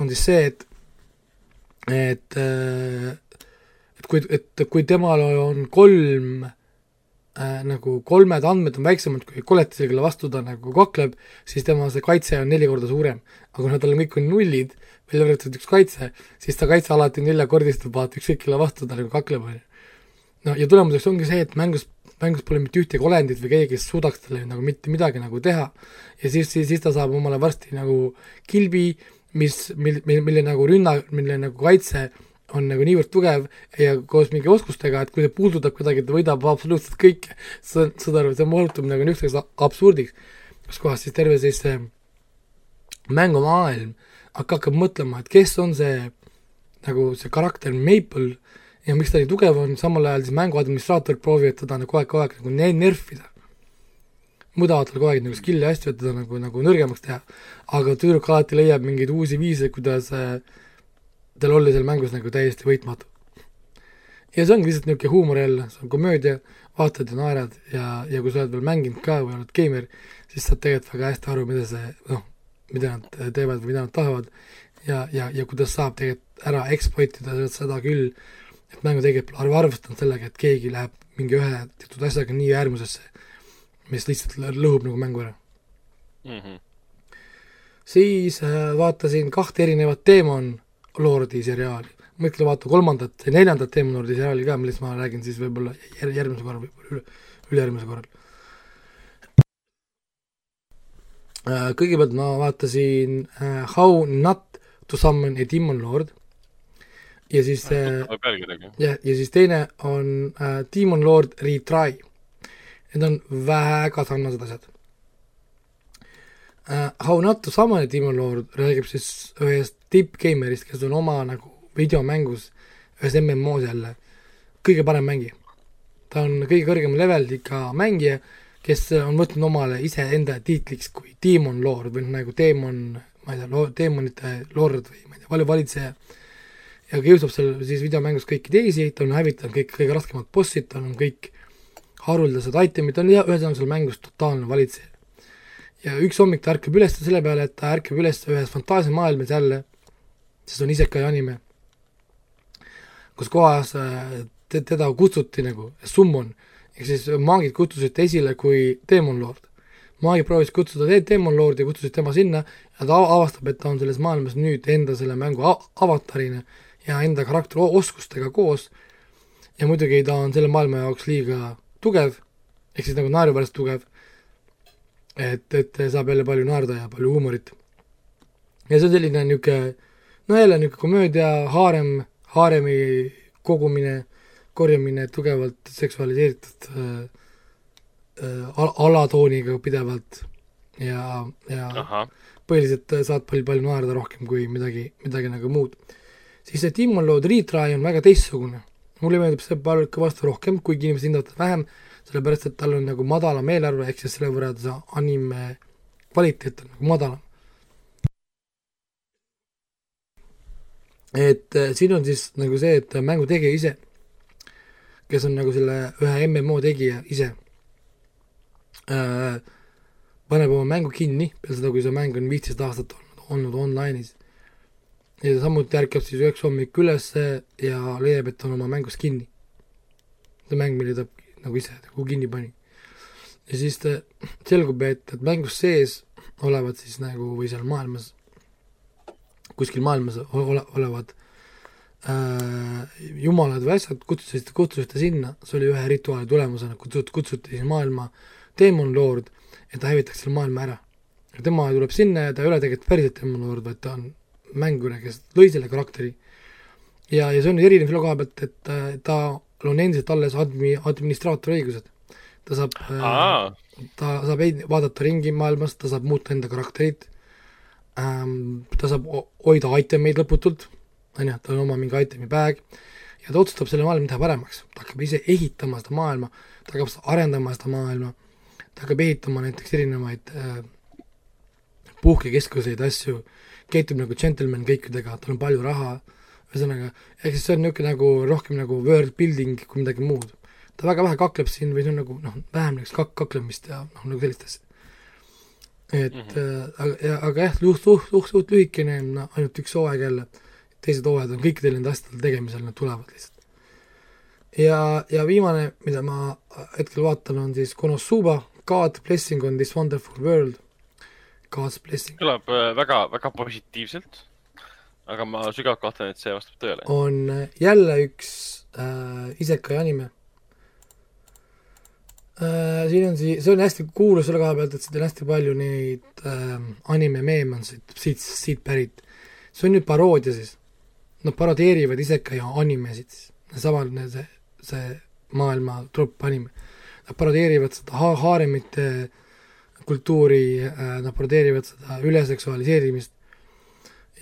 on siis see, et et äh, et kui, et kui temal on kolm äh, nagu kolmed andmed on väiksemad kui koletise, kelle vastu ta nagu kakleb, siis tema see kaitse on neli korda suurem. aga kuna tal on kõik on nullid, välja arvatud üks kaitse, siis ta kaitse alati neljakordistub, vaata ükskõik kelle vastu ta nagu kakleb, on ju. no ja tulemuseks ongi see, et mängus mängus pole mitte ühtegi olendit või keegi, kes suudaks talle nagu mitte midagi nagu teha. ja siis, siis, siis ta saab omale varsti nagu kilbi, mis, mil, mil, mille nagu rünna, mille nagu kaitse on nagu niivõrd tugev ja koos mingi oskustega, et kui see puudutab kedagi, ta võidab absoluutselt kõike. saad, saad aru, see muutub nagu niisuguseks absurdiks, kus kohas siis terve siis see mängumaailm hakkab mõtlema, et kes on see nagu see karakter Maple ja miks ta nii tugev on, samal ajal siis mängu administraatorid proovivad teda nagu kogu aeg, kogu aeg nagu ne-, nerfida. Muudavad talle kogu aeg nagu skill'i asju, et teda nagu, nagu nõrgemaks teha. aga tüdruk alati leiab mingeid uusi viise, kuidas äh, tal olla seal mängus nagu täiesti võitmatu. ja see ongi lihtsalt niisugune huumor jälle, see on komöödia, vaatad ja naerad ja, ja kui sa oled veel mänginud ka või oled geimer, siis saad tegelikult väga hästi aru, mida see noh, mida nad teevad või mida nad tahavad ja, ja, ja kuidas saab tegelikult ära exploit ida seda küll, et mängutegijad pole arvestanud sellega, et keegi läheb mingi ühe teatud asjaga nii äärmusesse, mis lihtsalt lõhub nagu mängu ära mm. -hmm. siis äh, vaatasin kahte erinevat Demon Lordi seriaali, mõtle vaata kolmandat ja neljandat Demon Lordi seriaali ka, millest ma räägin siis võib-olla jär-, järgmisel korral, võib-olla üle, ülejärgmisel korral äh,. Kõigepealt ma vaatasin äh, How not to summon a demon lord ja siis äh, jah, ja siis teine on äh, Demon Lord Retry. Need on väga sarnased asjad äh,. How not to summon a Demon Lord räägib siis ühest tippgeimerist, kes on oma nagu videomängus, ühes MMO-s jälle, kõige parem mängija. ta on kõige kõrgem level ikka mängija, kes on võtnud omale iseenda tiitliks kui Demon Lord või nagu teemon, ma ei tea, teemonite lord või ma ei tea, valitseja ja kiusab seal siis videomängus kõiki teisi, ta on hävitanud kõik kõige raskemad bossid, tal on kõik haruldased itemid, on ühesõnaga seal mängus totaalne valitseja. ja üks hommik ta ärkab üles selle peale, et ta ärkab üles ühes fantaasiamaailmas jälle, sest on isekai anime, kus kohas äh, te, teda kutsuti nagu summon, ehk siis maagid kutsusid ta esile kui Demon Lord. maagid proovisid kutsuda Demon Lordi, kutsusid tema sinna ja ta avastab, et ta on selles maailmas nüüd enda selle mängu avatarina ja enda karakterioskustega koos ja muidugi ta on selle maailma jaoks liiga tugev, ehk siis nagu naeruväärselt tugev, et, et saab jälle palju naerda ja palju huumorit. ja see on selline niisugune, no jälle niisugune komöödia, haarem, haaremi kogumine, korjamine tugevalt seksualiseeritud äh, äh, alatooniga pidevalt ja, ja Aha. põhiliselt saad palju-palju naerda rohkem kui midagi, midagi nagu muud siis see Demon Lord Retry on väga teistsugune. Mulle meeldib see palju kõvasti rohkem, kuigi inimesed hindavad vähem, sellepärast et tal on nagu madalam eelarve, ehk siis selle võrra see anime kvaliteet on nagu madalam. et äh, siin on siis nagu see, et mängu tegija ise, kes on nagu selle ühe MMO tegija ise äh,, paneb oma mängu kinni peale seda, kui see mäng on viisteist aastat olnud, olnud online'is ja samuti ärkab siis üheks hommik üles ja leiab, et on oma mängus kinni. see mäng, mille ta nagu ise nagu kinni pani. ja siis ta, selgub, et, et mängus sees olevad siis nagu või seal maailmas, kuskil maailmas ole, olevad äh, jumalad või asjad, kutsusid, kutsusid ta sinna, see oli ühe rituaali tulemusena, kutsut-, kutsuti siis maailma Demon Lord, et ta hävitaks selle maailma ära. tema tuleb sinna ja ta ei ole tegelikult päriselt Demon Lord, vaid ta on mänguri, kes lõi selle karakteri. ja, ja see on erinev selle koha pealt, et äh, ta on endiselt alles admi-, administraatori õigused. ta saab äh, ta saab vaadata ringi maailmas, ta saab muuta enda karakterit ähm,, ta saab hoida itemeid lõputult, on ju, tal on oma mingi itemi bag, ja ta otsustab selle maailma teha paremaks, ta hakkab ise ehitama seda maailma, ta hakkab arendama seda maailma, ta hakkab ehitama näiteks erinevaid äh, puhkekeskuseid, asju, käitub nagu džentelmen kõikidega, tal on palju raha, ühesõnaga, ehk siis see on niisugune nagu rohkem nagu world building kui midagi muud ta väga vähe kakleb siin või see on nagu noh, vähem niisugust kak-, kaklemist ja noh, nagu sellist asja. et mm -hmm. äh, aga, aga jah, suht, suht, suht, suht lühikene, no ainult üks hooaeg jälle, teised hooajad on kõikidel nende asjadel tegemisel, nad tulevad lihtsalt. ja, ja viimane, mida ma hetkel vaatan, on siis Konosuba, God blessing on this wonderful world, God's blessing. kõlab äh, väga, väga positiivselt, aga ma sügavalt kahtlen, et see vastab tõele. on äh, jälle üks äh, isekai anime äh,. siin on sii-, see on hästi kuulus selle koha pealt, et siin on hästi palju neid äh, anime meeme on siit, siit, siit pärit. see on nüüd paroodia siis. Nad parodeerivad iseka ja animesid siis, samal see, see maailma trupp anime. Nad parodeerivad seda ha-, haaremite kultuuri äh,, nad parodeerivad seda üleseksualiseerimist.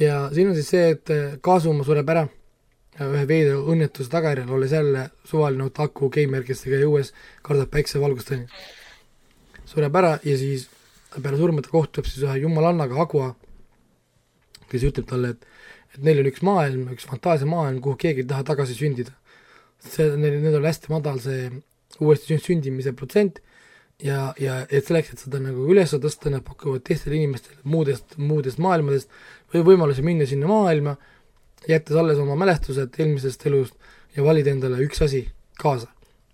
ja siin on siis see, et äh, Kasuma sureb ära ühe veidra õnnetuse tagajärjel, olles jälle suvaline otaku geimer, kes ega õues kardab päiksevalgust, on ju. sureb ära ja siis peale surma ta kohtub siis ühe jumalannaga, Agua, kes ütleb talle, et et neil on üks maailm, üks fantaasiamaailm, kuhu keegi ei taha tagasi sündida. see, neil, neil on hästi madal see uuesti sündimise protsent ja, ja et selleks, et seda nagu üles tõsta, nad pakuvad teistele inimestele muudest, muudest maailmadest või võimalusi minna sinna maailma jättes alles oma mälestused eelmisest elust ja valida endale üks asi kaasa.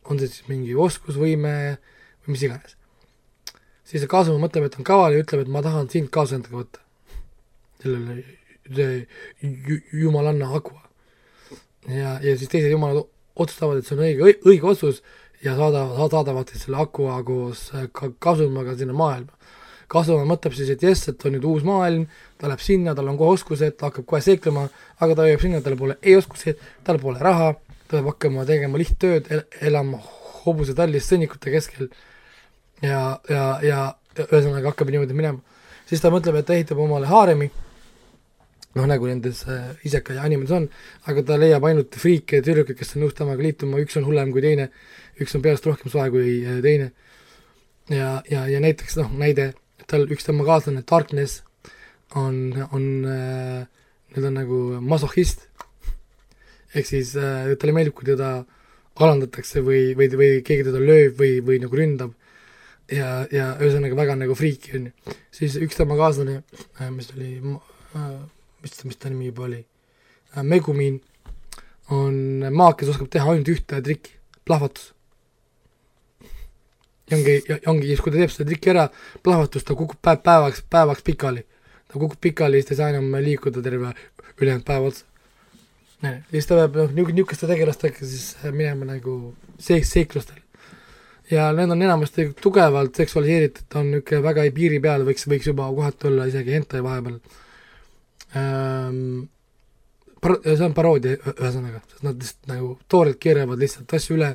on see siis mingi oskus, võime või mis iganes. siis see kaasama mõtleb, et on kaval ja ütleb, et ma tahan sind kaasa endaga võtta. sellele, jumalanna Aqua. ja, ja siis teised jumalad otsustavad, et see on õige, õige otsus ja saadavad, saadavad siis selle Aqua koos ka kasumaga sinna maailma. Kasvama, mõtleb siis, et jess, et on nüüd uus maailm, ta läheb sinna, tal on kohe oskused, ta hakkab kohe seiklema, aga ta jõuab sinna, tal pole ei oskusi, tal pole raha, ta peab hakkama tegema lihttööd el, elama hobusetallis sõnnikute keskel. Ja, ja, ja ühesõnaga hakkab niimoodi minema. siis ta mõtleb, et ta ehitab omale haaremi, noh, nagu nendes äh, iseka ja animes on, aga ta leiab ainult friike ja tüdrukuid, kes on nõus temaga liituma, üks on hullem kui teine, üks on peast rohkem soe kui äh, teine. ja, ja, ja näiteks noh, näide tal üks tema kaaslane, Darkness, on, on äh, nüüd on nagu masohhist. ehk siis äh, talle meeldib, kui teda alandatakse või, või, või keegi teda lööb või, või nagu ründab. ja, ja ühesõnaga väga nagu friiki, on ju. siis üks tema kaaslane äh,, mis oli äh,, mis, mis ta nimi juba oli äh,, Megumin, on maak, kes oskab teha ainult ühte trikki, plahvatus ja ongi, ja ongi siis, kui ta teeb seda trikki ära, plahvatus, ta kukub päev, päevaks, päevaks pikali. ta kukub pikali, siis ta ei saa enam liikuda terve ülejäänud päev otsa. siis ta peab noh, niisuguste tegelastega siis minema nagu seik-, seiklustel. ja need on enamasti tugevalt seksualiseeritud, on niisugune väga piiri peal, võiks, võiks juba kohati olla isegi hentai vahepeal ähm,. Par-, see on paroodia ühesõnaga, sest nad lihtsalt nagu toorelt keeravad lihtsalt asju üle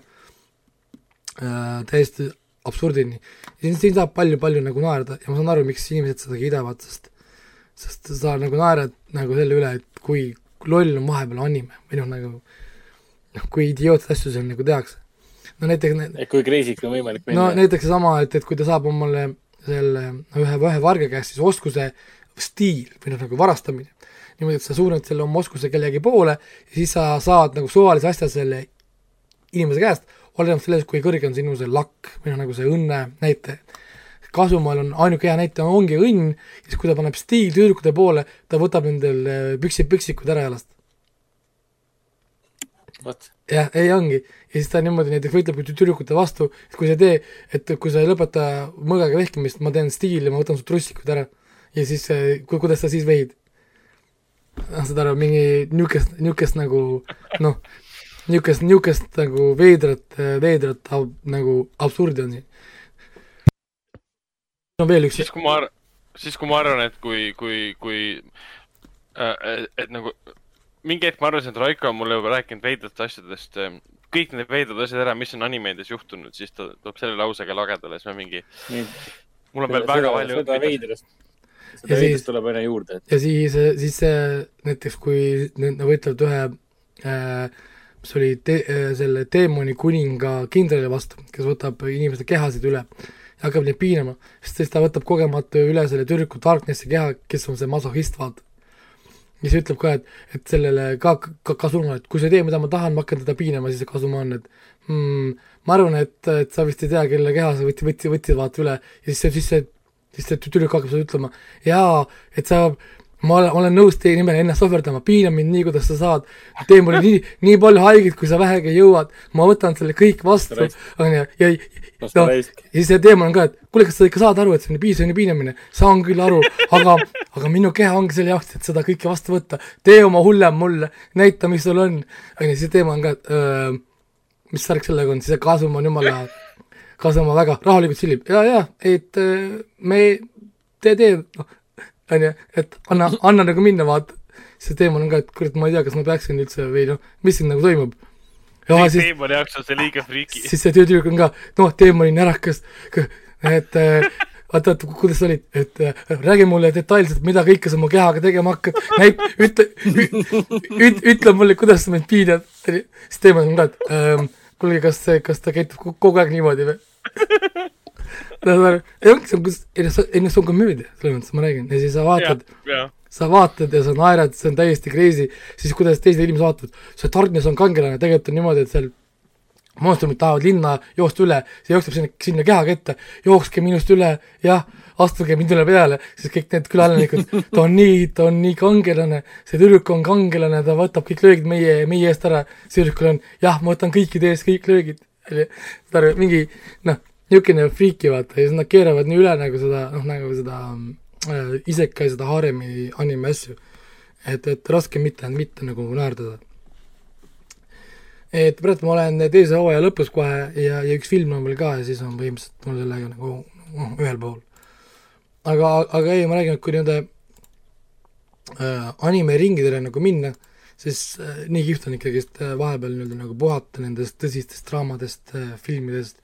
äh, täiesti absurdini. siin, saab palju-palju nagu naerda ja ma saan aru, miks inimesed seda kiidavad, sest sest sa nagu naerad nagu selle üle, et kui loll on vahepeal anime või noh, nagu noh, kui idiootseid asju seal nagu tehakse. no näiteks et kui kreisiks on võimalik minna. no näiteks seesama, et, et kui ta saab omale selle ühe, ühe varga käest siis oskuse stiil või noh, nagu varastamine, niimoodi, et sa suunad selle oma oskuse kellegi poole ja siis sa saad nagu suvalise asja selle inimese käest oleneb sellest, kui kõrge on sinu see lakk või noh, nagu see õnne näitaja. Kasumaal on ainuke hea näitaja ongi õnn, siis kui ta paneb stiil tüdrukute poole, ta võtab nendel püksid, püksikud ära jalast. vot. jah, ei ongi. ja siis ta niimoodi näiteks võitleb tüdrukute vastu, et kui sa ei tee, et kui sa ei lõpeta mõõgaga vehkimist, ma teen stiili, ma võtan su trussikud ära. ja siis, ku-, kuidas sa siis vehid? noh, saad aru, mingi niisugust, niisugust nagu noh, niisugust, niisugust nagu veidrat, veidrat ab, nagu absurdi on siin. no veel üks siis, kui ma siis kui ma arvan, et kui, kui, kui äh,, et, et nagu mingi hetk ma arvasin, et Raiko on mulle juba rääkinud veidratest asjadest, kõik need veidrad asjad ära, mis on animedes juhtunud, siis ta tuleb selle lausega lagedale, siis ma mingi, mul on veel väga palju seda õppida. veidrast, Ja seda siis- veidrast tuleb aina juurde, et ja siis, siis see näiteks, kui nad võitlevad ühe äh, mis oli te-, selle teemoni kuninga kindrali vastu, kes võtab inimeste kehasid üle ja hakkab neid piinama, sest siis ta võtab kogemata üle selle tüdruku Darknessi keha, kes on see masohhist, vaata. ja siis ütleb ka, et, et sellele ka, ka Kasuma, et kui sa ei tee, mida ma tahan, ma hakkan teda piinama, siis see Kasuma on, et hmm, ma arvan, et, et sa vist ei tea, kelle keha sa võtsid, võtsid, võtsid vaata üle ja siis see, siis see, siis see tüdruk hakkab sulle ütlema, jaa, et sa ma olen, olen nõus teie nimel ennast ohverdama, piina mind nii, kuidas sa saad, tee mulle nii, nii palju haiget, kui sa vähegi jõuad, ma võtan selle kõik vastu, onju, ja, las no ja see teema on ka, et kuule, kas sa ikka saad aru, et see on piisavne piinamine, saan küll aru, aga, aga minu keha ongi selle jaoks, et seda kõike vastu võtta, tee oma hullem mulle, näita, mis sul on, onju, siis teema on ka, et öö, mis värk sellega on, see Kasum on jumala, Kasum on väga rahulikult sillib. Ja, ja, et öö, me, tee, tee, noh, onju, et anna, anna nagu minna, vaata. see teema on ka, et kurat, ma ei tea, kas ma peaksin üldse või noh, mis siin nagu toimub. Teemani jaoks on see liiga friiki. siis see tüdruk on ka, noh, teema oli närakas, et äh, vaata, vaata, kuidas sa olid, et äh, räägi mulle detailselt, mida kõike sa mu kehaga tegema hakkad, näit-, ütle, üt-, ütle mulle, kuidas sa mind piinad. siis teema on ka, et ähm, kuulge, kas see, kas ta käitub ko- kogu aeg niimoodi või? aru, ei ongi, see on, noh, ei noh, see on komöödia, selles mõttes ma räägin. Ja siis sa vaatad, sa vaatad ja sa naerad, see on täiesti crazy, siis kuidas teised inimesed vaatavad, see Darkness on kangelane, tegelikult on niimoodi, et seal monstrumid tahavad linna joosta üle, see jookseb sinna, sinna kehaga ette, jookske minust üle, jah, astuge mindule peale, siis kõik need külaelanikud, ta on nii, ta on nii kangelane, see tüdruk on kangelane, ta võtab kõik löögid meie, meie eest ära, see tüdrukul on, jah, ma võtan kõikide eest kõik löögid, saad aru, mingi noh, niisugune friiki vaata ja siis nad keeravad nii üle nagu seda, noh nagu seda äh, isekai seda haremi anime asju. et, et raske mitte, mitte nagu naerdada. et praegu ma olen teise hooaja lõpus kohe ja, ja üks film on veel ka ja siis on põhimõtteliselt mul sellega nagu noh, ühel pool. aga, aga ei, ma räägin, et kui nii-öelda äh, animeringidele nagu minna, siis äh, nii kihvt on ikkagist äh, vahepeal nii-öelda nagu puhata nendest tõsistest draamadest äh,, filmidest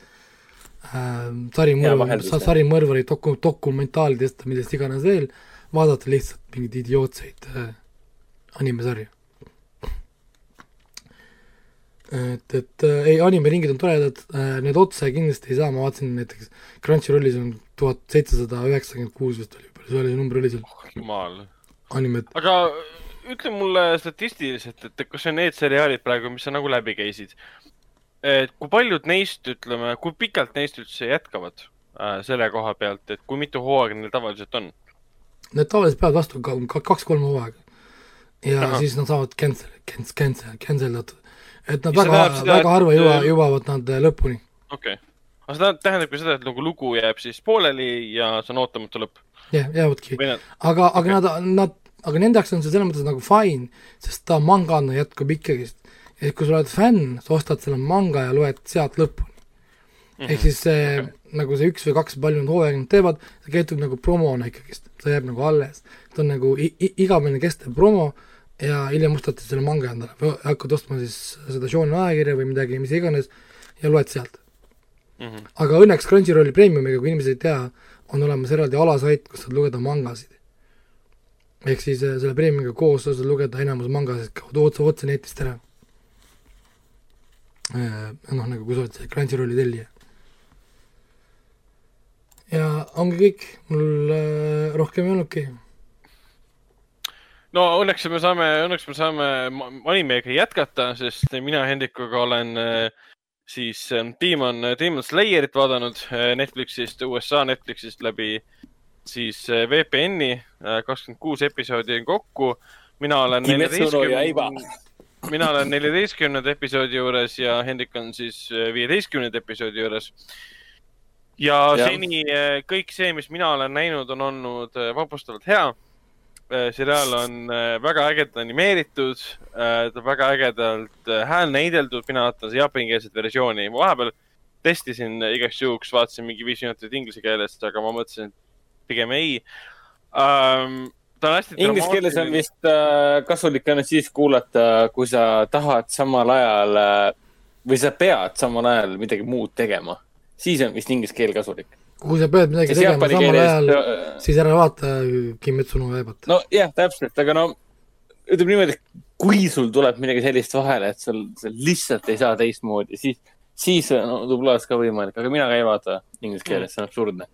äh,, sarimõrv vaheldus,, jah. sarimõrvari doku-, dokumentaalidest, millest iganes veel, vaadata lihtsalt mingeid idiootseid äh, animesarju. et, et äh, ei, animeringid on toredad äh,, need otse kindlasti ei saa, ma vaatasin näiteks Crunchyrollis on tuhat seitsesada üheksakümmend kuus vist oli, palju see oli, see number oli seal, jumal. animet, aga ütle mulle statistiliselt, et kas on need seriaalid praegu, mis sa nagu läbi käisid, et kui paljud neist, ütleme, kui pikalt neist üldse jätkavad äh, selle koha pealt, et kui mitu hooaega neil tavaliselt on? need tavaliselt peavad vastu ka, ka kaks-kolm hooaega. ja. Aha. siis nad saavad cancel, cancel, cancel, cancel datud. et nad see väga tähendab, seda, väga harva jõua, jõuavad nad äh, lõpuni. okei okay.. aga see tähendabki seda, et nagu lugu jääb siis pooleli ja see on ootamatu lõpp jah, jäävadki. või nad, aga, aga okay. nad, nad, aga nende jaoks on see selles mõttes nagu fine, sest ta mangana jätkub ikkagist. Et kui sa oled fänn, sa ostad selle manga ja loed sealt lõpuni. Mhm. ehk siis see okay. nagu see üks või kaks, palju nad hooaega nad teevad, see käitub nagu promona ikkagist, see jääb nagu alles. ta on nagu igavene kestev promo ja hiljem ostad selle manga endale või hakkad ostma siis seda Shonen ajakirja või midagi, mis iganes ja loed sealt. Mhm. aga õnneks Crunchyrolli Premiumiga, kui inimesed ei tea, on olemas eraldi alasait, kus saad lugeda mangasid. ehk siis äh, selle Premiumiga koos sa saad lugeda enamus mangasid otse, otse netist ära. noh, nagu kui sa oled Crunchyrolli tellija. ja ongi kõik, mul äh, rohkem ei olnudki. no õnneks me saame, õnneks me saame animega jätkata, sest mina Hendrikuga olen äh, siis äh, Demon, Demon Slayerit vaadanud äh, Netflixist, USA Netflixist läbi siis äh, VPN-i, kakskümmend kuus episoodi on kokku. mina olen Yaiba. Mina olen neljateistkümnenda episoodi juures ja Hendrik on siis viieteistkümnenda episoodi juures. ja, seni kõik see, mis mina olen näinud, on olnud vapustavalt hea seriaal on väga ägedalt animeeritud, ta on väga ägedalt häälnäideldud, mina vaatan seda jaapanikeelset versiooni. vahepeal testisin igaks juhuks, vaatasin mingi viis minutit inglise keeles, aga ma mõtlesin, et pigem ei um,. Ta on hästi. Inglise keeles on vist äh, kasulik ainult siis kuulata, kui sa tahad samal ajal äh, või sa pead samal ajal midagi muud tegema. siis on vist inglise keel kasulik kui sa pead midagi Sest tegema samal ajal, siis ära vaata Kimetsu no Yaibat. nojah, täpselt, aga no ütleme niimoodi, et kui sul tuleb midagi sellist vahele, et sul, sa lihtsalt ei saa teistmoodi, siis, siis no, dublaaž ka võimalik, aga mina ka ei vaata inglise keeles, see on absurdne.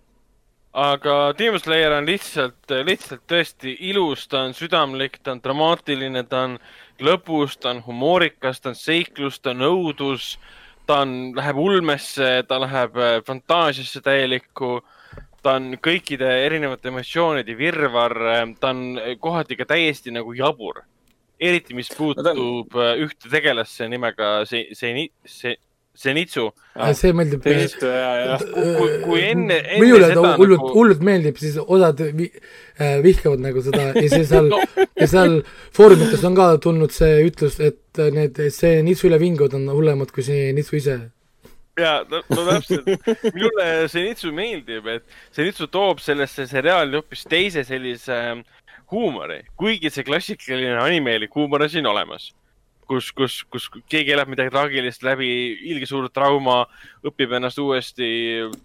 Aga Demon Slayer on lihtsalt, lihtsalt tõesti ilus, ta on südamlik, ta on dramaatiline, ta on lõbus, ta on humoorikas, ta on seiklus, ta on õudus ta on, läheb ulmesse, ta läheb äh, fantaasiasse täielikku, ta on kõikide erinevate emotsioonide virvarr, äh, ta on kohati ka täiesti nagu jabur. eriti, mis puutub no. Äh, ühte tegelasse nimega see, see, see Zenitsu. see meeldib. kui, kui enne, enne minule ta hullult nagu..., hullult meeldib, siis osad vi, äh, vihkavad nagu seda ja siis seal no. ja seal foorumites on ka tulnud see ütlus, et need Zenitsu ülevingud on hullemad kui Zenitsu ise ja no, no täpselt, minule Zenitsu meeldib, et Zenitsu toob sellesse seriaali hoopis teise sellise ähm, huumori, kuigi see klassikaline animeelik huumor on siin olemas kus, kus, kus keegi elab midagi traagilist läbi, ilge suur trauma, õpib ennast uuesti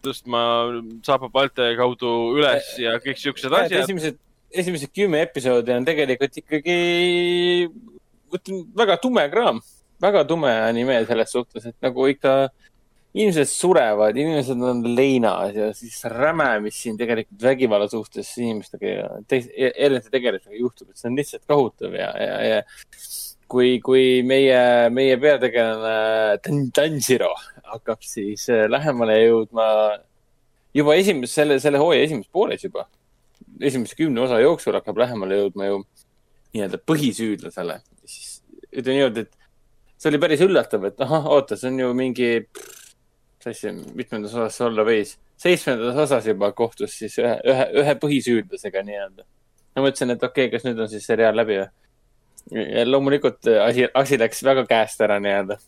tõstma saapa palte kaudu üles ja kõik siuksed asjad. esimesed, esimesed kümme episoodi on tegelikult ikkagi, ütleme, väga tume kraam, väga tume anime selles suhtes, et nagu ikka inimesed surevad, inimesed on leinas ja siis räme, mis siin tegelikult vägivalla suhtes inimestega ja teis, erinevate tegelastega juhtub, et see on lihtsalt kohutav ja, ja, ja kui, kui meie, meie peategelane Tanjiro hakkab siis äh, lähemale jõudma juba esimese, selle, selle hooaja esimeses pooles juba, esimese kümne osa jooksul hakkab lähemale jõudma ju nii-öelda põhisüüdlasele. siis ütleme niimoodi, et see oli päris üllatav, et ahah, oota, see on ju mingi, mis asja, mitmendas osas see olla võis, seitsmendas osas juba kohtus siis ühe, ühe, ühe põhisüüdlasega nii-öelda. ma mõtlesin, et okei okay,, kas nüüd on siis seriaal läbi või loomulikult äh, asi, asi läks väga käest ära nii-öelda.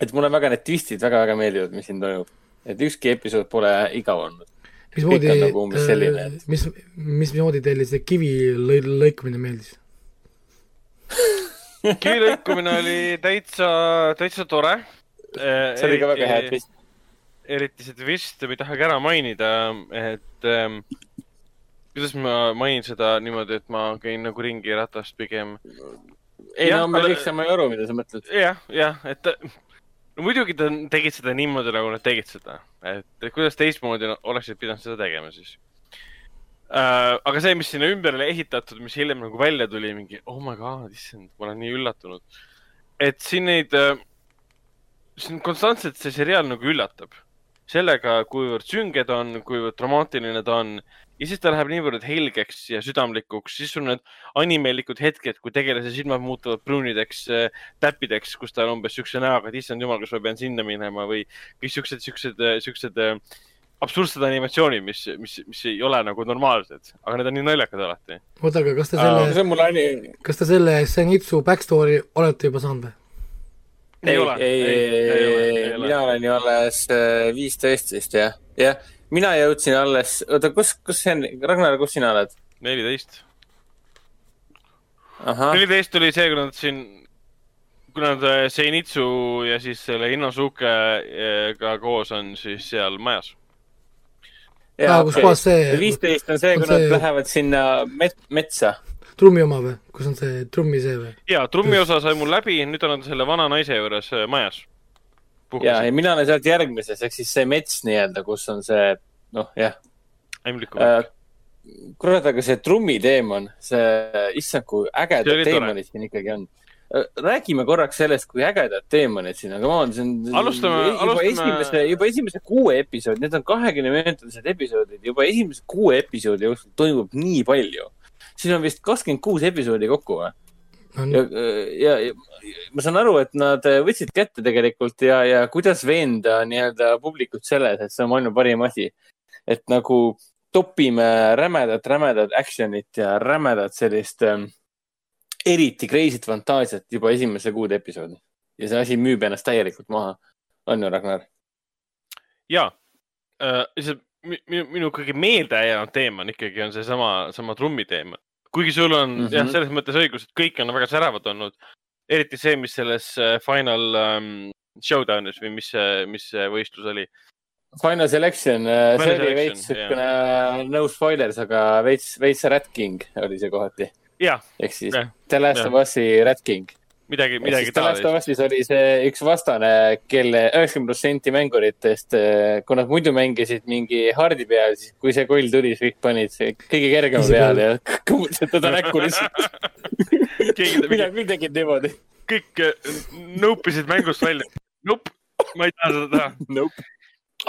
et mulle väga need twistid väga-väga meeldivad, mis siin toimub. et ükski episood pole igav olnud. mismoodi, nagu äh, mis, mismoodi teile see kivi lõi, lõikumine meeldis kivi lõikumine oli täitsa, täitsa tore. see oli ka väga hea twist. eriti see twist, ma ei tahagi ära mainida, et ähm, kuidas ma mainin seda niimoodi, et ma käin nagu ringi ratast pigem? ei no me kõik saame aru, mida sa mõtled. jah, jah, et no muidugi ta tegid seda niimoodi, nagu nad tegid seda, et kuidas teistmoodi oleksid pidanud seda tegema siis äh,. aga see, mis sinna ümber oli ehitatud, mis hiljem nagu välja tuli, mingi oh my god, issand, ma olen nii üllatunud. et siin neid äh,, siin konstantselt see seriaal nagu üllatab sellega, kuivõrd sünge ta on, kuivõrd dramaatiline ta on ja siis ta läheb niivõrd helgeks ja südamlikuks, siis sul need animeelikud hetked, kui tegelase silmad muutuvad pruunideks äh, täppideks, kus ta on umbes siukse näoga, et issand jumal, kas ma pean sinna minema või kõik siuksed, siuksed, siuksed äh, absurdsed animatsioonid, mis, mis, mis ei ole nagu normaalsed, aga need on nii naljakad alati. oota, aga kas te selle, kas te selle Zenitsu backstory olete juba saanud või? Ei, ei, ei, ei, ei, mina olen ju alles äh, viisteist vist jah, jah mina jõudsin alles, oota, kus, kus see on, Ragnar, kus sina oled? neliteist. neliteist oli see, kui nad siin, kui nad äh, Seinitsu ja siis selle Inosuke'ga koos on siis seal majas. jaa, kus kohas see? viisteist on see, kui nad lähevad sinna met-, metsa. Trummi oma või, kus on see trummi see või? jaa, trummi osa sai mul läbi, nüüd on nad selle vana naise juures äh, majas ja, ja mina olen sealt järgmises, ehk siis see mets nii-öelda, kus on see, noh, jah. äh, kurat, aga see trummiteemon, see, issand, kui ägedad teemonid siin ikkagi on. Äh, räägime korraks sellest, kui ägedad teemonid siin on, come on, see on. alustame, juba alustame. esimese, juba esimese kuue episoodi, need on kahekümne minutilised episoodid, juba esimese kuue episoodi jooksul toimub nii palju. Siin on vist kakskümmend kuus episoodi kokku või? ja, ja, ja ma saan aru, et nad võtsid kätte tegelikult ja, ja kuidas veenda nii-öelda publikut selles, et see on maailma parim asi. et nagu topime rämedat, rämedat action'it ja rämedat sellist ähm, eriti crazy't fantaasiat juba esimese kuude episoodi. ja see asi müüb ennast täielikult maha. on ju, Ragnar? ja äh,, see minu, minu kõige meelde jäänud teema on ikkagi on seesama, sama trummiteema kuigi sul on mm -hmm. jah, selles mõttes õigus, et kõik on väga säravad olnud. eriti see, mis selles äh, Final um, Showdownis või mis, mis see võistlus oli? Final Selection, äh, see oli veits siukene, äh, no spoilers, aga veits, veits Rat King oli see kohati. ehk siis ja. The Last of Us'i Rat King midagi, midagi taolist. Last of Us'is oli see üks vastane, kelle üheksakümmend protsenti mänguritest, eh, kui nad muidu mängisid mingi hardi peal, siis kui see koll tuli, siis kõik panid kõige kergema peale ja kummutasid teda näkku lihtsalt. mina küll tegin niimoodi. kõik eh, nope isid mängust välja. Nope, ma ei taha seda teha nope.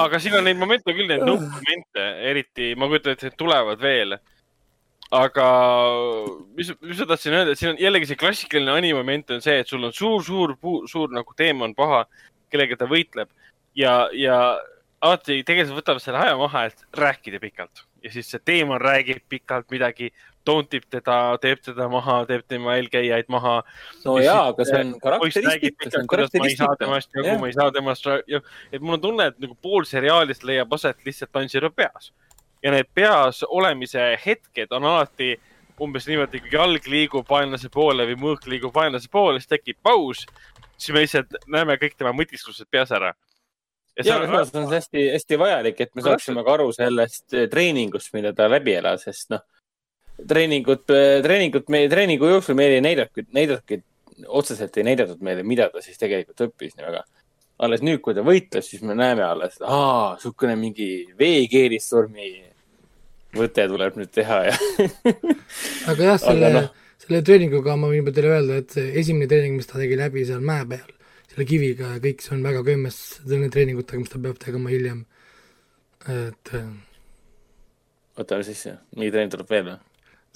aga siin on neid momente küll, neid nope momente, eriti ma kujutan ette, et tulevad veel aga mis, mis ma tahtsin öelda, et siin on jällegi see klassikaline animoment on see, et sul on suur, suur, suur nagu teemant paha, kellega ta võitleb ja, ja alati tegelikult võtavad selle aja maha, et rääkida pikalt ja siis see teemant räägib pikalt midagi, toontib teda, teeb teda maha, teeb tema eelkäijaid maha. no ja, jaa, aga see on karakteristika, see on karakteristika. temast nagu ma ei saa temast, et mul on tunne, et nagu pool seriaalist leiab aset lihtsalt Ansiro peas ja need peas olemise hetked on alati umbes niimoodi, kui jalg liigub vaenlase poole või mõõk liigub vaenlase poole, siis tekib paus. siis me lihtsalt näeme kõik tema mõtisklused peas ära. ja, ja on... see on hästi-hästi vajalik, et me saaksime ka aru sellest eh, treeningust, mida ta läbi elas, sest noh, treeningut, eh, treeningut, meie treeningu jooksul meile ei näidatud, näidatudki, otseselt ei näidatud meile, mida ta siis tegelikult õppis nii väga alles nüüd, kui ta võitles, siis me näeme alles, aa, niisugune mingi veekeeristormi võte tuleb nüüd teha ja aga jah, selle no., selle treeninguga ma võin juba teile öelda, et esimene treening, mis ta tegi läbi seal mäe peal, selle kiviga ja kõik, see on väga kömmes selle treeningutega, mis ta peab tegema hiljem, et oota, mis siis, mingi treening tuleb veel või?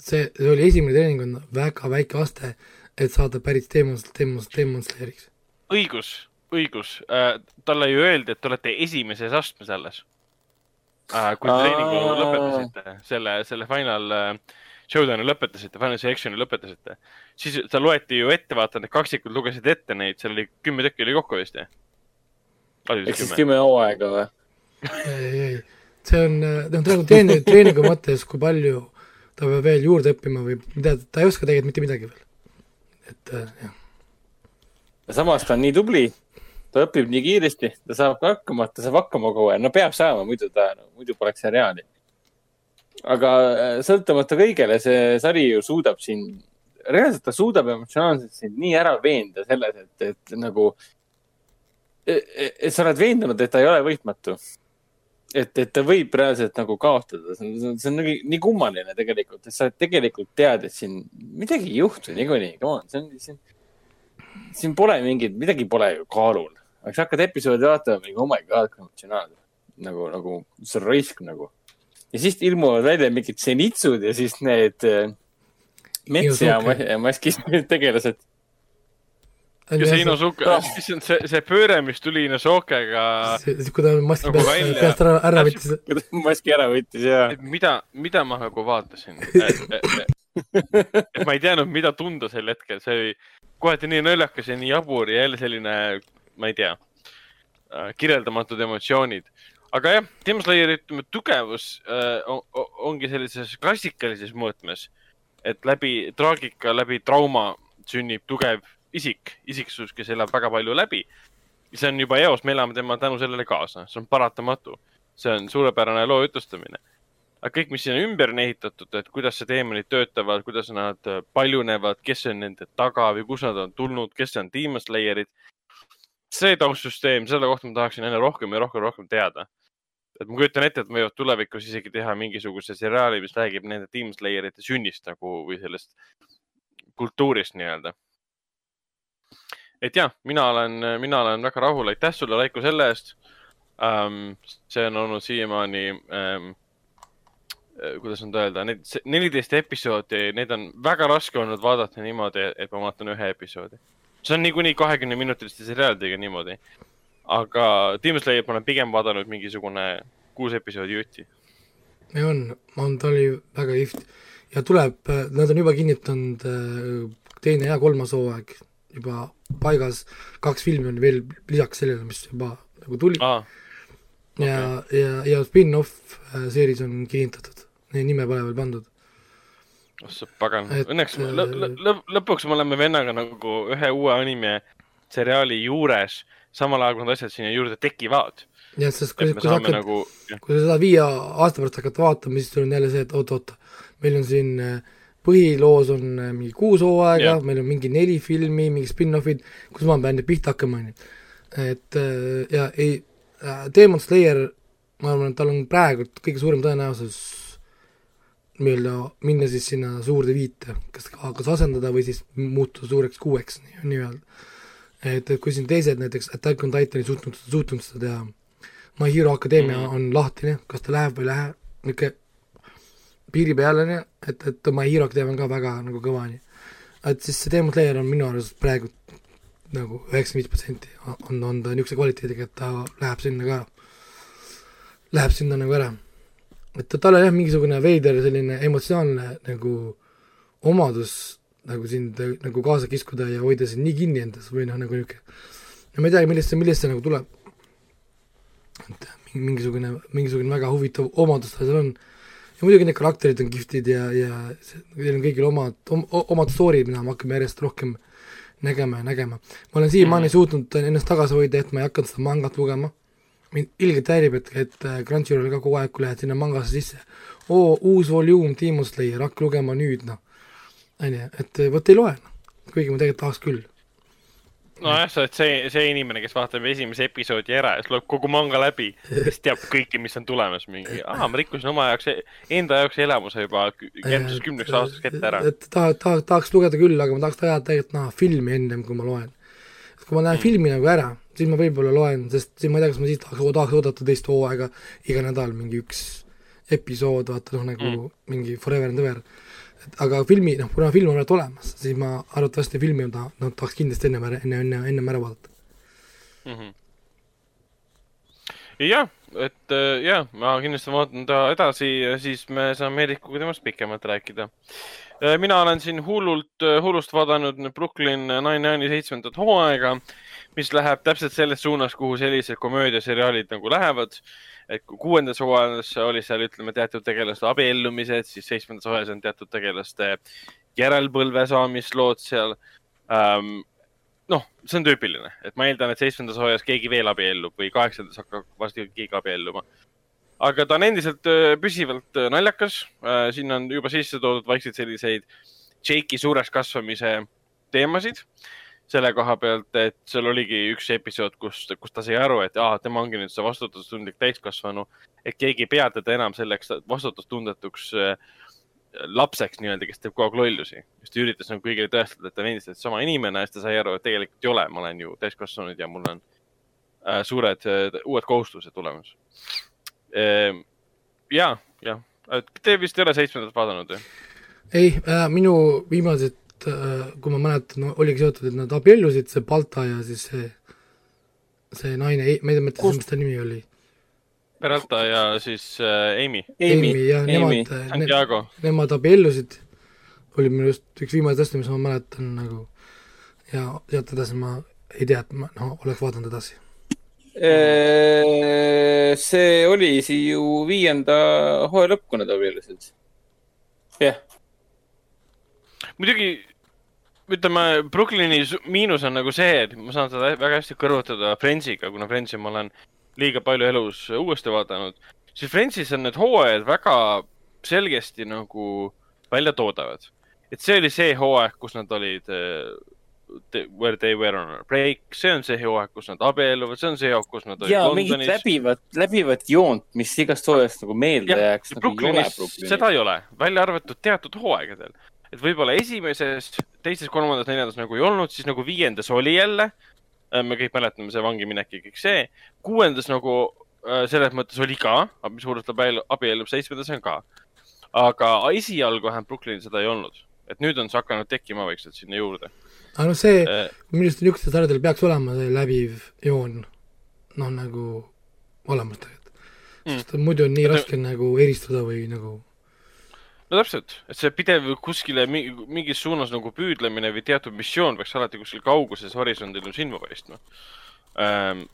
see, see oli esimene treening, on väga väike aste, et saada päris Demon, Demon, Demon Slayeriks. õigus, õigus äh,, talle ju öeldi, et te olete esimeses astmes alles äh,. kui treeningu lõpetasite, selle, selle final äh, showdown'i lõpetasite, final selection'i lõpetasite, siis ta loeti ju ette, vaata, need kaksikud lugesid ette neid, seal oli kümme tükki oli kokku vist, jah? ehk siis kümme hooaega või? ei, ei, see on, noh, nagu treeningu, treeningu mõttes, kui palju ta peab veel juurde õppima või mida, ta ei oska tegelikult mitte midagi veel. et äh, jah. samas ta on nii tubli ta õpib nii kiiresti, ta saab ka hakkama, ta saab hakkama kogu aeg, no peab saama, muidu ta no,, muidu poleks seriaali. aga äh, sõltumata kõigele, see sari ju suudab sind, reaalselt ta suudab emotsionaalselt sind nii ära veenda selles, et, et nagu, et, e, et sa oled veendunud, et ta ei ole võitmatu. et, et ta võib reaalselt nagu kaotada, see on, see on nii, nii kummaline tegelikult, et sa tegelikult tead, et siin midagi ei juhtu niikuinii, come on, see on, siin siin pole mingit, midagi pole ju kaalul aga sa hakkad episoodi vaatama, mingi oh my god, kui emotsionaalne. nagu, nagu see on raisk nagu. ja siis ilmuvad välja mingid senitsud ja siis need äh, mets ja maskis tegelased. ja see Inosuke oh., issand, see, see pööre, mis tuli Inosukega. kui ta maski nagu peast, peast ära, ära võttis. maski ära võttis ja. mida, mida ma nagu vaatasin et ma ei teadnud, mida tunda sel hetkel, see oli kohati nii naljakas ja nii jabur ja jälle selline ma ei tea, äh, kirjeldamatud emotsioonid. aga jah, Demon Slayeri ütleme tugevus äh, on, ongi sellises klassikalises mõõtmes, et läbi traagika, läbi trauma sünnib tugev isik, isiksus, kes elab väga palju läbi. see on juba eos, me elame tema tänu sellele kaasa, see on paratamatu. see on suurepärane loo jutustamine aga kõik, mis sinna ümber on ehitatud, et kuidas see teemonid töötavad, kuidas nad paljunevad, kes on nende taga või kust nad on tulnud, kes on Demon Slayerid, see taustsüsteem, selle kohta ma tahaksin aina rohkem ja rohkem, rohkem teada. et ma kujutan ette, et võivad tulevikus isegi teha mingisuguse seriaali, mis räägib nende Team Slayerite sünnist nagu või sellest kultuurist nii-öelda. et jah, mina olen, mina olen väga rahul, aitäh sulle, Raiko, selle eest um,. see on olnud siiamaani um, kuidas nüüd öelda, need neliteist episoodi, neid on väga raske olnud vaadata niimoodi, et ma vaatan ühe episoodi. See on niikuinii kahekümne minutiliste seriaalidega niimoodi. aga Demon Slayer'it ma olen pigem vaadanud mingisugune kuus episoodi jutti. on, on, ta oli väga kihvt ja tuleb, nad on juba kinnitanud äh, teine ja kolmas hooaeg juba paigas, kaks filmi on veel lisaks sellele, mis juba nagu tuli ah,. Okay. ja, ja, ja spin-off äh, seeris on kinnitatud, nime pole veel pandud. Oh sa pagan, õnneks lõ, lõ, lõ, lõpuks me oleme vennaga nagu ühe uue anime seriaali juures, samal ajal kui need asjad sinna juurde tekivad. jah, sest kui, kui sa hakkad nagu..., kui sa seda viie aasta pärast hakkad vaatama, siis sul on jälle see, et oot-oot, meil on siin äh, põhiloos on äh, mingi kuus hooaega meil on mingi neli filmi, mingi spin-offid, kus ma pean nüüd pihta hakkama, on ju. et äh, ja ei, äh, Demon Slayer, ma arvan, et tal on praegu kõige suurem tõenäosus nii-öelda minna siis sinna suurde viite, kas, kas asendada või siis muutuda suureks kuueks nii-öelda. et, et kui siin teised näiteks Attack on Titan ei suutnud, suutnud seda teha, My Hero Academia mm. on lahtine, kas ta läheb või ei lähe, niisugune piiri peal, on ju, et, et oma Hero teema on ka väga nagu kõva, on ju. et siis see Demon Slayer on minu arust praegu nagu üheksakümmend viis protsenti on, on ta niisuguse kvaliteediga, et ta läheb sinna ka, läheb sinna nagu ära. Et tal on jah, mingisugune veider selline emotsionaalne nagu omadus nagu sind nagu kaasa kiskuda ja hoida sind nii kinni endas või noh, nagu niisugune, no ma ei teagi, millest see, millest see nagu tuleb. et mingisugune, mingisugune väga huvitav omadus tal seal on ja muidugi need karakterid on kihvtid ja, ja neil on kõigil omad om,, omad story'd, mida me hakkame järjest rohkem nägema ja nägema. ma olen siiamaani mm. suutnud ennast tagasi hoida, et ma ei hakanud seda mangat lugema, mind ilgelt häirib, et, et äh, Crunchyroll ka kogu aeg, kui lähed sinna mangasse sisse, oo, uus volüüm Demon Slayer, hakka lugema nüüd, noh. on ju, et vot ei loe, noh. kuigi ma tegelikult tahaks küll nojah, sa oled see, see inimene, kes vaatab esimese episoodi ära ja siis loeb kogu manga läbi, siis teab kõike, mis on tulemas, mingi, aa, ma rikkusin oma jaoks, enda jaoks elamuse juba järgmiseks kümneks aastaks ette ära. et taha, taha, tahaks lugeda küll, aga ma tahaks teha tegelikult näha filmi ennem, kui ma loen. kui ma näen mm. filmi nagu ära, siis ma võib-olla loen, sest siis ma ei tea, kas ma siis tahaks, tahaks oodata teist hooaega iga nädal mingi üks episood, vaata noh, nagu mm. mingi Forever and Ever aga filmi, noh, kuna film on praegu olemas, siis ma arvatavasti filmi taha, noh, tahaks kindlasti ennem ära, enne, enne, ennem ära vaadata mm. -hmm. jah, et jah, ma kindlasti vaatan ta edasi ja siis me saame Eerikuga temast pikemalt rääkida. Mina olen siin hullult, hullust vaadanud Brooklyn Nine-Nine'i seitsmendat hooaega, mis läheb täpselt selles suunas, kuhu sellised komöödiaseriaalid nagu lähevad et kuuendas hooajas oli seal, ütleme, teatud tegelaste abiellumised, siis seitsmendas hooajas on teatud tegelaste järelpõlve saamislood seal ähm,. noh, see on tüüpiline, et ma eeldan, et seitsmendas hooajas keegi veel abiellub või kaheksandas hakkab varsti keegi abielluma. aga ta on endiselt püsivalt naljakas. Sinna on juba sisse toodud vaikselt selliseid Jake'i suureks kasvamise teemasid selle koha pealt, et seal oligi üks episood, kus, kus ta sai aru, et aa, tema ongi nüüd see vastutustundlik täiskasvanu, et keegi ei pea teda enam selleks vastutustundetuks äh, lapseks nii-öelda, kes teeb kogu aeg lollusi. siis ta üritas nagu kõigile tõestada, et ta on endiselt sama inimene ja siis ta sai aru, et tegelikult ei ole, ma olen ju täiskasvanud ja mul on äh, suured äh, uued kohustused tulemas äh,. ja, jah, te vist ei ole seitsmendat vaadanud ju? ei äh,, minu viimased Äh, kui ma mäletan no,, oligi seotud, et nad abiellusid, see Balta ja siis see, see naine, ma ei mäleta, mis ta nimi oli. Peralta ja siis äh, Amy. Amy, jah, nemad, ne, nemad abiellusid, oli minu arust üks viimaseid asju, mis ma mäletan nagu ja sealt edasi ma ei tea, et ma noh, oleks vaadanud edasi. Äh, see oli ju viienda hooaja lõpp, kui nad abiellusid. jah yeah muidugi ütleme, Brooklyni miinus on nagu see, et ma saan seda väga hästi kõrvutada Friendsiga, kuna Friendsi ma olen liiga palju elus uuesti vaadanud. siis Friendsis on need hooajad väga selgesti nagu välja toodavad. et see oli see hooaeg, kus nad olid uh, Where they were on a break, see on see hooaeg, kus nad abielluvad, see on see hooaeg, kus nad olid ja, Londonis. läbivat, läbivat joont, mis igast hooajast nagu meelde ja, jääks. Brooklynis seda ei ole, välja arvatud teatud hooaegadel et võib-olla esimeses, teises, kolmandas, neljandas nagu ei olnud, siis nagu viiendas oli jälle. Äh, me kõik mäletame see vangiminek ja kõik see. kuuendas nagu äh, selles mõttes oli ka, mis puudutab abiellub, seitsmendas on ka. aga esialgu vähemalt Brooklynil seda ei olnud, et nüüd on see hakanud tekkima vaikselt sinna juurde. aga noh, see äh,, arust niisugustel sarjadel peaks olema see läbiv joon, noh nagu olemas tegelikult mm.. sest muidu on nii raske nagu eristada või nagu no täpselt, et see pidev kuskile mingis suunas nagu püüdlemine või teatud missioon peaks alati kuskil kauguses horisondil silma paistma ähm,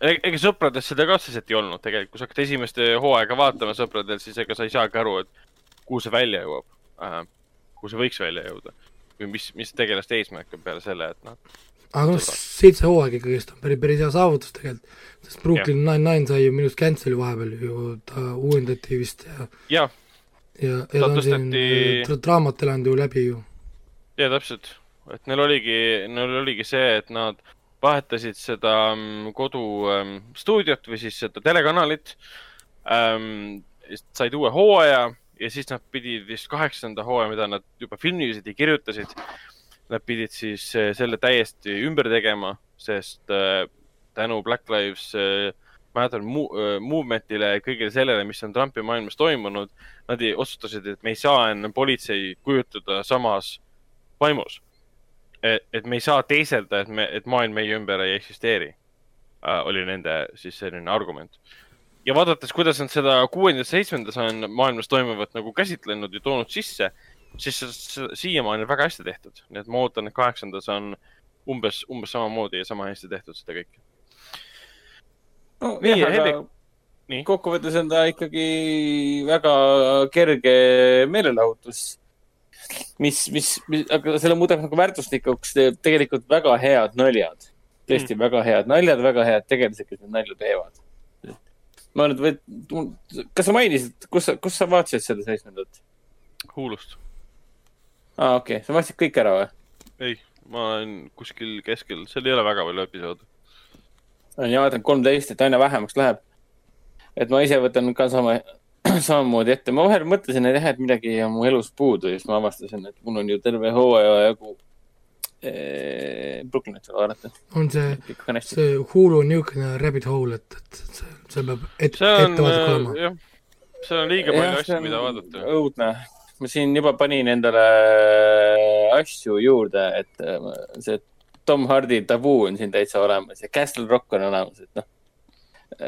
ega sõprades seda ka otseselt ei olnud tegelikult, kui sa hakkad esimeste hooaega vaatama sõpradel, siis ega sa ei saagi aru, et kuhu see välja jõuab äh,. kuhu see võiks välja jõuda või mis, mis tegelaste eesmärk on peale selle, et noh. aga noh, seitse hooaega ikkagist on päris, päris hea saavutus tegelikult, sest Brooklyn Nine-Nine sai ju minu arust cancel'i vahepeal ju, ta uuendati vist ja. ja, ja, ja ta on tõsteti... siin draamat elanud ju läbi ju. ja täpselt, et neil oligi, neil oligi see, et nad vahetasid seda mm, kodustuudiot ähm, või siis seda telekanalit ähm,. said uue hooaja ja siis nad pidid vist kaheksanda hooaja, mida nad juba filmisid ja kirjutasid. Nad pidid siis äh, selle täiesti ümber tegema, sest äh, tänu Black Lives äh, Matter äh, movement'ile ja kõigele sellele, mis on Trumpi maailmas toimunud, nad otsustasid, et me ei saa enam politsei kujutada samas vaimus et, et me ei saa teeselda, et me, et maailm meie ümber ei eksisteeri äh,, oli nende siis selline argument. ja vaadates, kuidas nad seda kuuendas, seitsmendas on maailmas toimuvat nagu käsitlenud ja toonud sisse, siis siiamaani on väga hästi tehtud, nii et ma ootan, et kaheksandas on umbes, umbes samamoodi ja sama hästi tehtud seda kõike. No nii, nii. kokkuvõttes on ta ikkagi väga kerge meelelahutus mis, mis, mis, aga selle muudab nagu väärtuslikuks tegelikult väga head naljad. tõesti mm. väga head naljad, väga head tegelased, kes neid nalju teevad. ma nüüd või, kas sa mainisid, kus sa, kus sa vaatasid seda seitsmendat? Huulust. aa, okei okay., sa vaatasid kõik ära või? ei, ma olen kuskil keskel, seal ei ole väga palju episoode. Ja vaatan kolmteist, et aina vähemaks läheb. et ma ise võtan ka sama samamoodi ette. ma vahel mõtlesin, et jah, et midagi on mu elus puudu ja siis ma avastasin, et mul on ju terve hooaja jagu ee, Brooklynit seal vaadata. on see, see Hulu on niisugune rabbit hole, et, et see, see peab et, ettevaatlik äh, olema. seal on liiga palju asju, mida vaadata. õudne. ma siin juba panin endale asju juurde, et äh, see Tom Hardy tabuu on siin täitsa olemas ja Castle Rock on olemas, et noh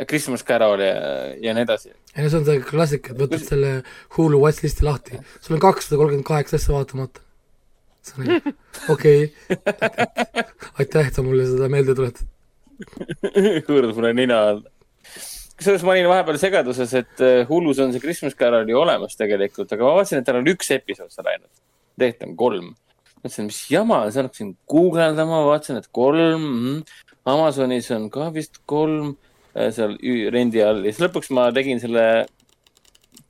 Christmas Carol ja, ja nii edasi. ei no see on see klassika, et võtad Kus... selle Hulu watchlist'i lahti, sul on kakssada kolmkümmend kaheksa asja vaatamata. see on okei, aitäh, et sa mulle seda meelde tuletad. hõõrud mulle nina all. kusjuures ma olin vahepeal segaduses, et äh, Hulus on see Christmas Carol ju olemas tegelikult, aga ma vaatasin, et tal on üks episood seal ainult. tegelikult on kolm. Mõtlesin, mis jama, siis hakkasin guugeldama, vaatasin, et kolm mm,. Amazonis on ka vist kolm Äh, seal rendi all ja siis lõpuks ma tegin selle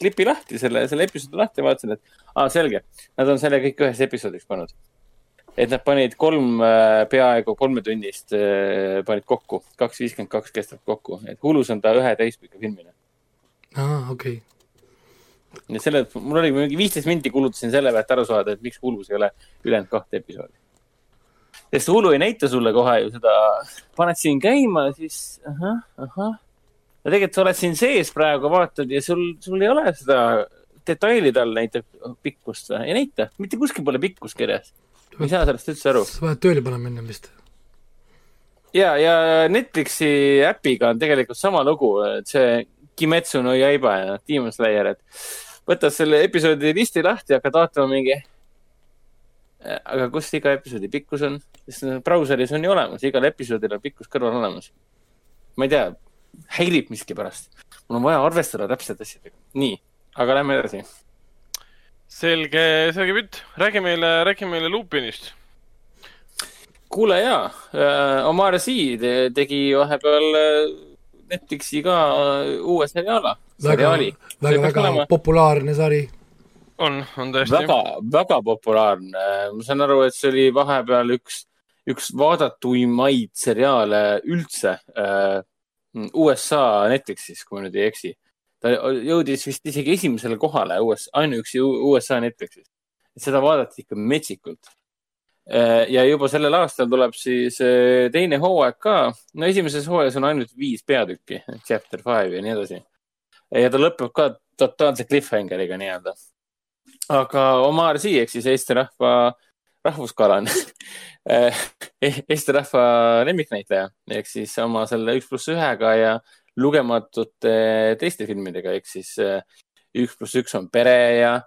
klipi lahti, selle, selle episoodi lahti ja vaatasin, et aa, selge, nad on selle kõik ühes episoodiks pannud. et nad panid kolm äh, peaaegu kolmetunnist äh, panid kokku, kaks viiskümmend kaks kestab kokku, et Hulus on ta ühe täispika filmina. aa, okei okay.. Ja selle, mul oli mingi viisteist minti kulutasin selle pealt aru saada, et miks Hulus ei ole ülejäänud kahte episoodi sest Hulu ei näita sulle kohe ju seda, paned siin käima, siis ahah, ahah. ja tegelikult sa oled siin sees praegu, vaatad ja sul, sul ei ole seda detaili tal näitab pikkust või? ei näita, mitte kuskil pole pikkust kirjas. ma ei saa sellest üldse aru. sa pead tööle panema ennem vist. ja, ja Netflixi äpiga on tegelikult sama lugu, et see Kimetsu no Yaiba ja Demon Slayer, et võtad selle episoodi listi lahti ja hakkad vaatama mingi aga kus iga episoodi pikkus on, sest brauseris on ju olemas, igal episoodil on pikkus kõrval olemas. ma ei tea, häirib miskipärast. mul on vaja arvestada täpselt asjadega. nii, aga lähme edasi. selge, selge pilt. räägi meile, räägi meile Lupinist. kuule jaa äh,, Omar Sy te, tegi vahepeal äh, Netflixi ka äh, uue seriaala. väga, väga, väga populaarne sari on, on tõesti. väga, väga populaarne. ma saan aru, et see oli vahepeal üks, üks vaadatuimaid seriaale üldse äh, USA Netflixis, kui ma nüüd ei eksi. ta jõudis vist isegi esimesele kohale US, ainuüksi USA Netflixis. seda vaadati ikka metsikult. Ja juba sellel aastal tuleb siis äh, teine hooaeg ka. no esimeses hooajas on ainult viis peatükki, chapter five ja nii edasi. ja ta lõpeb ka totaalse cliffhangeriga nii-öelda aga Omar Sy ehk siis Eesti rahva rahvuskalane Eesti rahva lemmiknäitleja ehk siis oma selle üks pluss ühega ja lugematute teiste filmidega ehk siis üks pluss üks on pere ja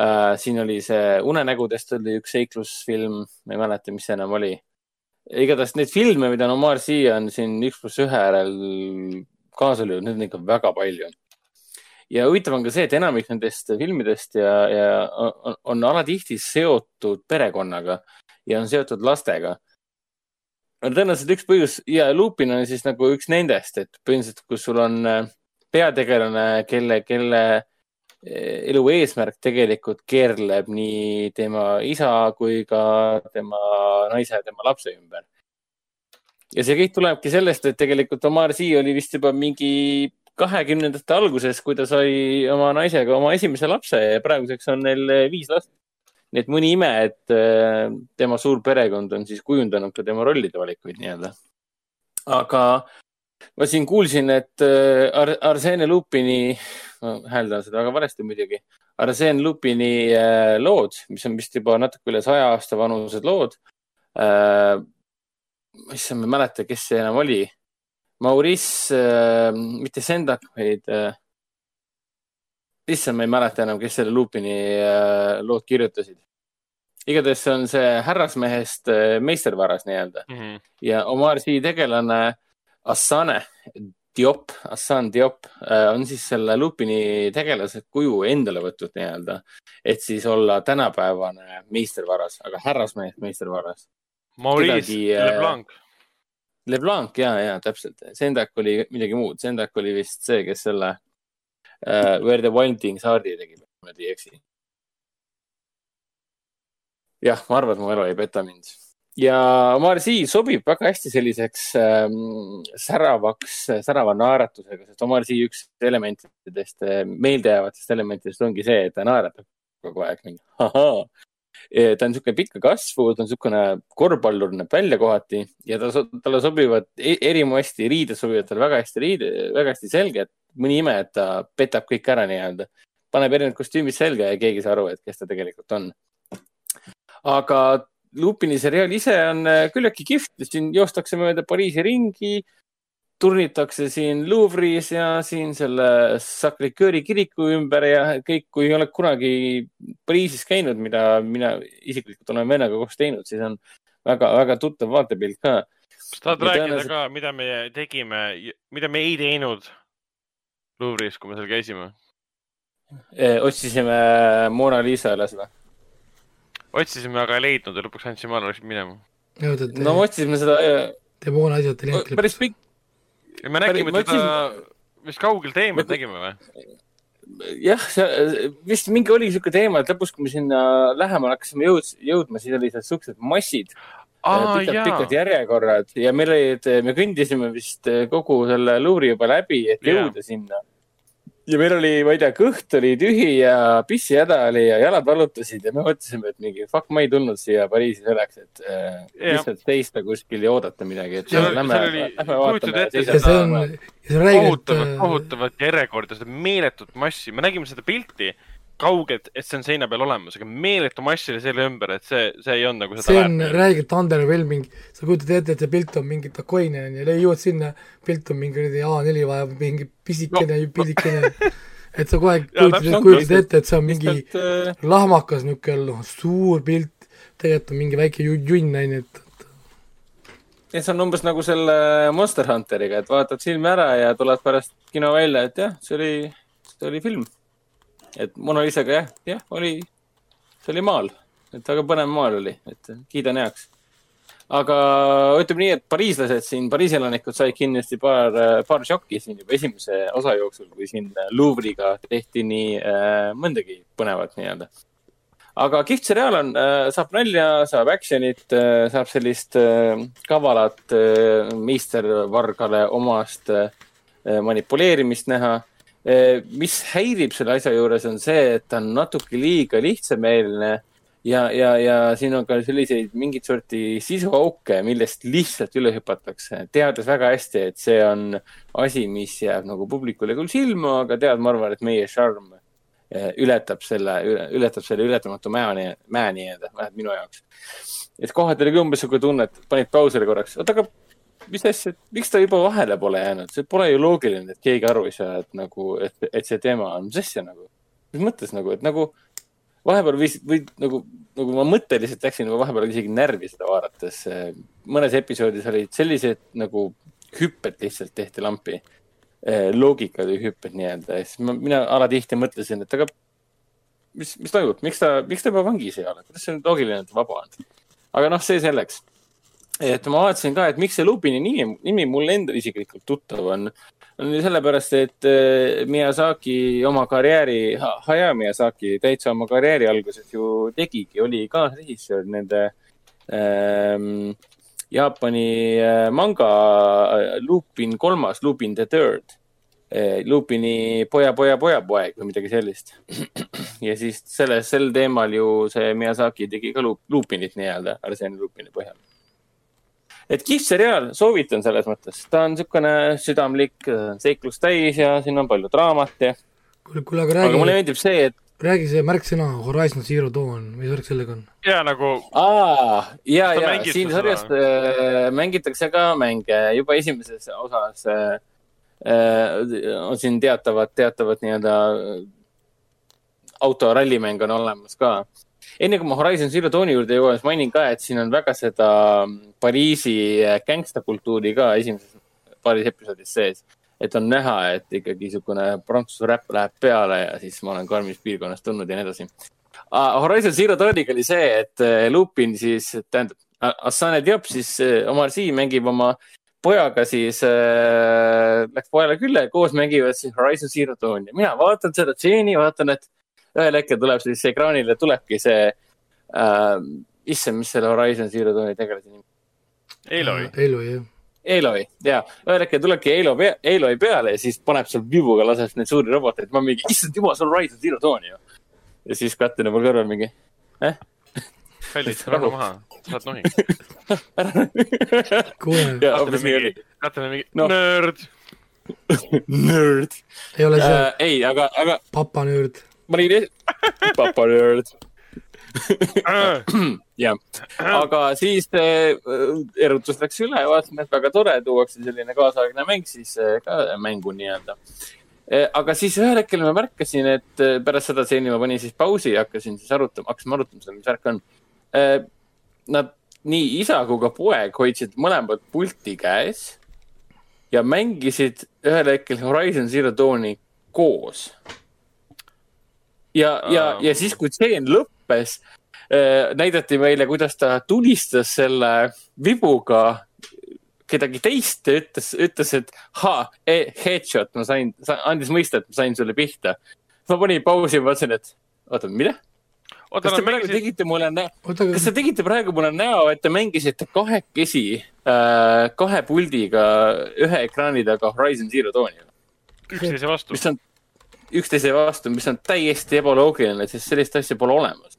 äh, siin oli see Unenägudest oli üks seiklusfilm, ma ei mäleta, mis see enam oli. igatahes neid filme, mida on Omar Sy on siin üks pluss ühe järel kaasa löönud, neid on ikka väga palju. ja huvitav on ka see, et enamik nendest filmidest ja, ja on, on alatihti seotud perekonnaga ja on seotud lastega. tõenäoliselt üks põhjus ja Lupin on siis nagu üks nendest, et põhimõtteliselt, kus sul on äh, peategelane, kelle, kelle elu eesmärk tegelikult keerleb nii tema isa kui ka tema naise ja tema lapse ümber. ja see kõik tulebki sellest, et tegelikult Omar Sy oli vist juba mingi kahekümnendate alguses, kui ta sai oma naisega oma esimese lapse ja praeguseks on neil viis last. nii et mõni ime, et eh, tema suur perekond on siis kujundanud ka tema rollide valikuid nii-öelda. aga ma siin kuulsin, et eh, Ar Arsene Lupini ma hääldan seda väga valesti muidugi. Arsene Lupini äh, lood, mis on vist juba natuke üle saja aasta vanused lood äh,. issand, ma ei mäleta, kes see enam oli. Maurice äh,, mitte Sendak, vaid äh,. issand, ma ei mäleta enam, kes selle Lupini äh, lood kirjutasid igatahes see on see härrasmehest äh, meistervaras nii-öelda mm -hmm. ja Omar Sy tegelane Assane Diop, Hassan Diop äh, on siis selle Lupini tegelase kuju endale võtnud nii-öelda, et siis olla tänapäevane meistervaras, aga härrasmees meistervaras. Maurice Kedagi, äh, Leblanc. Leblanc ja, ja täpselt, Sendak oli midagi muud, Sendak oli vist see, kes selle uh, Where the Wild Things Are tegi, ma ei eksi. jah, ma arvan, et mu elu ei peta mind ja Marsi sobib väga hästi selliseks ähm, säravaks, särava naeratusega, sest Marsi üks elementidest, äh, meeldejäävatest elementidest ongi see, et ta naeratab kogu aeg mingi ahaa. ta on niisugune pikka kasvu, ta on niisugune korvpallur näeb välja kohati ja ta, talle sobivad e-, erimasti, riided sobivad talle väga hästi, riide, väga hästi selga, et mõni ime, et ta petab kõik ära nii-öelda. paneb erinevad kostüümid selga ja keegi ei saa aru, et kes ta tegelikult on. aga Lupini seriaal ise on äh, küllaltki kihvt, siin joostakse mööda Pariisi ringi, turnitakse siin Louvre'is ja siin selle Sacré-Coeur'i kiriku ümber ja kõik, kui ei ole kunagi Pariisis käinud, mida mina isiklikult olen vennaga koos teinud, siis on väga-väga tuttav vaatepilt ka. kas tahad rääkida tõenäoliselt... ka, mida me tegime, mida me ei teinud Louvre'is, kui me seal käisime? Äh, otsisime Mona Lisa üles või? Otsisime, aga ei leidnud ja lõpuks andsime alla, läksime minema. no me otsisime seda. Demona asjad ei leidnud. päris pikk. me nägime teda otsin..., vist kaugel teemat nägime või? jah, see vist mingi oli siuke teema, et lõpus, kui me sinna lähemale hakkasime jõud, jõudma, siis olid seal siuksed massid ah,. pikad, pikad järjekorrad ja meil olid, me kõndisime vist kogu selle luuri juba läbi, et jõuda yeah. sinna ja meil oli, ma ei tea, kõht oli tühi ja pissihäda oli ja jalad valutasid ja me mõtlesime, et mingi fuck, ma ei tulnud siia Pariisi selleks, et äh, lihtsalt seista kuskil ja oodata midagi, et seal, lähme, lähme vaatame. see on, see on kohutavat, kohutavat järjekorda, seda meeletut massi, me nägime seda pilti kaugelt, et see on seina peal olemas, aga meeletu mass oli selle ümber, et see, see ei olnud nagu seda see on räigelt underwhelming, sa kujutad ette, et see pilt on mingi takoine on ju, jõuad sinna, pilt on mingi kuradi A4 vajab mingi pisikene no. pisikene. Et sa kohe kujutad, kujutad ette, et see on mingi Lihtsalt, äh... lahmakas niisugune noh, suur pilt, tegelikult on mingi väike junn, on ju, et et see on umbes nagu selle Monster Hunteriga, et vaatad filmi ära ja tuled pärast kino välja, et jah, see oli, see oli film et Mona Lisaga jah, jah, oli, see oli maal, et väga põnev maal oli, et kiidan heaks. aga ütleme nii, et pariislased siin, Pariisi elanikud said kindlasti paar, paar šokki siin juba esimese osa jooksul, kui siin Louvre'iga tehti nii äh, mõndagi põnevat nii-öelda. aga kihvt seriaal on äh,, saab nalja, saab action'it äh,, saab sellist äh, kavalat äh, meistervargale omast äh, manipuleerimist näha mis häirib selle asja juures, on see, et ta on natuke liiga lihtsameelne ja, ja, ja siin on ka selliseid mingit sorti sisuauke, millest lihtsalt üle hüpatakse, teades väga hästi, et see on asi, mis jääb nagu publikule küll silma, aga tead, ma arvan, et meie šarm ületab selle, ületab selle ületamatu mäe, mäe nii-öelda, vähemalt minu jaoks. et kohati oli ka umbes sihuke tunne, et panid pausile korraks, oota, aga mis asja, miks ta juba vahele pole jäänud, see pole ju loogiline, et keegi aru ei saa, et nagu, et, et see teema on, mis asja nagu, mis mõttes nagu, et nagu vahepeal võis, või nagu, nagu ma mõtteliselt läksin vahepeal isegi närvi seda vaadates. mõnes episoodis olid sellised nagu hüpped lihtsalt tehti lampi. loogikad või hüpped nii-öelda ja siis ma, mina alatihti mõtlesin, et aga mis, mis toimub, miks ta, miks ta juba vangis ei ole, kuidas see on loogiline, et ta vaba on? aga noh, see selleks et ma vaatasin ka, et miks see Lupini nimi, nimi mulle endale isiklikult tuttav on. sellepärast, et äh, Miyazaki oma karjääri, Hayao Miyazaki täitsa oma karjääri alguses ju tegigi, oli kaasrežissöör nende ähm, Jaapani äh, manga äh, Lupin kolmas, Lupin the third Lupini poja, poja, pojapoeg või midagi sellist. ja siis selle, sel teemal ju see Miyazaki tegi ka Lupinit nii-öelda, Arseni Lupini põhjal et kihvt seriaal, soovitan selles mõttes, ta on niisugune südamlik, seiklust täis ja siin on palju draamat ja. kuule, kuule, aga räägi. aga mulle meeldib see, et. räägi see märksõna Horizon Zero Dawn, mis värk sellega on? ja nagu. aa, ja, ja siin sarjas äh, mängitakse ka mänge juba esimeses osas äh, äh, on siin teatavad, teatavad nii-öelda autorallimäng on olemas ka enne kui ma Horizon Zero Dawni juurde jõuan, siis mainin ka, et siin on väga seda Pariisi gängstakultuuri ka esimeses paaris episoodis sees. et on näha, et ikkagi niisugune prantsuse räpp läheb peale ja siis ma olen karmis piirkonnast tulnud ja nii edasi. Horizon Zero Dawniga oli see, et eh, Lupin siis, tähendab, Assane Diop siis, eh, Omar Sy mängib oma pojaga siis äh, läks pojale külla ja koos mängivad siis Horizon Zero Dawni mina vaatan seda stseeni, vaatan, et ühel hetkel tuleb siis ekraanile tulebki see äh,, issand, mis selle Horizon Zero Dawni tegelase nimi? Eloi. Eloi, jah. Eloi, ja ühel hetkel tulebki Elo pea, Eloi peale ja siis paneb seal vibuga, laseb neid suuri roboteid. ma mingi, issand jumal, see on Horizon Zero Dawn ju. ja siis Katrin on mul kõrval mingi, eh? Kallis, rahu maha, sa oled nohi. kuule. Katrin on mingi no. nörd nörd. ei ole see äh,. ei, aga, aga. papa nörd ma olin papa nörd jah, aga siis äh, erutus läks üle vaatasime, et väga tore, tuuakse selline kaasaegne mäng siis äh, ka mängu nii-öelda. Äh,. aga siis ühel hetkel ma märkasin, et pärast seda stseeni ma panin siis pausi ja hakkasin siis arutama, hakkasime arutama seda, mis värk on. Äh,. Nad, nii isa kui ka poeg hoidsid mõlemad pulti käes ja mängisid ühel hetkel Horizon Zero Dawni koos ja, ja, ja siis, kui stseen lõppes äh,, näidati meile, kuidas ta tulistas selle vibuga kedagi teist ja ütles, ütles, et ha e, headshot, ma sain, andis mõista, et ma sain sulle pihta. ma panin pausi ja mõtlesin, et oota, mida? kas te praegu mängisid... tegite mulle näo, kas te tegite praegu mulle näo, et te mängisite kahekesi äh, kahe puldiga ühe ekraani taga Horizon Zero Dawni? üksteise vastu. mis on üksteise vastu, mis on täiesti ebaloogiline, sest sellist asja pole olemas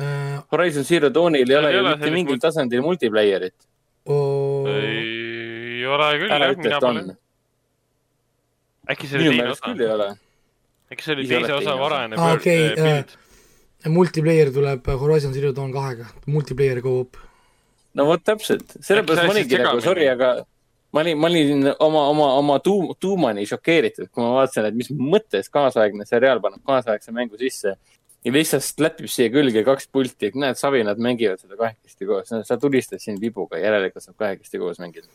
uh,. Horizon Zero Dawnil ei ole ju mitte mingil tasandil multiplayer'it oh.. ei ole küll, jah, mina pole. äkki see oli teine osa? äkki see oli teise osa varajane ah, okay, uh, multiplayer tuleb Horizon Zero Dawn kahega, multiplayer go-up. no vot täpselt, sellepärast ma olingi nagu sorry, aga ma olin, ma olin oma, oma, oma tuum, tuumani šokeeritud, kui ma vaatasin, et mis mõttes kaasaegne seriaal paneb kaasaegse mängu sisse. ja lihtsalt läpib siia külge kaks pulti, et näed, Savinad mängivad seda kahekesti koos, sa tulistad siin vibuga, järelikult saab kahekesti koos mängida.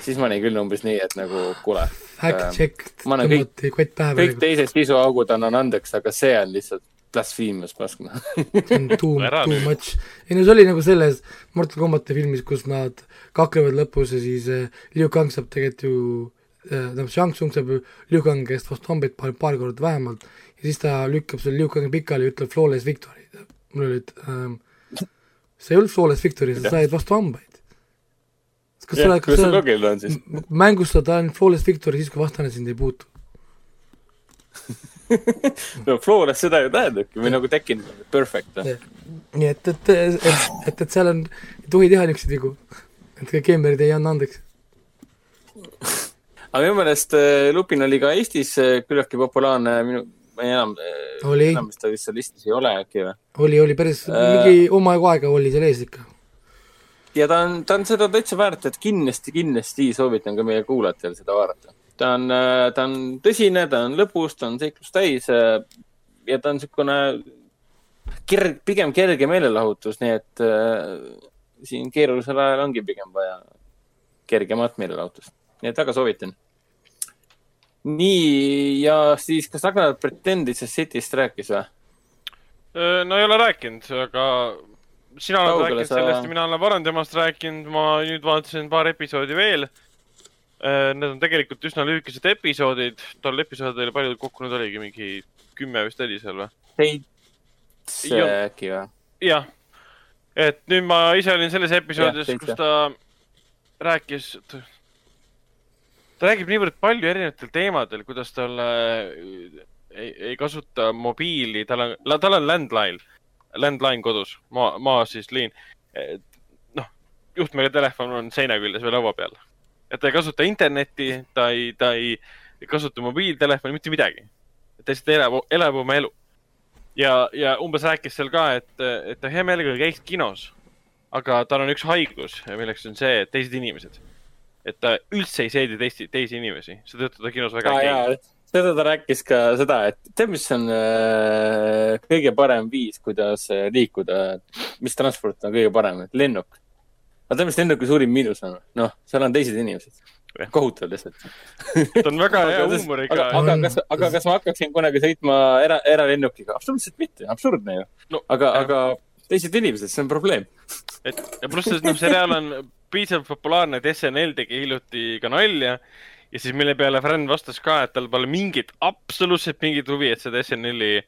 siis ma olin küll umbes nii, et nagu kuule. Fact check, tõmmati kott pähe. kõik teised sisuaugud annan andeks, aga see on lihtsalt blasphemious pask noh. see on too, too much. ei no see oli nagu selles Mortal Combati filmis, kus nad kaklevad lõpus ja siis äh, Liu Kang saab tegelikult ju äh, tähendab, Shang Tsung saab ju Liu Kangi käest vastu hambaid paar, paar korda vähemalt ja siis ta lükkab selle Liu Kangi pikali ja ütleb flawless victory. mul oli, et ähm, see ei olnud flawless victory, sa said vastu hambaid. kas sa oled, kas sa oled, mängus saad ainult flawless victory siis, kui vastane sind ei puutu no Flores seda ju tähendabki või nagu tekkinud perfect. nii et, et, et, et, et seal on, ei tohi teha niisuguseid vigu. et ka Kemmerid ei anna andeks. aga minu meelest äh, Lupin oli ka Eestis äh, küllaltki populaarne, minu, ma ei enam, Oli. enam vist ta vist seal listis ei ole äkki või? oli, oli päris Äh. mingi omajagu aega oli seal ees ikka. ja ta on, ta on seda täitsa väärt, et kindlasti, kindlasti soovitan ka meie kuulajatel seda vaadata. Ta on, ta on tõsine, ta on lõbus, ta on seiklust täis äh, ja ta on niisugune kerg, pigem kerge meelelahutus, nii et äh, siin keerulisel ajal ongi pigem vaja kergemat meelelahutust. nii et väga soovitan. nii, ja siis, kas Ragnar Pretendisest Cityst rääkis või? no ei ole rääkinud, aga sina oled Kaugele rääkinud sa- sellest ja mina olen varem temast rääkinud, ma nüüd vaatasin paar episoodi veel. Need on tegelikult üsna lühikesed episoodid, tol episoodil palju kokku nüüd oligi, mingi kümme vist oli seal või? seitse äkki või? jah, et nüüd ma ise olin selles episoodis, kus ta rääkis, ta räägib niivõrd palju erinevatel teemadel, kuidas tal äh, ei, ei kasuta mobiili, tal on, tal on landline, landline kodus, maa, maa siis liin. noh, juhtmega telefon on seina küljes või laua peal. Et ta ei kasuta internetti, ta ei, ta ei kasuta mobiiltelefoni, mitte midagi. ta lihtsalt elab, elab oma elu ja, ja umbes rääkis seal ka, et, et ta hea meelega käiks kinos, aga tal on üks haigus, milleks on see, et teised inimesed. et ta üldse ei seedi teisi, teisi inimesi, seetõttu ta kinos väga aa ei käi., seda ta rääkis ka seda, et tead, mis on äh, kõige parem viis, kuidas äh, liikuda, mis transport on kõige parem, et lennuk. Aga tead, mis lennuki suurim miinus on? noh, seal on teised inimesed kohutav lihtsalt. ta on väga hea aga, huumoriga aga,. aga On- kas, aga kas ma hakkaksin kunagi sõitma era, eralennukiga? absoluutselt mitte, absurdne ju No, aga, aga teised inimesed, see on probleem. et ja pluss, et noh, seriaal on piisavalt populaarne, et SNL tegi hiljuti ka nalja ja siis mille peale Fran vastas ka, et tal pole mingit, absoluutselt mingit huvi, et seda SNL-i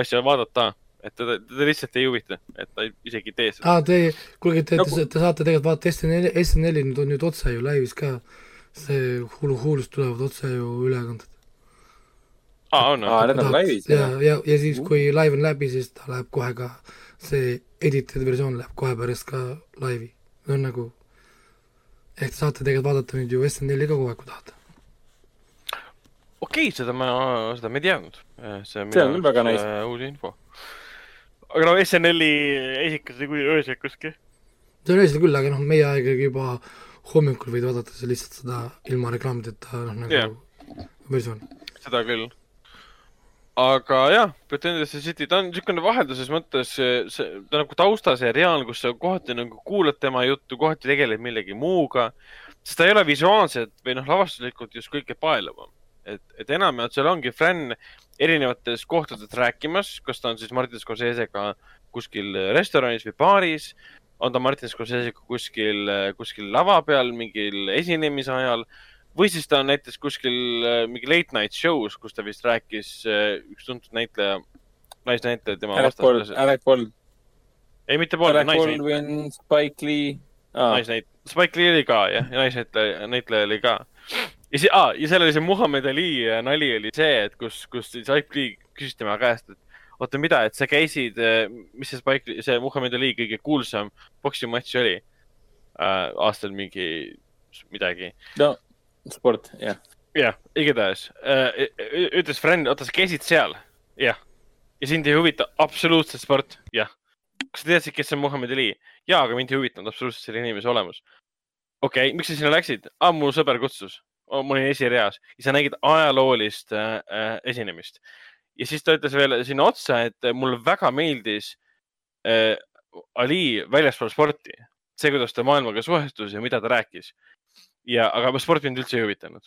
asja vaadata. Et teda, teda lihtsalt ei huvita, et ta isegi ei tee seda. aa, te, kuulge, te, Nagu- te, te saate tegelikult vaadata SNL, SNL-i nüüd on nüüd otse ju laivis ka. see Hulu, Hulust tulevad otse ju ülekanded. aa, on aa, need on laivis ja, ja, ja siis, kui live on läbi, siis ta läheb kohe ka, see edited versioon läheb kohe pärast ka laivi. see on nagu, ehk te saate tegelikult vaadata nüüd ju SNL-i ka kogu aeg, kui tahate. okei okay,, seda ma, seda ma ei teadnud. see on, See on küll väga nice. äh, uus info. Aga no SNL-i esikas ei kujuta öösikuski. see on hästi küll, aga noh, meie aeg oli juba hommikul võid vaadata see lihtsalt seda ilma reklaamideta noh, nagu yeah. versioon. seda küll. aga jah, Pretenders City, ta on niisugune vahelduses mõttes, see, ta nagu taustaseriaal, kus sa kohati nagu kuulad tema juttu, kohati tegeleb millegi muuga. sest ta ei ole visuaalselt või noh, lavastuslikult just kõige paeluvam. et, et enamjaolt seal ongi fänn erinevates kohtades rääkimas, kas ta on siis Martin Scorsese'ga kuskil restoranis või baaris, on ta Martin Scorsese'ga kuskil, kuskil lava peal mingil esinemise ajal või siis ta on näiteks kuskil mingi late night show's, kus ta vist rääkis üks tuntud näitleja, naisnäitleja tema Alec vastas. Alec Baldwin, ei, mitte Alec naisnäitleja, Spike Lee. aa, naisnäitleja, Spike Lee oli ka jah, ja naisnäitleja, näitleja oli ka. Ja see ah,, ja seal oli see Muhamed Ali äh, nali oli see, et kus, kus Spike Lee küsis tema käest, et oota, mida, et sa käisid, mis see Spike see Muhamed Ali kõige kuulsam poksimatš oli äh, aastal mingi midagi no sport, jah. jah, igatahes äh, ütles friend, oota, sa käisid seal? jah. ja sind ei huvita absoluutselt sport? jah. kas sa teadsid, kes on Muhamed Ali? jaa, aga mind ei huvitanud absoluutselt selle inimese olemus. okei okay,, miks sa sinna läksid? aa, mu sõber kutsus. Ma olin esireas ja sa nägid ajaloolist äh, äh, esinemist. ja siis ta ütles veel sinna otsa, et mulle väga meeldis äh, Ali väljaspool sporti. see, kuidas ta maailmaga suhestus ja mida ta rääkis ja, aga sport mind üldse ei huvitanud.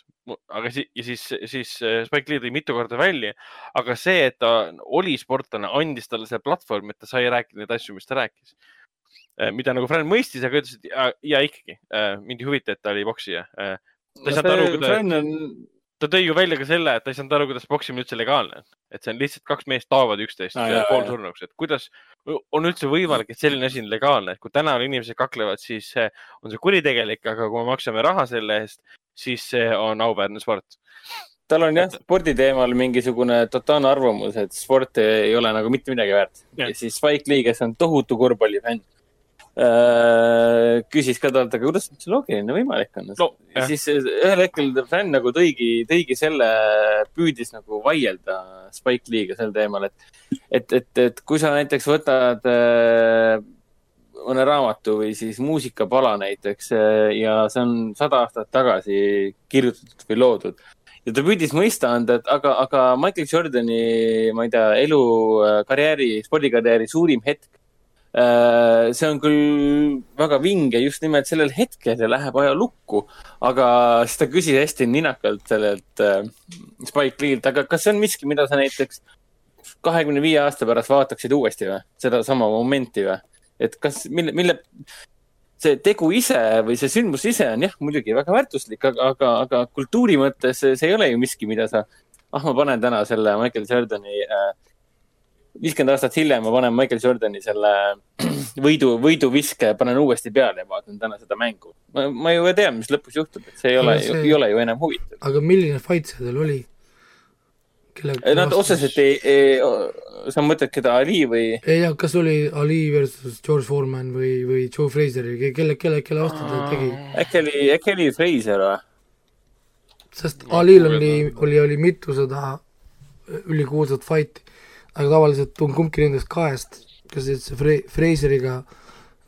aga si ja siis, siis äh, Spike Lee tõi mitu korda välja, aga see, et ta oli sportlane, andis talle selle platvormi, et ta sai rääkida neid asju, mis ta rääkis. mida nagu Fran mõistis, aga ütles, et ja, ja ikkagi äh, mind ei huvita, et ta oli poksija. Ta ei saanud aru, Fran on, ta tõi ju välja ka selle, et ta ei saanud aru, kuidas poksimine üldse legaalne on. et see on lihtsalt kaks meest taovad üksteist ah, poolsurnuks, et kuidas on üldse võimalik, et selline asi on legaalne, et kui tänaval inimesed kaklevad, siis on see kuritegelik, aga kui me maksame raha selle eest, siis see on auväärne sport. tal on jah, spordi teemal mingisugune totaalne arvamus, et sport ei ole nagu mitte midagi väärt. Ja siis Spike Lee, kes on tohutu korvpallifänn, küsis ka talt, aga kuidas see loogiline võimalik on? No, siis ühel hetkel fänn nagu tõigi, tõigi selle, püüdis nagu vaielda Spike Lee'ga sel teemal, et, et, et, et kui sa näiteks võtad äh, mõne raamatu või siis muusikapala näiteks äh, ja see on sada aastat tagasi kirjutatud või loodud ja ta püüdis mõista anda, et aga, aga Michael Jordani, ma ei tea, elu, karjääri, spordikarjääri suurim hetk Äh, see on küll väga vinge just nimelt sellel hetkel ja läheb ajalukku, aga siis ta küsis hästi ninnakalt sellelt äh, Spike Lee'lt, aga kas see on miski, mida sa näiteks kahekümne viie aasta pärast vaataksid uuesti või? sedasama momenti või? et kas, mille, mille, see tegu ise või see sündmus ise on jah, muidugi väga väärtuslik, aga, aga, aga kultuuri mõttes see ei ole ju miski, mida sa, ah, ma panen täna selle Michael Jordani äh, viiskümmend aastat hiljem ma panen Michael Jordani selle võidu, võiduviske, panen uuesti peale ja vaatan täna seda mängu. ma, ju tean, mis lõpus juhtub, et see ei ole see... ei ole ju enam huvitav. aga milline fight see tal oli? Nad otseselt ei, ei, sa mõtled, keda Ali või? ei, kas oli Ali versus George Foreman või, või Joe Fraser, kelle, kelle, kelle vastu ta tegi? äkki oli, äkki oli Fraser või? sest Alil oli, oli, oli mitusada ülikuulsat fight'i aga tavaliselt on kumbki nendest kahest, kas siis see Fre-, Fraseriga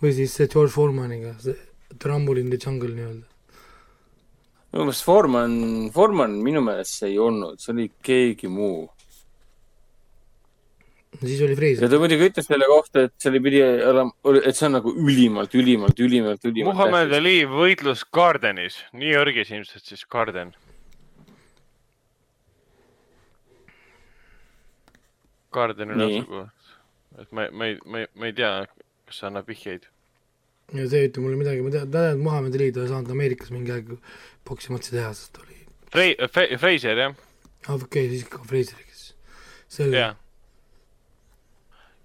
või siis see George Formaniga, see Rumble in the Jungle nii-öelda. minu meelest Forman, Forman minu meelest see ei olnud, see oli keegi muu. siis oli Fraser. ja ta muidugi ütles selle kohta, et see oli, pidi olema, et see on nagu ülimalt, ülimalt, ülimalt, ülimalt. Muhamed Ali võitlus Gardenis, New Yorgis ilmselt siis Garden Gardenil asukoht. et ma, ma ei, ma ei, ma ei tea, kas see annab vihjeid. ja see ei ütle mulle midagi, ma tean, tean, et Muhamed Ali ta ei saanud Ameerikas mingi aeg poksimatsi teha, sest oli. Frei-, Frei-, Freiser, jah. aa, okei okay,, siis ikka Freiseri, kes, selge. ja,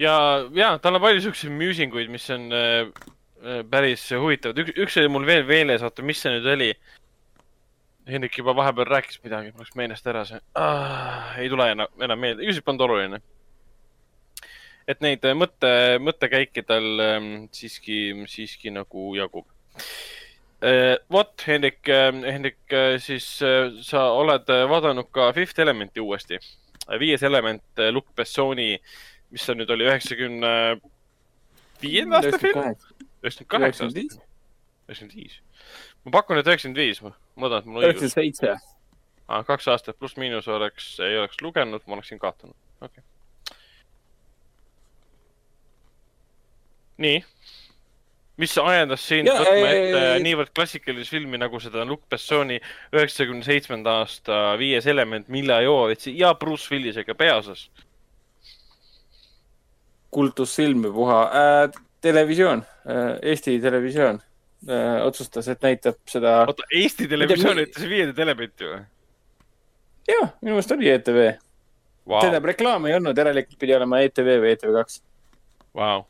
ja, ja tal on palju siukseid muusinguid, mis on äh, päris huvitavad. üks, üks oli mul veel meeles, oota, mis see nüüd oli? Hendrik juba vahepeal rääkis midagi, mul läks meelest ära see ah,. ei tule enam, enam meelde, see polnud oluline et neid mõtte, mõttekäike tal ähm, siiski, siiski nagu jagub äh,. vot, Hendrik äh,, Hendrik äh,, siis äh, sa oled vaadanud ka Fifth Elementi uuesti. viies element, Luc Bessoni, mis see nüüd oli, üheksakümne viienda aasta film? üheksakümmend kaheksa aastat? üheksakümmend viis. ma pakun, et üheksakümmend viis, ma loodan, et mul õigus. üheksakümmend seitse. Ah, kaks aastat pluss-miinus oleks, ei oleks lugenud, ma oleksin kaotanud, okei okay nii, mis ajendas sind ja, võtma ette ei, niivõrd klassikalist filmi nagu seda Luc Bessoni üheksakümne seitsmenda aasta Viies element Milla Jovovitsi ja Bruce Willisega peaosas? kultusfilm puha äh,, televisioon. Äh,, Eesti Televisioon äh, otsustas, et näitab seda. oota, Eesti Televisioon ütles viiendat elementi või? jah, minu meelest oli ETV wow.. tähendab, reklaami ei olnud, järelikult pidi olema ETV või ETV2 wow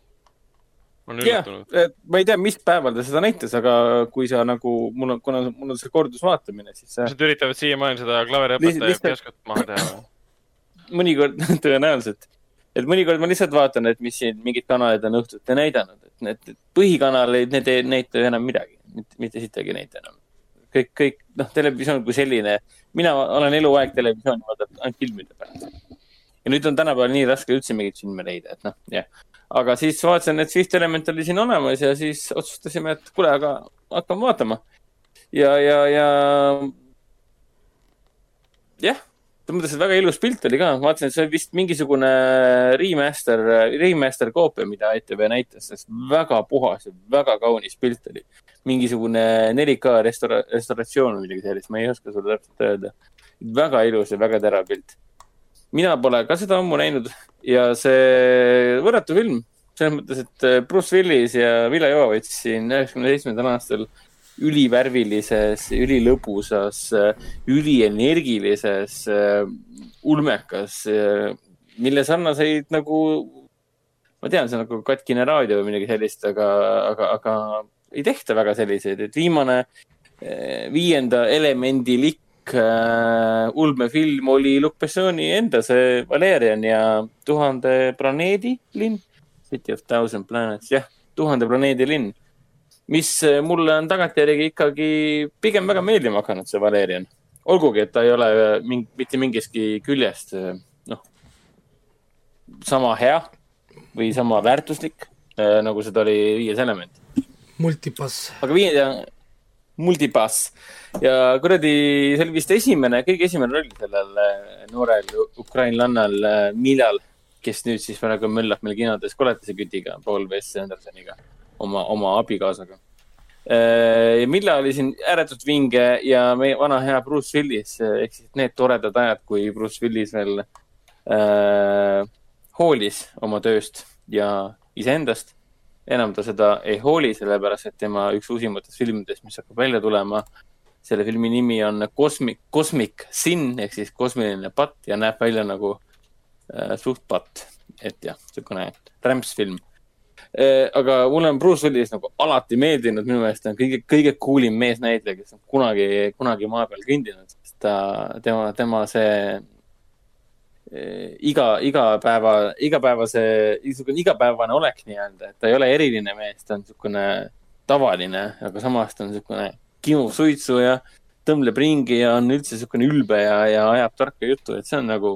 jah, ma ei tea, mis päeval ta seda näitas, aga kui sa nagu, mul on, kuna mul on see kordusvaatamine, siis. Nad üritavad siiamaani seda klaveriõpetaja peaskott maha teha mõnikord tõenäoliselt, et mõnikord ma lihtsalt vaatan, et mis siin mingid kanalid on õhtuti näidanud, et need põhikanaleid, need ei näita ju enam midagi, mitte, sittagi ei näita enam. kõik, kõik, noh, televisioon kui selline, mina olen eluaeg televisiooni vaadanud ainult filmide pärast. ja nüüd on tänapäeval nii raske üldse mingeid filme leida, et noh, jah aga siis vaatasin, et Swift Element oli siin olemas ja siis otsustasime, et kuule, aga hakkame vaatama. ja, ja, ja jah, selles mõttes, et väga ilus pilt oli ka, vaatasin, et see on vist mingisugune remaster, remaster koopia, mida ETV näitas, sest väga puhas ja väga kaunis pilt oli. mingisugune 4K restora-, restauratsioon või midagi sellist, ma ei oska sulle täpselt öelda. väga ilus ja väga terav pilt mina pole ka seda ammu näinud. Ja see võrratu film, selles mõttes, et äh, Bruce Willis ja Milla Jovovitš siin üheksakümne seitsmendal aastal ülivärvilises, ülilõbusas, äh, ülienergilises, äh, ulmekas, mille sarnaseid nagu, ma tean, see on nagu katkine raadio või midagi sellist, aga, aga, aga ei tehta väga selliseid, et viimane viienda elemendi likk äh, ulmefilm oli Luc Bessoni enda, see Valerian ja Tuhande planeedi linn, City of Thousand Planets, jah, Tuhande planeedi linn mis eh, mulle on tagantjärgi ikkagi pigem väga meeldima hakanud, see Valerian. olgugi, et ta ei ole eh, ming, mitte mingistki küljest, eh, noh, sama hea või sama väärtuslik, nagu seda oli Viies element. multipass. aga viie, multipass ja kuradi, see oli vist esimene, kõige esimene roll sellel noorel ukrainlannal Milal, kes nüüd siis praegu möllab meil kinodes koletisekütiga, Paul W. Andersoniga oma, oma abikaasaga. Äh, ja Milla oli siin ääretult vinge ja meie vana hea Bruce Willis ehk siis need toredad ajad, kui Bruce Willis veel äh, hoolis oma tööst ja iseendast. Enam ta seda ei hooli, sellepärast et tema üks usimatest filmidest, mis hakkab välja tulema, selle filmi nimi on Cosmic, Cosmic Sin ehk siis kosmiline patt ja näeb välja nagu äh, suht patt. et jah, niisugune rämpsfilm Äh, aga mulle on Bruce Willis nagu alati meeldinud, minu meelest ta on kõige, kõige cool im meesnäitleja, kes on kunagi, kunagi maa peal kõndinud, ta, tema, tema see äh, iga, igapäeva, igapäevase, niisugune igapäevane olek nii-öelda, et ta ei ole eriline mees, ta on niisugune tavaline, aga samas ta on niisugune kimub suitsu ja tõmbleb ringi ja on üldse niisugune ülbe ja, ja ajab tarka juttu, et see on nagu,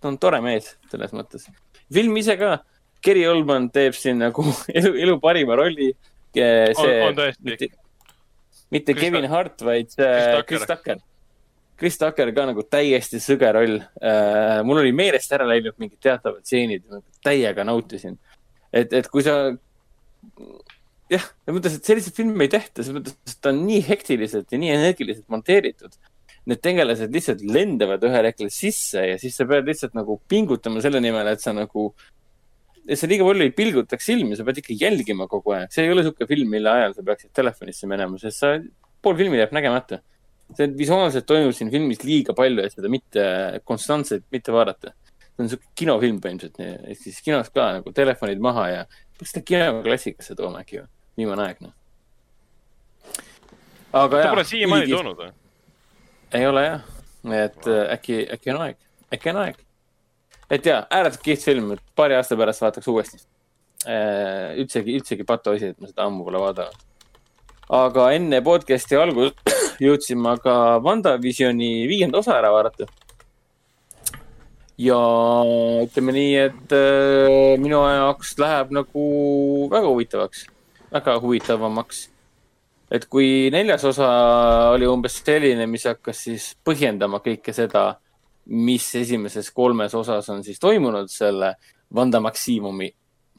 ta on tore mees selles mõttes. film ise ka Gary Oldman teeb siin nagu elu, elu parima rolli. on, on tõesti? mitte, mitte Chris Kevin Hart, vaid Chris Tucker. Chris Tucker ka nagu täiesti sõge roll uh,. mul oli meelest ära läinud mingid teatavad stseenid, täiega nautisin. et, et kui sa, jah, selles mõttes, et selliseid filme ei tehta, selles mõttes, et ta on nii hektiliselt ja nii energiliselt monteeritud need tegelased lihtsalt lendavad ühel hetkel sisse ja siis sa pead lihtsalt nagu pingutama selle nimel, et sa nagu et sa liiga palju ei pilgutaks silmi, sa pead ikka jälgima kogu aeg. see ei ole niisugune film, mille ajal sa peaksid telefonisse minema, sest sa, pool filmi jääb nägemata. See visuaalselt toimub siin filmis liiga palju, et seda mitte konstantselt mitte vaadata. see on niisugune kinofilm põhimõtteliselt, ehk siis kinos ka nagu telefonid maha ja peaks seda kinoklassikasse tooma äkki viimane aeg noh. aga jah. pole siiamaani toonud või? ei ole jah, et äh, äkki, äkki on aeg, äkki on aeg et jaa, ääretult kihvt film, et paari aasta pärast vaataks uuesti. Äh, üldsegi, üldsegi pato asi, et ma seda ammu pole vaadanud. Aga enne podcast'i algust jõudsin ma ka WandaVisioni viienda osa ära vaadata. ja ütleme nii, et äh, minu jaoks läheb nagu väga huvitavaks, väga huvitavamaks. Et kui neljas osa oli umbes selline, mis hakkas siis põhjendama kõike seda mis esimeses kolmes osas on siis toimunud selle Vanda Maksimumi,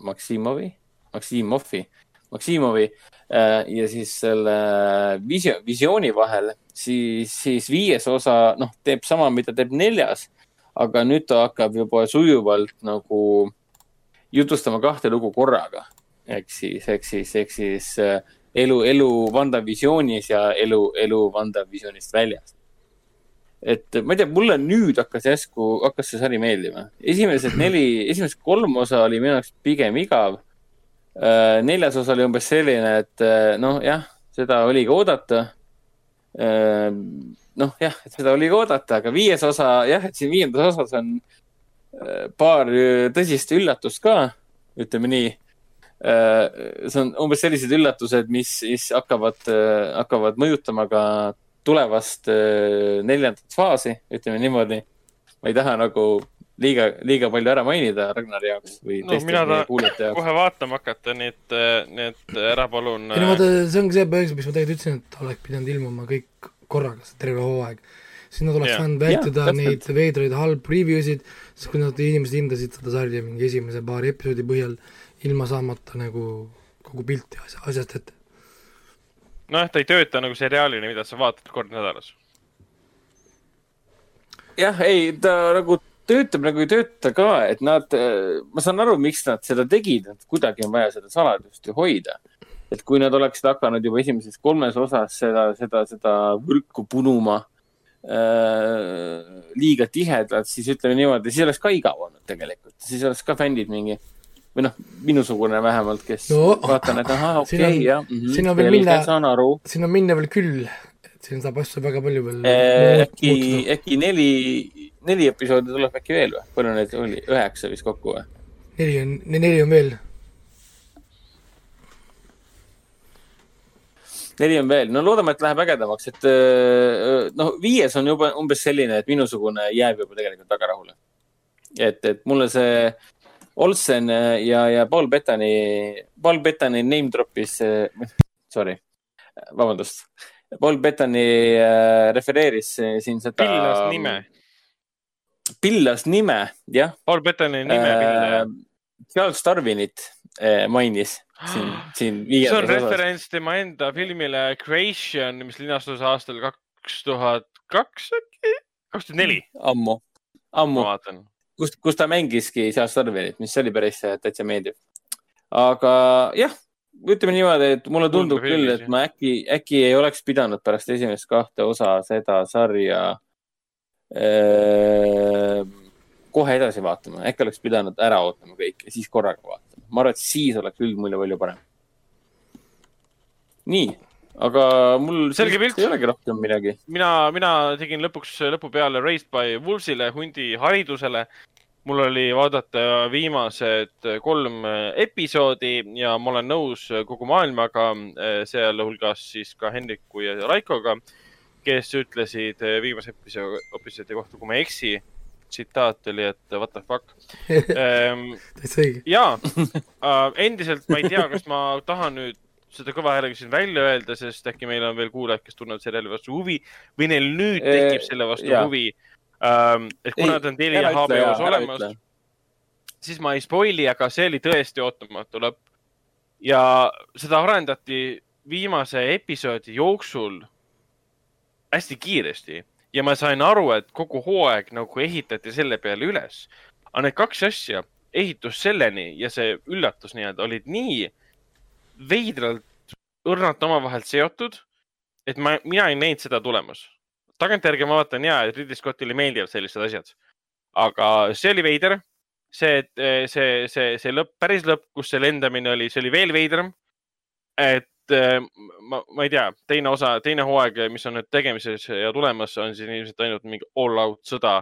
Maksimovi, Maksimovi, Maksimovi ja siis selle visio, visiooni vahel, siis, siis viies osa, noh, teeb sama, mida teeb neljas, aga nüüd ta hakkab juba sujuvalt nagu jutustama kahte lugu korraga. ehk siis, ehk siis, ehk siis äh, elu, elu Vanda visioonis ja elu, elu Vanda visioonist väljas et ma ei tea, mulle nüüd hakkas järsku, hakkas see sari meeldima. esimesed neli, esimesed kolm osa oli minu jaoks pigem igav. Äh, neljas osa oli umbes selline, et äh, noh, jah, seda oligi oodata. Äh, noh, jah, seda oligi oodata, aga viies osa, jah, et siin viiendas osas on paar tõsist üllatust ka, ütleme nii see on umbes sellised üllatused, mis siis hakkavad, hakkavad mõjutama ka tulevast neljandat faasi, ütleme niimoodi. ma ei taha nagu liiga, liiga palju ära mainida Ragnari jaoks või no, teiste kuulajate jaoks. kohe vaatama hakata, nii et, need ära palun. ei no vaata, see ongi see põhjus, miks ma tegelikult ütlesin, et oleks pidanud ilmuma kõik korraga, see terve hooaeg. siis nad oleks saanud vältida ja, neid veidraid halb review sid, sest kui nad, inimesed hindasid seda sarja mingi esimese paari episoodi põhjal, ilma saamata nagu kogu pilti asja, asjast ette nojah, ta ei tööta nagu seriaalina, mida sa vaatad kord nädalas. jah, ei, ta nagu töötab nagu ei tööta ka, et nad, ma saan aru, miks nad seda tegid, et kuidagi on vaja seda saladust ju hoida. et kui nad oleksid hakanud juba esimeses kolmes osas seda, seda, seda võrku punuma äh, liiga tihedalt, siis ütleme niimoodi, siis oleks ka igav olnud tegelikult, siis oleks ka fännid mingi või noh, minusugune vähemalt, kes no, vaatan, et ahah, okei okay,, jah mm. -hmm, siin on veel minna, siin on minna veel küll, et siin saab asju väga palju veel eh,. äkki, äkki neli, neli episoodi tuleb äkki veel või? palju neid oli, üheksa vist kokku või? neli on, neli on veel. neli on veel, no loodame, et läheb ägedamaks, et äh, noh, viies on juba umbes selline, et minusugune jääb juba tegelikult väga rahule. et, et mulle see Olsen ja, ja Paul Bettani, Paul Bettani name drop'is, sorry, vabandust. Paul Bettani äh, refereeris siin seda. pillas nime. Pillas nime, jah. Paul Bettani nime äh,. Charles Darwinit äh, mainis siin, siin viiendas osas. see on referents tema enda filmile Creation, mis linastus aastal kaks tuhat kaks äkki, kaks tuhat neli. ammu, ammu. kus, kus ta mängiski Charles Darwinit, mis oli päris täitsa meeldiv. aga jah, ütleme niimoodi, et mulle tundub Tundub küll, et ma äkki, äkki ei oleks pidanud pärast esimest kahte osa seda sarja kohe edasi vaatama, äkki oleks pidanud ära ootama kõik ja siis korraga vaatama ma arvan, et siis oleks üldmulje palju parem. nii, aga mul selge pilt. ei olegi rohkem midagi. mina, mina tegin lõpuks lõpu peale Raised by Wolves'ile, hundi haridusele. mul oli vaadata viimased kolm episoodi ja ma olen nõus kogu maailmaga, sealhulgas siis ka Hendriku ja Raikoga, kes ütlesid viimase episoodi kohta, kui ma ei eksi tsitaat oli, et what the fuck ähm,. täitsa õige. ja äh, endiselt ma ei tea, kas ma tahan nüüd seda kõva häälega siin välja öelda, sest äkki meil on veel kuulajad, kes tunnevad seriaali vastu huvi või neil nüüd tekib selle vastu ja. huvi ähm,. et kuna ta on Telia HBO-s olemas, siis ma ei spoil'i, aga see oli tõesti ootamatu lõpp. ja seda arendati viimase episoodi jooksul hästi kiiresti ja ma sain aru, et kogu hooaeg nagu ehitati selle peale üles. aga need kaks asja, ehitus selleni ja see üllatus nii-öelda olid nii veidralt õrnalt omavahel seotud, et ma, mina ei näinud seda tulemas. tagantjärgi ma vaatan ja, et Ridley Scottile meeldivad sellised asjad. aga see oli veider. see, see, see, see lõpp, päris lõpp, kus see lendamine oli, see oli veel veidram. et ma, ma ei tea, teine osa, teine hooaeg, mis on nüüd tegemises ja tulemas, on siin ilmselt ainult mingi all out sõda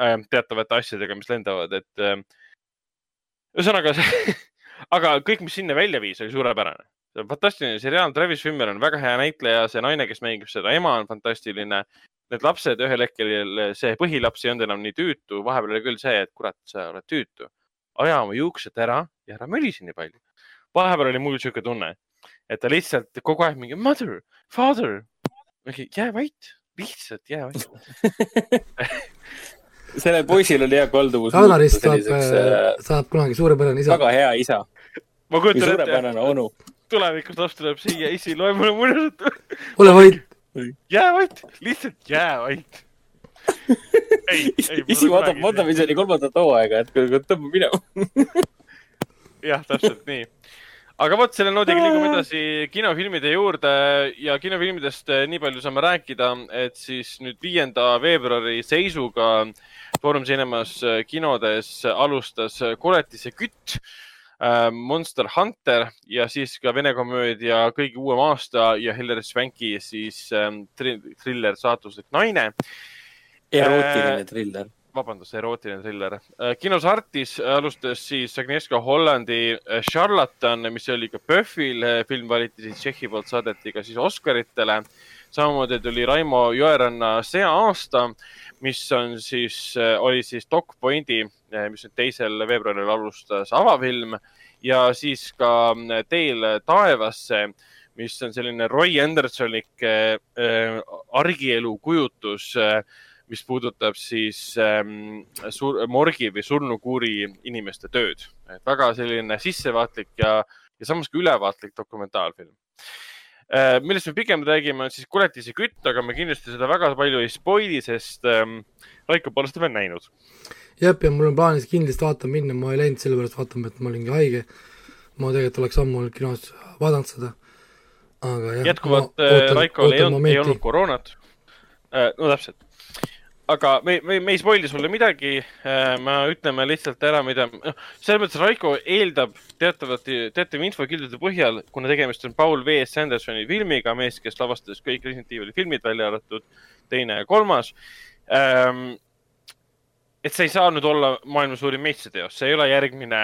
äh, teatavate asjadega, mis lendavad, et äh, ühesõnaga aga kõik, mis sinna välja viis, oli suurepärane. see on fantastiline seriaal, Travis Fimmer on väga hea näitleja, see naine, kes mängib seda ema, on fantastiline. Need lapsed ühel hetkel, see põhilaps ei olnud enam nii tüütu, vahepeal oli küll see, et kurat, sa oled tüütu. aja oma juuksed ära ja ära mölise nii palju. vahepeal oli mul sihuke tunne et ta lihtsalt kogu aeg mingi mother, father, jää vait, lihtsalt jää vait sellel poisil oli hea kalduvus. Jaanuaris saab, äh, saab kunagi suurepärane isa. väga hea isa. ma kujutan ette. suurepärane onu. tulevikus laps tuleb siia, isi, loe mulle muinasjutu. ole vait. jää vait, lihtsalt jää vait. isi vaatab WandaVisioni kolmandat hooaega, et tõmba minema. jah, täpselt nii aga vot selle noodiga liigume edasi kinofilmide juurde ja kinofilmidest eh, nii palju saame rääkida, et siis nüüd viienda veebruari seisuga Foorum Cinemas eh, kinodes alustas Koletise kütt, eh, Monster Hunter ja siis ka vene komöödia Kõige uuem aasta ja Hillar Swanki siis triller Saatuslik naine. erootiline triller vabandust, erootiline triller. Äh, kinos Artis alustas siis Agnieszka Hollandi äh, Charlatan, mis oli ka PÖFFil, äh, film valiti siis Tšehhi poolt, saadeti ka siis Oscaritele. samamoodi tuli Raimo Jõeranna See aasta, mis on siis, oli siis Doc Pointi, mis nüüd teisel veebruaril alustas avafilm ja siis ka Teel taevasse mis on selline Roy Andersonik äh, argielu kujutus äh, mis puudutab siis ähm, sur, morgi või surnukuuri inimeste tööd. et väga selline sissevaatlik ja, ja samas ka ülevaatlik dokumentaalfilm äh,. millest me pigem räägime, on siis Kuletise kütt, aga me kindlasti seda väga palju ei spoil'i, sest ähm, Raiko pole seda veel näinud. jah, ja mul on plaanis kindlasti vaatama minna, ma ei läinud sellepärast vaatama, et ma olingi haige. ma tegelikult oleks ammu kinos vaadanud seda, aga jah. jätkuvalt äh, Raikol ei olnud, ei olnud koroonat äh,. no täpselt aga me, me, me ei spoil'i sulle midagi. Äh, me ütleme lihtsalt ära, mida, noh, selles mõttes Raiko eeldab teatavate, teatava infokildude põhjal, kuna tegemist on Paul V. Sandersoni filmiga, mees, kes lavastas kõik Resident Evil'i filmid, välja arvatud teine ja kolmas ähm,. et see ei saa nüüd olla maailma suurim meistriteos, see ei ole järgmine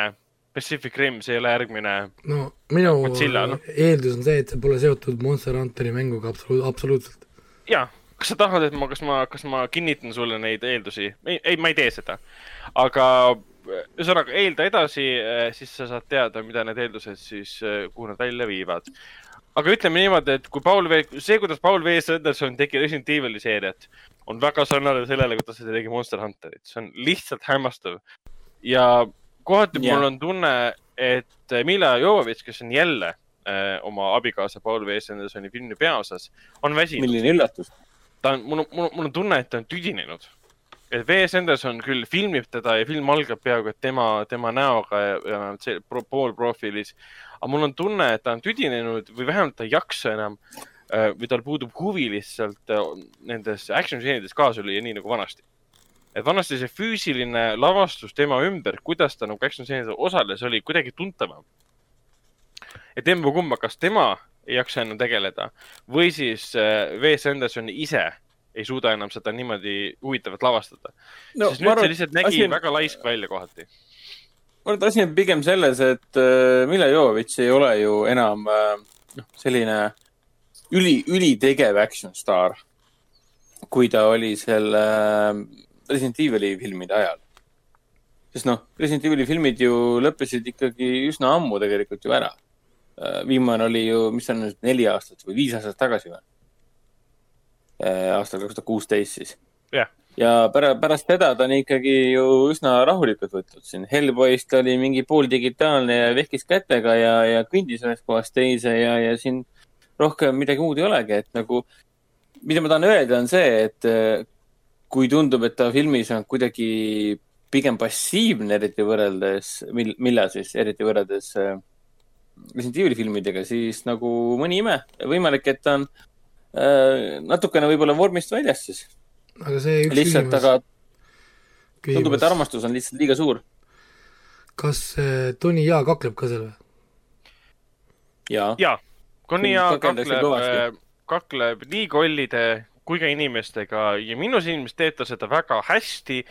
Pacific Rim, see ei ole järgmine. no minu Godzilla, noh. eeldus on see, et see pole seotud Monster Hunteri mänguga absoluut, absoluutselt. jaa, kas sa tahad, et ma, kas ma, kas ma kinnitan sulle neid eeldusi? ei, ei, ma ei tee seda. aga ühesõnaga, eelda edasi, siis sa saad teada, mida need eeldused siis, kuhu nad välja viivad. aga ütleme niimoodi, et kui Paul V, see, kuidas Paul V Sanderson tegi Resident Evil'i seeriat, on väga sarnane sellele, kuidas ta tegi Monster Hunterit, see on lihtsalt hämmastav. ja kohati Jah. mul on tunne, et Mila Jovovitš, kes on jälle äh, oma abikaasa Paul V Sandersoni filmi peaosas, on väsinud milline üllatus. Ta on, mul on, mul mul on tunne, et ta on tüdinenud. et V.S. Anderson küll filmib teda ja film algab peaaegu et tema, tema näoga ja, ja see pro, poolprofiilis. aga mul on tunne, et ta on tüdinenud või vähemalt ta ei jaksa enam äh, või tal puudub huvi lihtsalt äh, nendes action stseenides kaasa lüüa, nii nagu vanasti. et vanasti see füüsiline lavastus tema ümber, kuidas ta nagu action stseenides osales, oli kuidagi tuntavam. et emba-kumba, kas tema ei jaksa enam tegeleda või siis äh, V.S. Anderson ise ei suuda enam seda niimoodi huvitavalt lavastada no,. sest nüüd see lihtsalt nägi on... väga laisk välja kohati. ma arvan, et asi on pigem selles, et äh, Mille Jovovitš ei ole ju enam äh, noh, selline üli, ülitegev action staar, kui ta oli selle äh, Resident Evil'i filmide ajal. sest noh, Resident Evil'i filmid ju lõppesid ikkagi üsna ammu tegelikult ju ära. Viimane oli ju, mis on nüüd, neli aastat või viis aastat tagasi või? aastal kaks tuhat kuusteist siis jah, ja pärast, pärast seda ta on ikkagi ju üsna rahulikult võtnud siin. Hellboy'st oli mingi pooldigitaalne ja vehkis kätega ja, ja kõndis ühest kohast teise ja, ja siin rohkem midagi muud ei olegi, et nagu, mida ma tahan öelda, on see, et eh, kui tundub, et ta filmis on kuidagi pigem passiivne, eriti võrreldes, mil-, millal siis, eriti võrreldes eh, Resident Evil'i filmidega, siis nagu mõni ime, võimalik, et ta on eh, natukene võib-olla vormist väljas siis aga see üks lihtsalt, küsimus, aga tundub, et armastus on lihtsalt liiga suur. kas äh, Tony Jaa kakleb ka seal või? jaa, ja Connia Kakeldakse kakleb kõvasti., kakleb nii kollide kui ka inimestega ja minu silmis teeb ta seda väga hästi.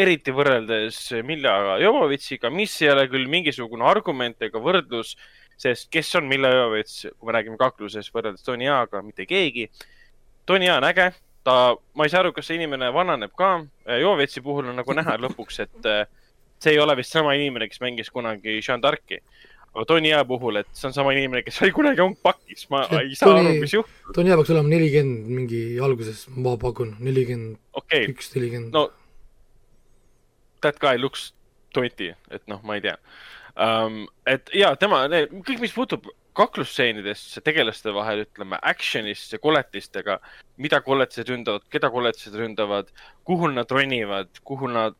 eriti võrreldes Milla Jovovitšiga, mis ei ole küll mingisugune argument ega võrdlus, sest kes on Milla Jovovitš, kui me räägime kaklusest võrreldes Tony Jaaga, mitte keegi. Tony Jaa on äge, ta, ma ei saa aru, kas see inimene vananeb ka. Jovovitši puhul on nagu näha lõpuks, et eh, see ei ole vist sama inimene, kes mängis kunagi Jean d'Arc'i. aga Tony Jaa puhul, et see on sama inimene, kes oli kunagi Ongpakis, ma ei saa Tony- aru, mis juhtub. Tony Jaa peaks olema nelikümmend mingi alguses, ma pakun, nelikümmend okay., üks, nelikümmend no that guy looks twenty, et noh, ma ei tea um,. et ja tema, kõik, mis puutub kaklusstseenidesse tegelaste vahel, ütleme action'isse, koletistega, mida koletised ründavad, keda koletised ründavad, kuhu nad ronivad, kuhu nad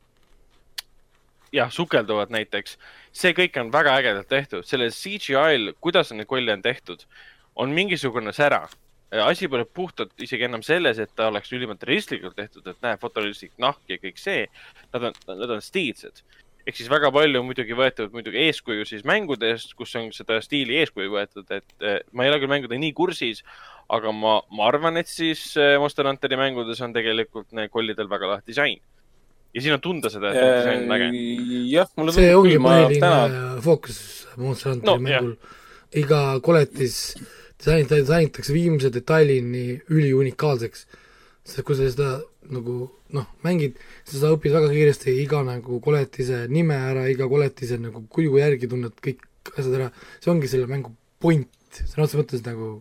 jah, sukelduvad näiteks, see kõik on väga ägedalt tehtud, sellel CGI-l, kuidas neid kolle on tehtud, on mingisugune sära. asi pole puhtalt isegi enam selles, et ta oleks ülimalt realistlikult tehtud, et näe, fotorealistlik nahk ja kõik see. Nad on, nad on stiilsed. Ehk siis väga palju muidugi võetud muidugi eeskuju siis mängudest, kus on seda stiili eeskuju võetud, et eh, ma ei ole küll mängudega nii kursis, aga ma, ma arvan, et siis eh, Monster Hunteri mängudes on tegelikult kollidel väga lahe disain. ja siin on tunda seda, et disain on äge. jah, mulle see ongi ma põhiline täna, fookus Monster Hunteri no, mängul. iga koletis disain-, disainitakse viimse detailini üliunikaalseks. Sest kui sa seda nagu noh, mängid, siis sa õpid väga kiiresti iga nagu koletise nime ära, iga koletise nagu kuju järgi tunned kõik asjad ära. see ongi selle mängu point, sõna otseses mõttes nagu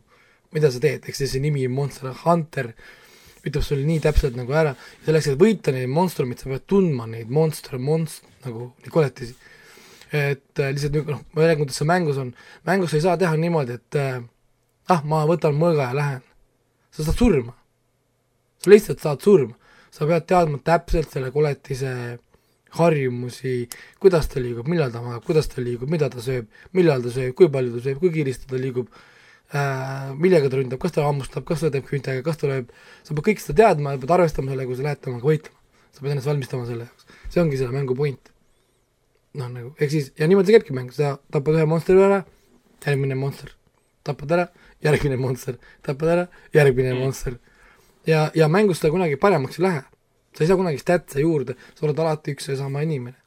mida sa teed, eks see, see nimi Monster Hunter ütleb sulle nii täpselt nagu ära, selleks, et võita neid monstrumeid, sa pead tundma neid monster, monst-, nagu neid koletisi. et äh, lihtsalt noh, ma ei räägi, kuidas see mängus on, mängus sa ei saa teha niimoodi, et äh, ah, ma võtan mõõga ja lähen. sa saad surma. Sa lihtsalt saad surma. sa pead teadma täpselt selle koletise harjumusi, kuidas ta liigub, millal ta magab, kuidas ta liigub, mida ta sööb, millal ta sööb, kui palju ta sööb, kui kiiresti ta liigub äh,, millega ta ründab, kas ta hammustab, kas ta teeb küüntega, kas ta lööb, sa pead kõike seda teadma ja pead arvestama sellega, kui sa lähed temaga võitlema. sa pead ennast valmistama selle jaoks, see ongi selle mängu point. noh, nagu ehk siis ja niimoodi see käibki mäng, sa tapad ühe monstri ära, järgmine monster, tapad ära, järgmine monster, tapad ära, järgmine mm. monster. ja, ja mängus ta kunagi paremaks ei lähe. sa ei saa kunagi statse juurde, sa oled alati üks ja sama inimene.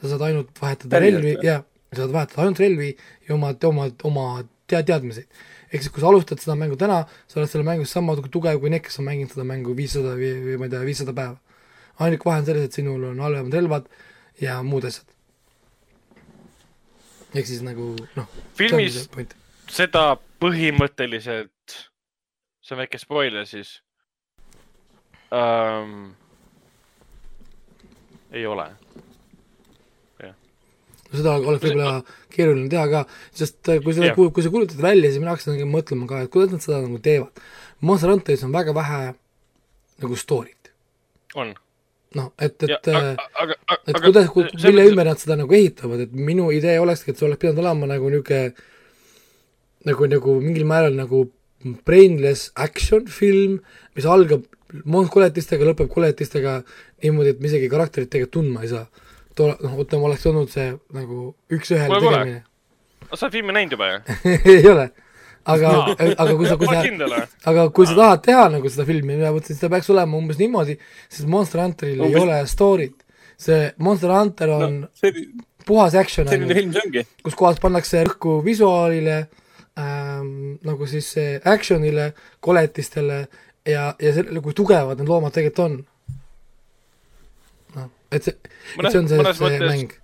sa saad ainult vahetada Päriselt relvi ja, sa saad vahetada ainult relvi ja oma, oma, oma tea-, teadmiseid. ehk siis, kui sa alustad seda mängu täna, sa oled selle mängus sama tugev kui need, kes on mänginud seda mängu viissada või, või ma ei tea, viissada päeva. ainuke vahe on selles, et sinul on halvemad relvad ja muud asjad. ehk siis nagu noh. filmis seda põhimõtteliselt, see on väike spoiler siis um,. ei ole seda oleks võib-olla keeruline teha ka, sest äh, kui seda, kui, sa kuulutad välja, siis mina hakkasin nagu mõtlema ka, et kuidas nad seda nagu teevad. Monster Hunteris on väga vähe nagu story't. on. noh, et, et, äh, et aga, kuidas, mille ümber nad seda nagu ehitavad, et minu idee olekski, et see oleks pidanud olema nagu niisugune nagu, nagu mingil määral nagu brainless action film, mis algab koletistega, lõpeb koletistega niimoodi, et me isegi karakterit tegelikult tundma ei saa too, noh, ütleme, oleks olnud see nagu üks-ühele tegemine. sa oled filmi näinud juba ju ei ole. aga no., aga kui sa, kui sa, aga kui sa tahad teha nagu seda filmi, mina mõtlesin, seda peaks olema umbes niimoodi, sest Monster Hunteril umbes... ei ole story't. see Monster Hunter on no, see... puhas action, kus kohas pannakse rõhku visuaalile ähm,, nagu siis action'ile, koletistele ja, ja sellele, kui tugevad need loomad tegelikult on et see, et see on see, see mõttes, mäng.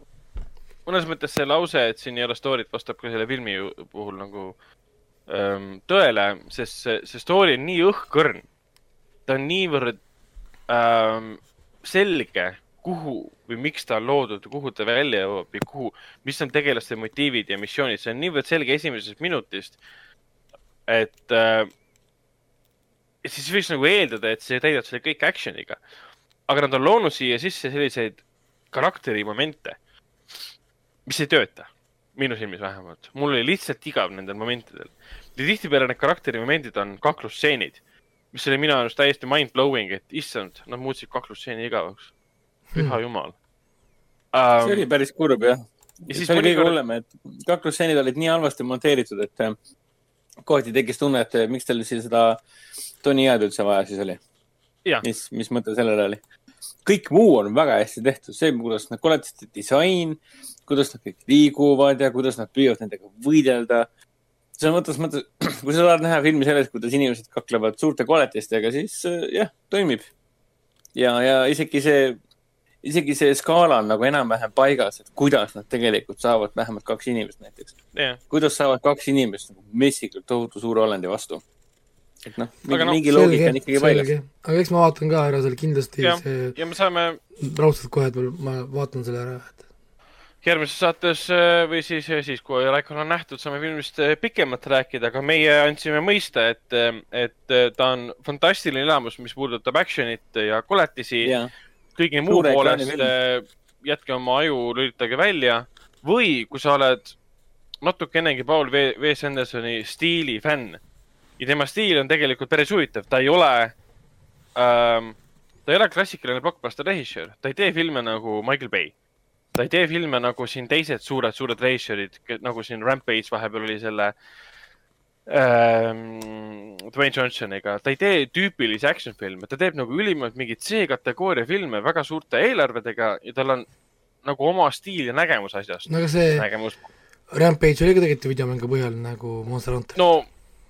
mõnes mõttes see lause, et siin ei ole story't, vastab ka selle filmi puhul nagu ähm, tõele, sest see, see story on nii õhkõrn. ta on niivõrd ähm, selge, kuhu või miks ta on loodud, kuhu ta välja jõuab või kuhu, mis on tegelaste motiivid ja missioonid, see on niivõrd selge esimesest minutist, et äh, siis võiks nagu eeldada, et see täidab selle kõik action'iga aga nad on loonud siia sisse selliseid karakterimomente, mis ei tööta. minu silmis vähemalt. mul oli lihtsalt igav nendel momentidel. ja tihtipeale need karakterimomendid on kaklusstseenid, mis oli minu arust täiesti mind-blowing, et issand, nad muutsid kaklusstseeni igavaks. püha hmm. jumal um,. see oli päris kurb jah. ja see oli kõige hullem, et kaklusstseenid olid nii halvasti monteeritud, et kohati tekkis tunne, et äh, miks tal siis seda Tony Jääd üldse vaja siis oli mis, mis mõte sellel oli? kõik muu on väga hästi tehtud, see, kuidas nad koletiste disain, kuidas nad kõik liiguvad ja kuidas nad püüavad nendega võidelda. selles mõttes, mõttes, kui sa tahad näha filmi sellest, kuidas inimesed kaklevad suurte koletistega, siis äh, jah, toimib. ja, ja isegi see, isegi see skaala on nagu enam-vähem paigas, et kuidas nad tegelikult saavad vähemalt kaks inimest näiteks. Yeah.. kuidas saavad kaks inimest nagu messikult tohutu suure olendi vastu? Et noh, mingi, no, mingi loogika on ikkagi paigas. aga eks ma vaatan ka ära selle kindlasti ja, see ja me saame raudselt kohe, et ma vaatan selle ära, et järgmises saates äh, või siis, siis kui Raikon on nähtud, saame filmist äh, pikemalt rääkida, aga meie andsime mõista, et, äh, et ta on fantastiline elamus, mis puudutab action'it ja koletisi. Kõigi muu poolest jätke oma aju, lülitage välja või kui sa oled natukenegi Paul V. V. Sandersoni stiili fänn ja tema stiil on tegelikult päris huvitav, ta ei ole ähm,, ta ei ole klassikaline blockbuster režissöör, ta ei tee filme nagu Michael Bay. ta ei tee filme nagu siin teised suured, suured režissöörid, nagu siin Rampage vahepeal oli selle ähm, Dwayne Johnsoniga, ta ei tee tüüpilisi action filme, ta teeb nagu ülimalt mingeid C-kategooria filme väga suurte eelarvedega ja tal on nagu oma stiil ja nägemus asjast. no aga see nägemus. Rampage oli ka tegelikult videomängu põhjal nagu Monster Hunter. no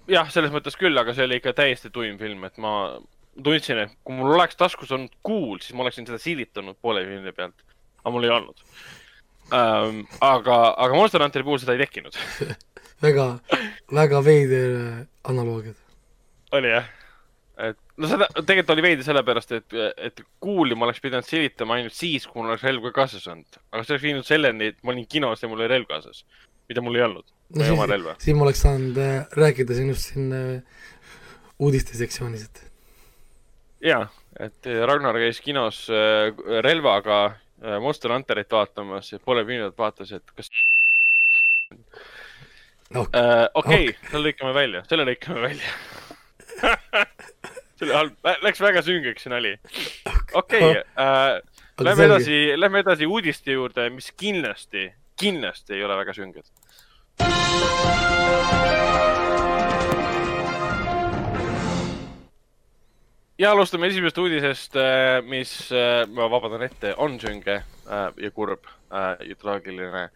jah, selles mõttes küll, aga see oli ikka täiesti tuim film, et ma tundsin, et kui mul oleks taskus olnud kuul, siis ma oleksin seda siilitanud poole filmi pealt. aga mul ei olnud ähm,. aga, aga Monster Hunteri puhul seda ei tekkinud väga, väga veider analoogia. oli jah? et no seda tegelikult oli veidi sellepärast, et, et kuuli ma oleks pidanud silitama ainult siis, kui mul oleks relv ka kaasas olnud. aga see oleks viinud selleni, et ma olin kinos ja mul oli relv kaasas, mida mul ei olnud no siis, oma relva. siin ma oleks saanud äh, rääkida sinust siin äh, uudistesektsioonis, et. jaa, et äh, Ragnar käis kinos äh, relvaga äh, Monster Hunterit vaatamas ja poole minut vaatas, et kas okei äh, okay., selle lõikame välja, selle lõikame välja see oli halb, läks väga süngeks see nali. okei okay, äh,, lähme edasi, lähme edasi uudiste juurde, mis kindlasti, kindlasti ei ole väga sünged ja alustame esimesest uudisest, äh, mis, ma vabandan ette, on sünge ja kurb ja traagiline.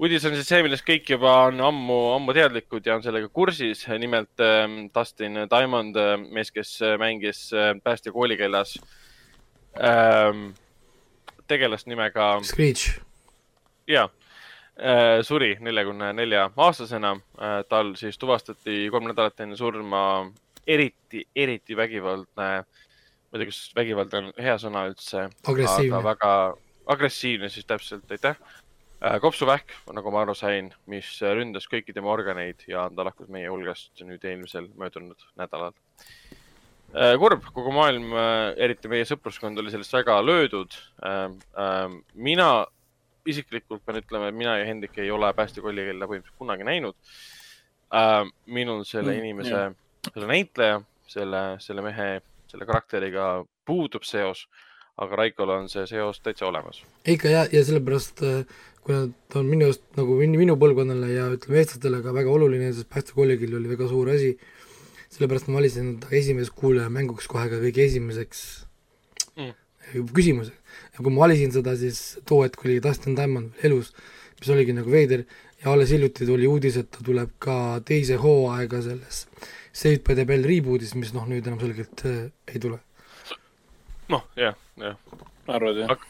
Uudis on siis see, millest kõik juba on ammu, ammu teadlikud ja on sellega kursis. nimelt äh, Dustin Diamond, mees, kes mängis äh, päästja koolikellas äh, tegelast nimega. Screech. jaa äh,, suri neljakümne nelja aastasena äh,. tal siis tuvastati kolm nädalat enne surma eriti, eriti vägivaldne äh, ma ei tea, kas vägivald on hea sõna üldse. agressiivne. väga agressiivne siis täpselt, aitäh. Äh, kopsuvähk, nagu ma aru sain, mis ründas kõiki tema organeid ja ta lahkus meie hulgast nüüd eelmisel möödunud nädalal. Äh, kurb, kogu maailm, äh, eriti meie sõpruskond oli sellest väga löödud. mina isiklikult pean ütlema, et mina ja Hendrik ei ole päästekollikella põhimõtteliselt kunagi näinud. minul selle mm, inimese, selle näitleja, selle, selle mehe selle karakteriga puudub seos, aga Raikol on see seos täitsa olemas. ikka ja, ja sellepärast äh, kuna ta on minu arust nagu minu põlvkonnale ja ütleme, eestlastele ka väga oluline, sest päästekolleegil oli väga suur asi, sellepärast ma valisin ta esimeseks kuulajamänguks kohe ka kõige esimeseks mm. küsimuse. ja kui ma valisin seda, siis too hetk oli Dustin Diamond veel elus, mis oligi nagu veider ja alles hiljuti tuli uudis, et ta tuleb ka teise hooaega selles Saved by the Bell reboot'is, mis noh, nüüd enam selgelt äh, ei tule. noh, jah, jah. arvad jah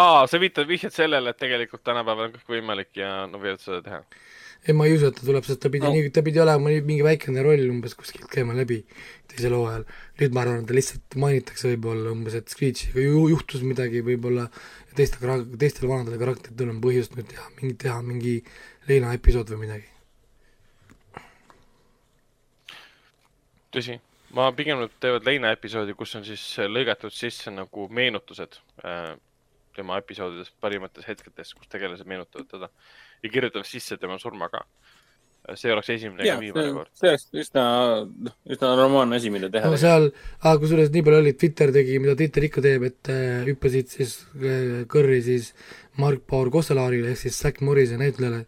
aa, sa viitad, vihjad sellele, et tegelikult tänapäeval on kõik võimalik ja nad võivad seda teha ei, ma ei usu, et ta tuleb, sest ta pidi no. ta pidi olema mingi väikene roll umbes kuskilt käima läbi teisel hooajal. nüüd ma arvan, et ta lihtsalt mainitakse võib-olla umbes, et Screechiga ju juhtus midagi võib-olla teiste, teistel vanadel karakteritel on põhjust nüüd teha mingi, teha mingi Leina episood või midagi. tõsi, ma pigem nad teevad Leina episoodi, kus on siis lõigatud sisse nagu meenutused äh, tema episoodidest, parimates hetkedes, kus tegelased meenutavad teda ja kirjutavad sisse tema surma ka. see oleks esimene ja viimane kord. see oleks üsna, üsna normaalne asi, mida teha. no seal, kusjuures nii palju oli, Twitter tegi, mida Twitter ikka teeb, et äh, hüppasid siis äh, kõrri siis Mark Paul Kosselaarile ehk siis Zack Morrise näitlejale,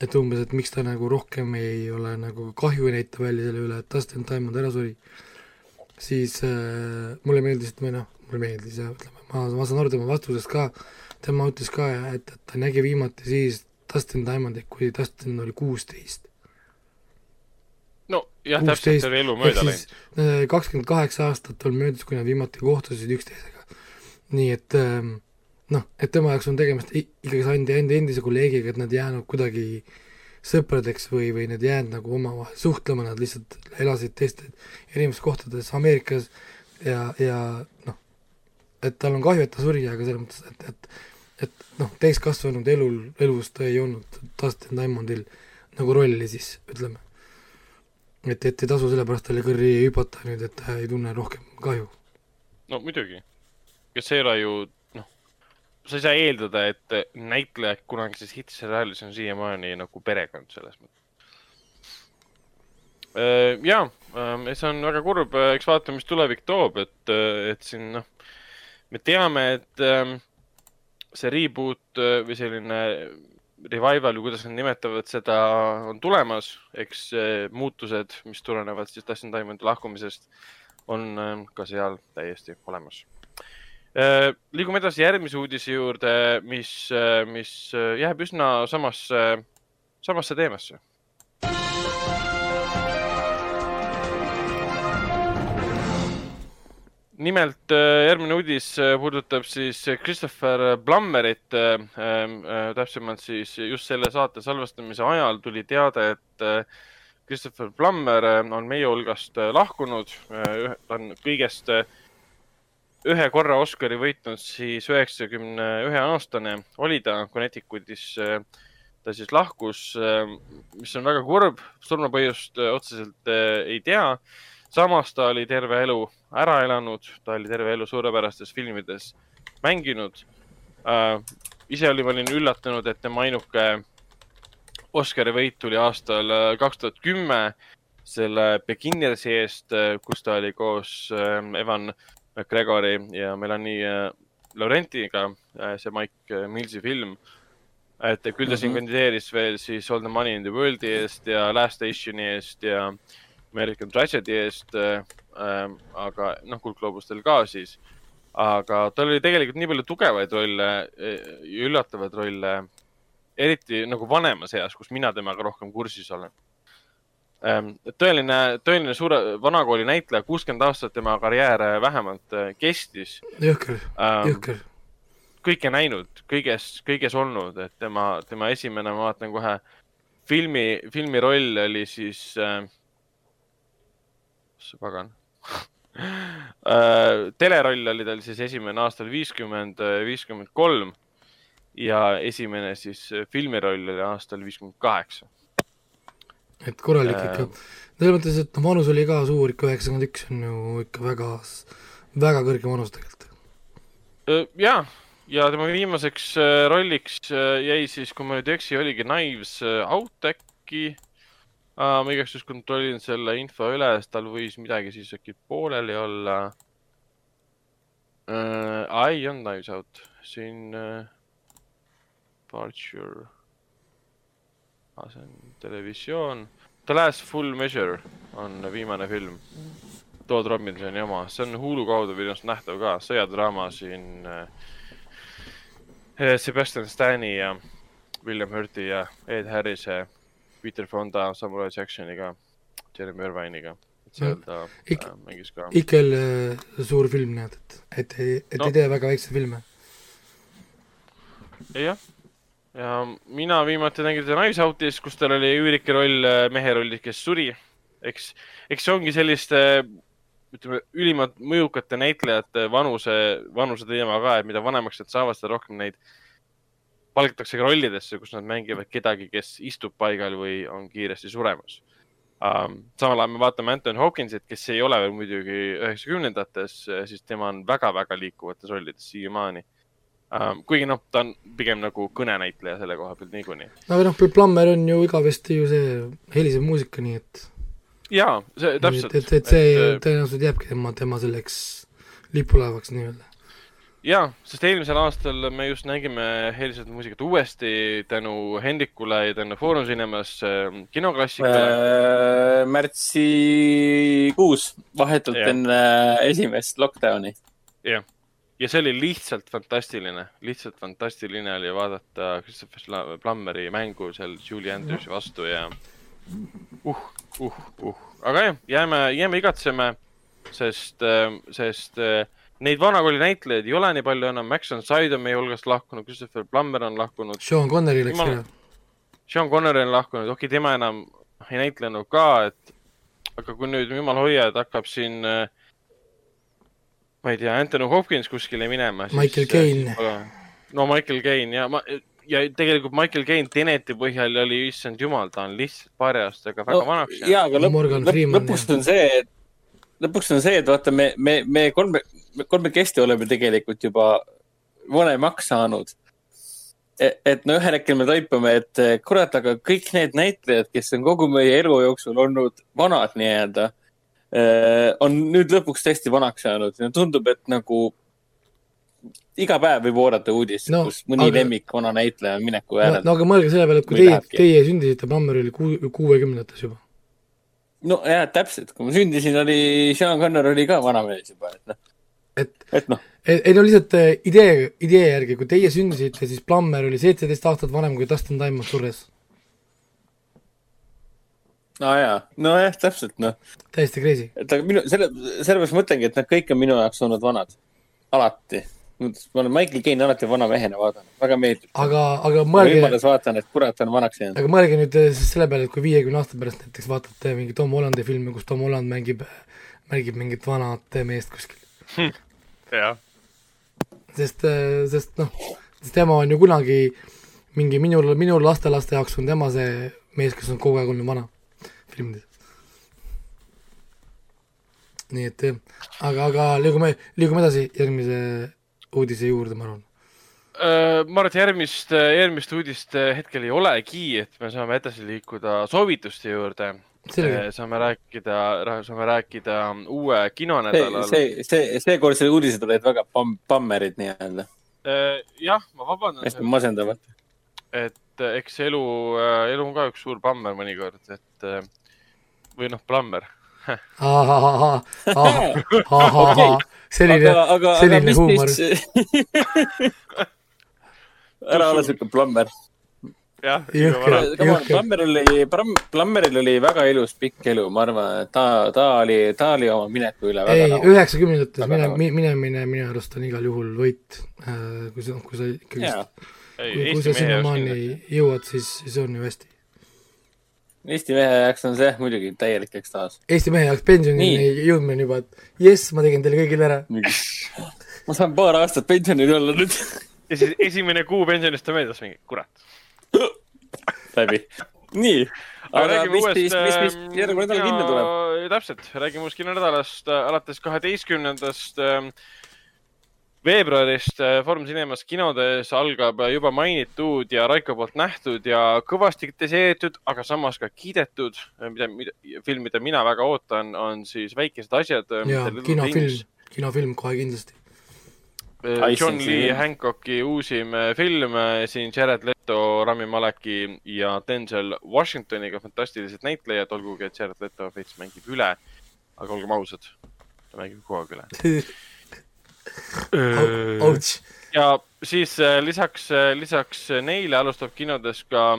et umbes, et miks ta nagu rohkem ei ole nagu kahju ei näita välja selle üle, et Dustin Diamond ära suri, siis äh, mulle meeldis, et või noh, mulle meeldis ja ütleme, ma, ma saan aru tema vastusest ka, tema ütles ka, et, et ta nägi viimati siis Dustin Diamondit, kui Dustin oli kuusteist. no jah, täpselt oli elu mööda läinud. Äh, kakskümmend kaheksa aastat on möödas, kui nad viimati kohtusid üksteisega. nii et ähm, noh, et tema jaoks on tegemist ikkagi enda, enda endise kolleegiga, et nad jäänud kuidagi sõpradeks või, või need jäänud nagu omavahel suhtlema, nad lihtsalt elasid teistes erinevates kohtades Ameerikas ja, ja noh, et tal on kahju, et ta suri, aga selles mõttes, et, et et noh, täiskasvanud elul, elus ta ei olnud Dustin Diamondil nagu rolli siis, ütleme. et, et ei tasu sellepärast talle kõrri hüpata nüüd, et ta ei tunne rohkem kahju. no muidugi, kes ei ole ju, sa ei saa eeldada, et näitlejad kunagises hittiseriaalis on siiamaani nagu perekond selles mõttes. Äh, jaa, äh, see on väga kurb, eks vaatame, mis tulevik toob, et, et siin noh, me teame, et ähm, see reboot äh, või selline revival või kuidas nad nimetavad seda, on tulemas, eks muutused, mis tulenevad siis Dustin Diamondi lahkumisest, on äh, ka seal täiesti olemas. Äh, liigume edasi järgmise uudise juurde, mis, mis jääb üsna samasse, samasse teemasse nimelt äh, järgmine uudis äh, puudutab siis Christopher Plummerit. Ähm, äh, täpsemalt siis just selle saate salvestamise ajal tuli teade, et Christopher Plummer on meie hulgast lahkunud. ta on kõigest ühe korra Oscari võitnud, siis üheksakümne ühe aastane oli ta Connecticutis. ta siis lahkus, mis on väga kurb, surmapõhjust otseselt ei tea samas ta oli terve elu ära elanud, ta oli terve elu suurepärastes filmides mänginud äh,. ise olin, olin üllatunud, et tema ainuke Oscari võit tuli aastal äh, kaks tuhat kümme selle Beginnersi eest, äh, kus ta oli koos äh, Evan McGregori ja Melanie Laurentiga, see Mike Millsi film. et küll ta mm -hmm. siin mhm. kandideeris veel siis All the Money in the World'i eest ja Last Stationi eest ja American Tragedy eest äh,, aga noh, kuldgloobustel ka siis. aga tal oli tegelikult nii palju tugevaid rolle üllatavaid rolle, eriti nagu vanemas eas, kus mina temaga rohkem kursis olen. Ähm, tõeline, tõeline suure, vanakooli näitleja, kuuskümmend aastat tema karjäär vähemalt äh, kestis. jõhker ähm,, jõhker. kõike näinud, kõiges, kõiges olnud, et tema, tema esimene, ma vaatan kohe, filmi, filmi roll oli siis äh,, mis see pagan Äh, teleroll oli tal siis esimene aastal viiskümmend, viiskümmend kolm ja esimene siis filmiroll oli aastal viiskümmend kaheksa. Et korralik äh, ikka, selles mõttes, et noh, vanus oli ka suur ikka, üheksakümmend üks on ju ikka väga, väga kõrge vanus tegelikult. Äh, ja, tema viimaseks rolliks jäi siis, kui ma nüüd ei eksi, oligi Knives Out äkki uh,. ma igaks juhuks kontrollin selle info üle, sest tal võis midagi siis äkki pooleli olla uh,. ei olnud Knives Out, siin uh, Departure ah,. see on televisioon. The Last Full Measure on viimane film. Todd Robinsoni oma, see on Hulu kaudu videost nähtav ka, sõjadraama siin uh, Sebastian Stani ja William Hurti ja Ed Harrise Peter Fonda Samurai Jacksoniga, Jeremy Irvine'iga. seal ta Ik äh, mängis ka. jälle äh, suur film, näed, et, et, et no. ei tee väga väikseid filme. jah, ja mina viimati nägin teda Knives Outis, kus tal oli üürike roll äh, mehe rollis, kes suri. eks, eks see ongi selliste ütleme, ülimalt mõjukate näitlejate vanuse, vanuse teema ka, et mida vanemaks nad saavad, seda rohkem neid äh, palgatakse ka rollidesse, kus nad mängivad kedagi, kes istub paigal või on kiiresti suremas um,. samal ajal me vaatame Anton Hopkinsit, kes ei ole veel muidugi üheksakümnendates, siis tema on väga-väga liikuvates rollides siiamaani um,. kuigi noh, ta on pigem nagu kõnenäitleja selle koha pealt niikuinii. aga noh, Plummer on ju igavesti ju see helisev muusika, nii et. jaa, see täpselt. et, et, see et, tõenäoliselt jääbki tema, tema selleks lipulaevaks nii-öelda ja, sest eelmisel aastal me just nägime helisevat muusikat uuesti tänu Hendrikule ja tänu Foorum Cinemas äh, kinoklassikale äh,. märtsikuus, vahetult ja. enne esimest lockdowni. jah, ja see oli lihtsalt fantastiline, lihtsalt fantastiline oli vaadata Christopher Plummeri mängu seal Julie Andrewsi vastu ja uh, uh, uh, aga jah, jääme, jääme igatseme, sest, äh, sest äh, Neid vanakooli näitlejaid ei ole nii palju enam, Max on Side on meie hulgast lahkunud, Christopher Plummer on lahkunud. Sean Connery läks ära. Sean Connery on lahkunud, okei okay,, tema enam ei näitlenud ka, et aga kui nüüd jumal hoia, et hakkab siin äh, ma ei tea, Anthony Hopkins kuskile minema. Michael Caine. no Michael Caine ja ma, ja tegelikult Michael Caine Teneti põhjal oli, issand jumal, ta on lihtsalt paari aastaga väga no, vanaks jäänud. jaa, aga lõpp, lõpp, lõpuks on see, et lõpuks on see, et vaata, me, me, me kolme, kolmekesti oleme tegelikult juba vanemaks saanud. E-, et no ühel hetkel me taipame, et kurat, aga kõik need näitlejad, kes on kogu meie elu jooksul olnud vanad nii-öelda, on nüüd lõpuks tõesti vanaks saanud ja tundub, et nagu iga päev võib oodata uudist no,, kus mõni aga... lemmik vana näitleja on mineku äärel no,. no aga mõelge selle peale, et kui teie, teie sündisite, Bammer oli kuuekümnendates juba no jah, täpselt, kui ma sündisin, oli Sean Conner oli ka vanamees juba, et noh. et, et noh. ei no lihtsalt äh, idee, idee järgi, kui teie sündisite, siis Plummer oli seitseteist aastat vanem kui Dustin Diamond surres. Aa ah, jaa, nojah, täpselt noh. täiesti crazy. et aga minu, selle, sellepärast mõtlengi, et nad kõik on minu jaoks olnud vanad, alati ma olen Michael Caine alati vana mehena vaadanud, väga meeldib. aga, aga mõelge. võimalus vaatan, et kurat on vanaks jäänud. aga mõelge nüüd eh, siis selle peale, et kui viiekümne aasta pärast näiteks vaatate mingi Tom Hollandi filmi, kus Tom Holland mängib, mängib mingit vanat meest kuskil hm.. jah. sest, eh, sest noh, sest tema on ju kunagi mingi minu, minu lastelaste jaoks on tema see mees, kes on kogu aeg olnud vana filmides nii et aga, aga liigume, liigume edasi järgmise uudise juurde, ma arvan äh, ma arvan, et järgmist, järgmist uudist äh, hetkel ei olegi, et me saame edasi liikuda soovituste juurde. Äh, saame rääkida, saame rääkida uue kinonädalal. see, see, seekordsed uudised olid väga pamm, pammerid nii-öelda. jah, ma vabandan. hästi masendavad. et eks elu, elu on ka üks suur pammer mõnikord, et või noh, plammer selline, selline huumor. ära ole siuke plomber jah, Plammeril oli, Plammeril oli väga ilus pikk elu, ma arvan, et ta, ta oli, ta oli oma mineku üle väga ei, üheksakümnendates mine, minemine minu arust on igal juhul võit, äh, kui sa, kui sa ikkagist, kui, kui sa sinnamaani jõuad, siis, siis on ju hästi. Eesti mehe jaoks on see muidugi täielik ekstaas. Eesti mehe jaoks pensionini jõudmine juba, et jess, ma tegin teile kõigile ära. ma saan paar aastat pensionil olla nüüd ja siis esimene kuu pensionist on möödas mingi, kurat läbi. nii. aga mis, mis, mis, mis järgmine nädal kinni tuleb? täpselt, räägime uuest kinonädalast äh, alates kaheteistkümnendast ähm, veebruarist äh, Foorum Cinemas kinodes algab juba mainitud ja Raiko poolt nähtud ja kõvasti kritiseeritud, aga samas ka kiidetud, äh, mida, mida, film, mida mina väga ootan, on siis Väikesed asjad. ja kinofilm, kinofilm kohe kindlasti Äh, John Lee Hancocki uusim äh, film, äh, siin Jared Leto, Rami Maleki ja Denzel Washingtoniga fantastilised näitlejad, olgugi et Jared Leto veits mängib üle. aga olgem ausad, ta mängib kogu aeg üle. ja siis lisaks, lisaks neile alustab kinodes ka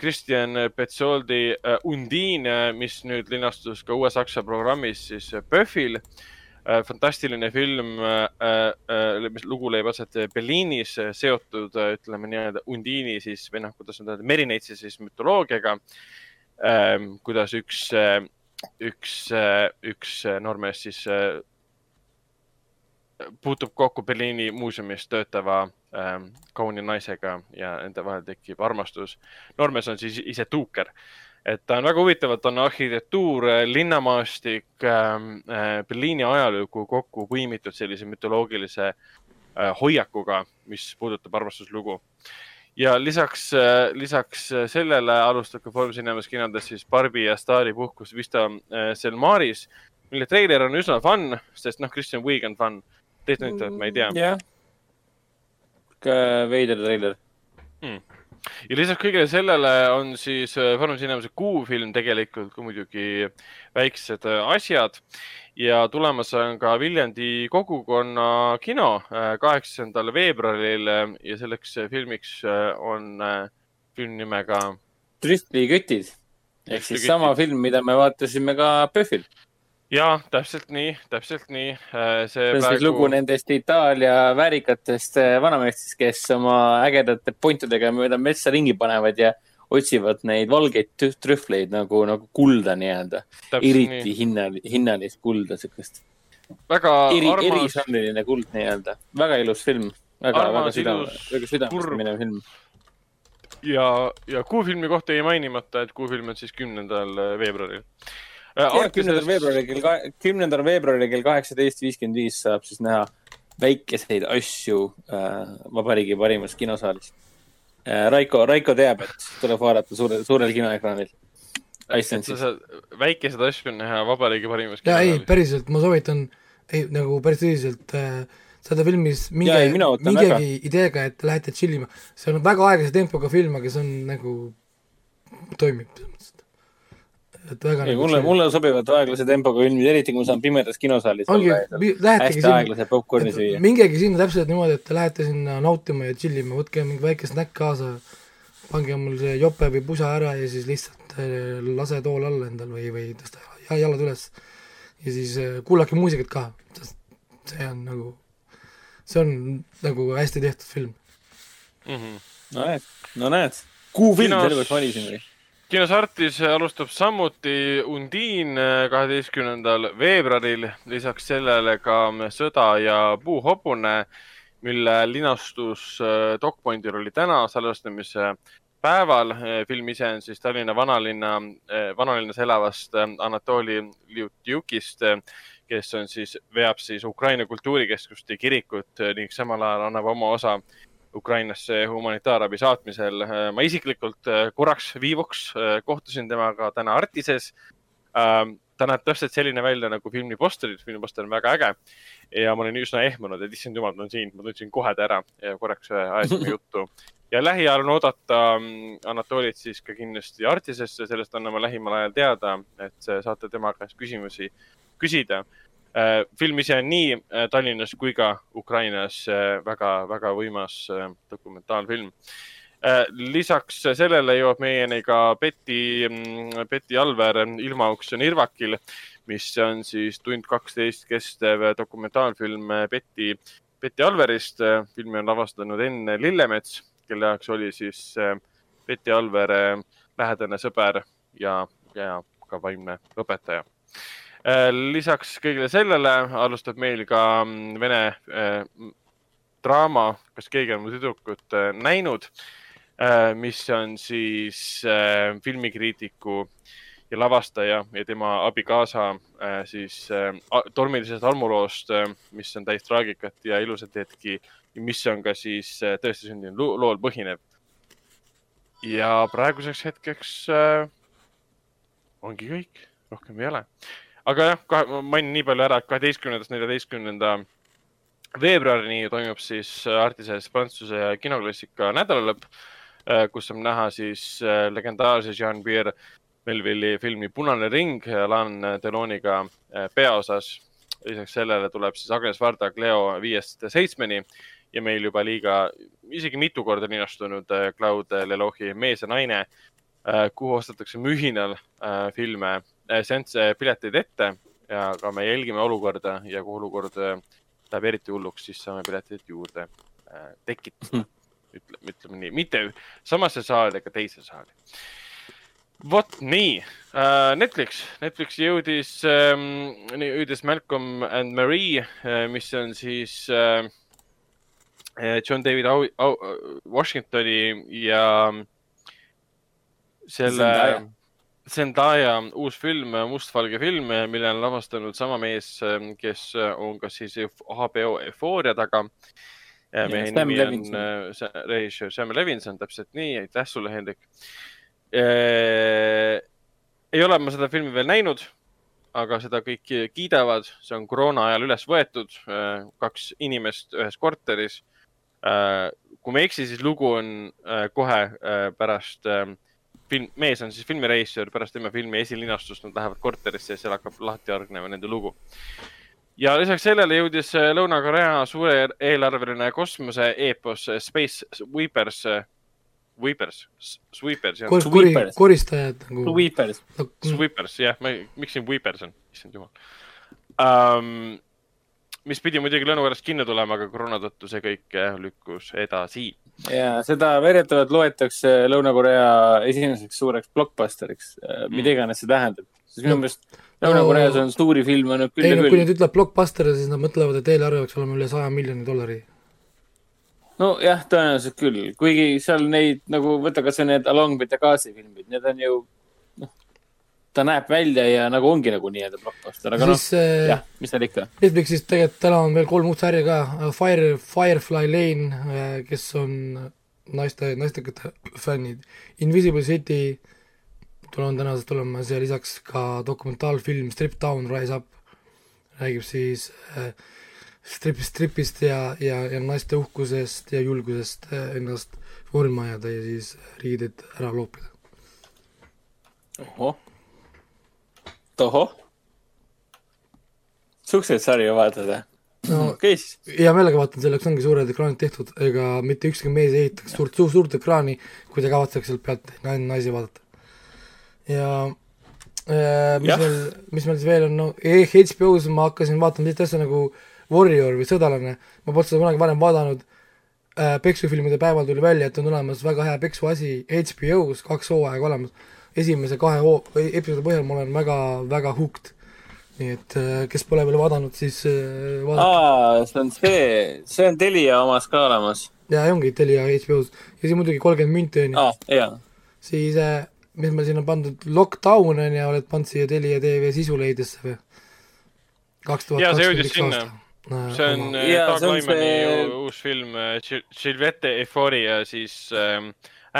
Christian Petsoldi Undine, mis nüüd linastus ka uue saksa programmis siis PÖFFil Äh, fantastiline film, äh, äh, mis lugu leiab aset Berliinis, seotud, ütleme nii-öelda Undini siis või noh, kuidas nüüd öelda, Merineitsi siis mütoloogiaga. Ähm, kuidas üks, üks, üks noormees siis puutub kokku Berliini muuseumis töötava ähm, kauni naisega ja nende vahel tekib armastus. noormees on siis ise tuuker et ta on väga huvitav, et on arhitektuur, linnamaastik ähm, äh,, Berliini ajalugu kokku põimitud sellise mütoloogilise äh, hoiakuga, mis puudutab armastuslugu. ja lisaks äh,, lisaks sellele alustab ka Foorum Cinemas kinodes siis Barbi ja staari puhkus Vista äh, Selmaris, mille treiler on üsna fun, sest noh, Kristjan Wiig on fun. Teised näitajad ma ei tea. jah, veider treiler. Hmm. Ja lisaks kõigele sellele on siis äh, Foorum Cinemase kuufilm tegelikult ka muidugi väiksed äh, asjad. Ja tulemas on ka Viljandi kogukonna kino äh, kaheksandal veebruaril ja selleks filmiks on film nimega. Trühvli kütid. Ehk siis sama film, mida me vaatasime ka PÖFFil ja täpselt nii, täpselt nii. Äh, see on praegu... siis lugu nendest Itaalia väärikatest äh, vanameestest, kes oma ägedate pointidega mööda metsa ringi panevad ja otsivad neid valgeid trühvleid nagu, nagu kulda nii-öelda. eriti hinnal, hinnalist kulda, siukest. väga eri, armas. erižanriline kuld nii-öelda, väga ilus film. väga, väga südame, väga südamest minev film. ja, ja kuufilmi kohta jäi mainimata, et kuufilm on siis kümnendal veebruaril Äh, kümnendal veebruaril kell, kümnendal veebruaril kell kaheksateist viiskümmend viis saab siis näha väikeseid asju äh, vabariigi parimas kinosaalis äh,. Raiko, Raiko teab, et tuleb vaadata suurel, suurel kinoekraanil. väikeseid asju on näha vabariigi parimas kinosaalis. ei, päriselt, ma soovitan, ei nagu päris tõsiselt äh, seda filmis mingi, mingigi ideega, et lähete tšillima. see on väga aeglase tempoga film, aga see on nagu, toimib et väga ei, nagu mulle, mulle sobivad aeglase tempoga filmid, eriti kui ma saan pimedas kinosaalis ongi, hästi sinna, aeglase popkorni süüa. mingegi sinna täpselt niimoodi, et te lähete sinna nautima ja chill ima, võtke mingi väike snäkk kaasa, pange mul see jope või pusa ära ja siis lihtsalt eh, lase tool alla endal või, või tõsta jalad üles. ja siis eh, kuulake muusikat ka, sest see on nagu, see on nagu hästi tehtud film mm. -hmm. no näed, no näed, kuu film Kinos... tervelt valisin või? Kinos Artis alustab samuti Undine kaheteistkümnendal veebruaril, lisaks sellele ka Sõda ja puuhobune, mille linastus äh, DocPointil oli täna salvestamise päeval. film ise on siis Tallinna vanalinna, vanalinnas elavast Anatoli Ljutjukist, kes on siis, veab siis Ukraina kultuurikeskust ja kirikut ning samal ajal annab oma osa Ukrainasse humanitaarabi saatmisel. ma isiklikult äh, korraks viivuks äh, kohtusin temaga täna Artises. Ähm, ta näeb täpselt selline välja nagu filmi posterid, filmi poster on väga äge ja ma olin üsna ehmunud, et issand jumal, ta on siin, ma tundsin kohe ta ära ja korraks äh, ajasime juttu. ja lähiajal on oodata mm, Anatolit siis ka kindlasti Artisesse, sellest anname lähimal ajal teada, et saate tema käest küsimusi küsida. Film ise on nii Tallinnas kui ka Ukrainas väga-väga võimas dokumentaalfilm lisaks sellele jõuab meieni ka Betty, mm, Betty Alver Ilmauks on Irvakil, mis on siis tund kaksteist kestev dokumentaalfilm Betty, Betty Alverist. filmi on lavastanud Enn Lillemets, kelle jaoks oli siis Betty Alver lähedane sõber ja, ja ka vaimne õpetaja. Lisaks kõigele sellele alustab meil ka mm, Vene äh, draama Kas keegi on mu tüdrukut äh, näinud Äh, mis on siis äh, filmikriitiku ja lavastaja ja tema abikaasa äh, siis tormilisest armuloost, mis on täis traagikat ja ilusat hetki, mis on ka siis tõesti sündinud lool põhinev. ja praeguseks hetkeks ongi kõik, rohkem ei ole. Aga jah, ma mainin nii palju ära, et kaheteistkümnendast neljateistkümnenda veebruarini toimub siis Artises Prantsuse kinoklassika nädalalõpp Äh, kus on näha siis äh, legendaarse Jean-Pierre Melville'i filmi Punane ring Alain Deloniga äh, peaosas. lisaks sellele tuleb siis Agnes Varda Cleo viiest seitsmeni ja meil juba liiga, isegi mitu korda linastunud Claude Lelohi Mees ja naine, kuhu ostetakse mühinal filme, seansse pileteid ette ja ka me jälgime olukorda ja kui olukord läheb eriti hulluks, siis saame pileteid juurde tekitada. Ütleme, ütleme nii, mitte samasse saali ega teise saali. vot nii uh,, Netflix, Netflix jõudis um,, jõudis Malcolm and Marie mis on siis uh, John David Au, Au, Washingtoni ja selle Zendaya uus film, mustvalge film, mille on lavastanud sama mees, kes on ka siis HBO Euphoria taga. Mehe nimi on äh, režissöör Sam Levinson, täpselt nii, aitäh sulle, Hendrik. Äh,. ei ole ma seda filmi veel näinud, aga seda kõik kiidavad, see on koroona ajal üles võetud äh,, kaks inimest ühes korteris. Kui ma ei eksi, siis lugu on kohe pärast film, mees on siis filmirežissöör, pärast tema filmi esilinastust nad lähevad korterisse ja seal hakkab lahti hargnema nende lugu ja lisaks sellele jõudis äh, Lõuna-Korea suureelarveline kosmose eepos äh, Space Sweepers, Sweepers, Sweepers. Kori, koristajad nagu. Sweepers. Sweepers, jah, ma, miks siin Sweepers on, issand jumal um,. Mis pidi muidugi Lõuna-Koreast kinni tulema, aga koroona tõttu see kõik äh, lükkus edasi. ja seda väidetavalt loetakse Lõuna-Korea esimeseks suureks blockbusteriks, mida iganes see tähendab. sest minu meelest Lõuna-Koreas on suuri filme olnud küll ja no küll. kui nüüd ütleb blockbuster, siis nad mõtlevad, et eelarve peaks olema üle saja miljoni dollari. nojah, tõenäoliselt küll, kuigi seal neid nagu võta kasvõi need Along with the Gazi filmid, need on ju ta näeb välja ja nagu ongi nagu nii-öelda blockbuster, aga noh, äh, jah, mis seal ikka. Netflixis tegelikult täna on veel kolm uut sarja ka, Fire, Firefly Lane, kes on naiste, naistekate fännid, Invisible City, tulevad tänasest tulemas ja lisaks ka dokumentaalfilm Strip Down, Rise Up, räägib siis äh, strip, stripist ja, ja, ja naiste uhkusest ja julgusest äh, ennast vormi ajada ja siis riided ära loopida. ohoh, tohoh. Sarju vaatad või? no okei okay, hea meelega vaatan, selleks ongi suured ekraanid tehtud, ega mitte ükski mees ei ehitaks suurt, suurt, suurt ekraani, kui ta kavatseks sealt pealt naisi vaadata. ja äh, mis Jah. veel, mis meil siis veel on, no HBO-s ma hakkasin vaatama sellist asja nagu Warrior või Sõdalane, ma polnud seda kunagi varem vaadanud äh,, peksufilmide päeval tuli välja, et on olemas väga hea peksuasi HBO-s, kaks hooaega olemas. Esimese kahe hoo-, episoodi põhjal ma olen väga, väga hooked. nii et äh, kes pole veel vaadanud, siis äh, vaadake. aa, see on see, see on Telia omas ka olemas. ja ongi Telia HBO-s ja siis muidugi kolmkümmend minti on ju siis äh, mis meil siin on pandud, Lockdown on ju, oled pannud siia Telia tv sisuleidesse või? kaks tuhat kakskümmend üks sinna. aasta. see on Doug Lyman'i uus film Gilvette Euphoria siis ähm,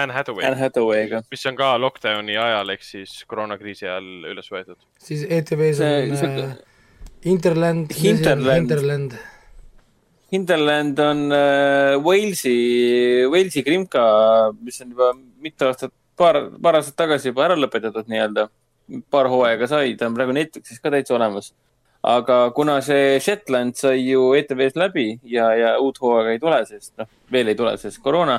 Anne Hathaway Anne Hathaway'ga. mis on ka lockdowni ajal ehk siis koroonakriisi ajal üles võetud. siis ETV-s See- on see- äh, Interland, Hinterland. Hinterland, Hinterland on äh, Walesi, Walesi krimka, mis on juba mitu aastat, paar, paar aastat tagasi juba ära lõpetatud nii-öelda. paar hooaega sai, ta on praegu Netflixis ka täitsa olemas. aga kuna see Shetland sai ju ETV-s läbi ja, ja uut hooaega ei tule, sest noh, veel ei tule, sest koroona,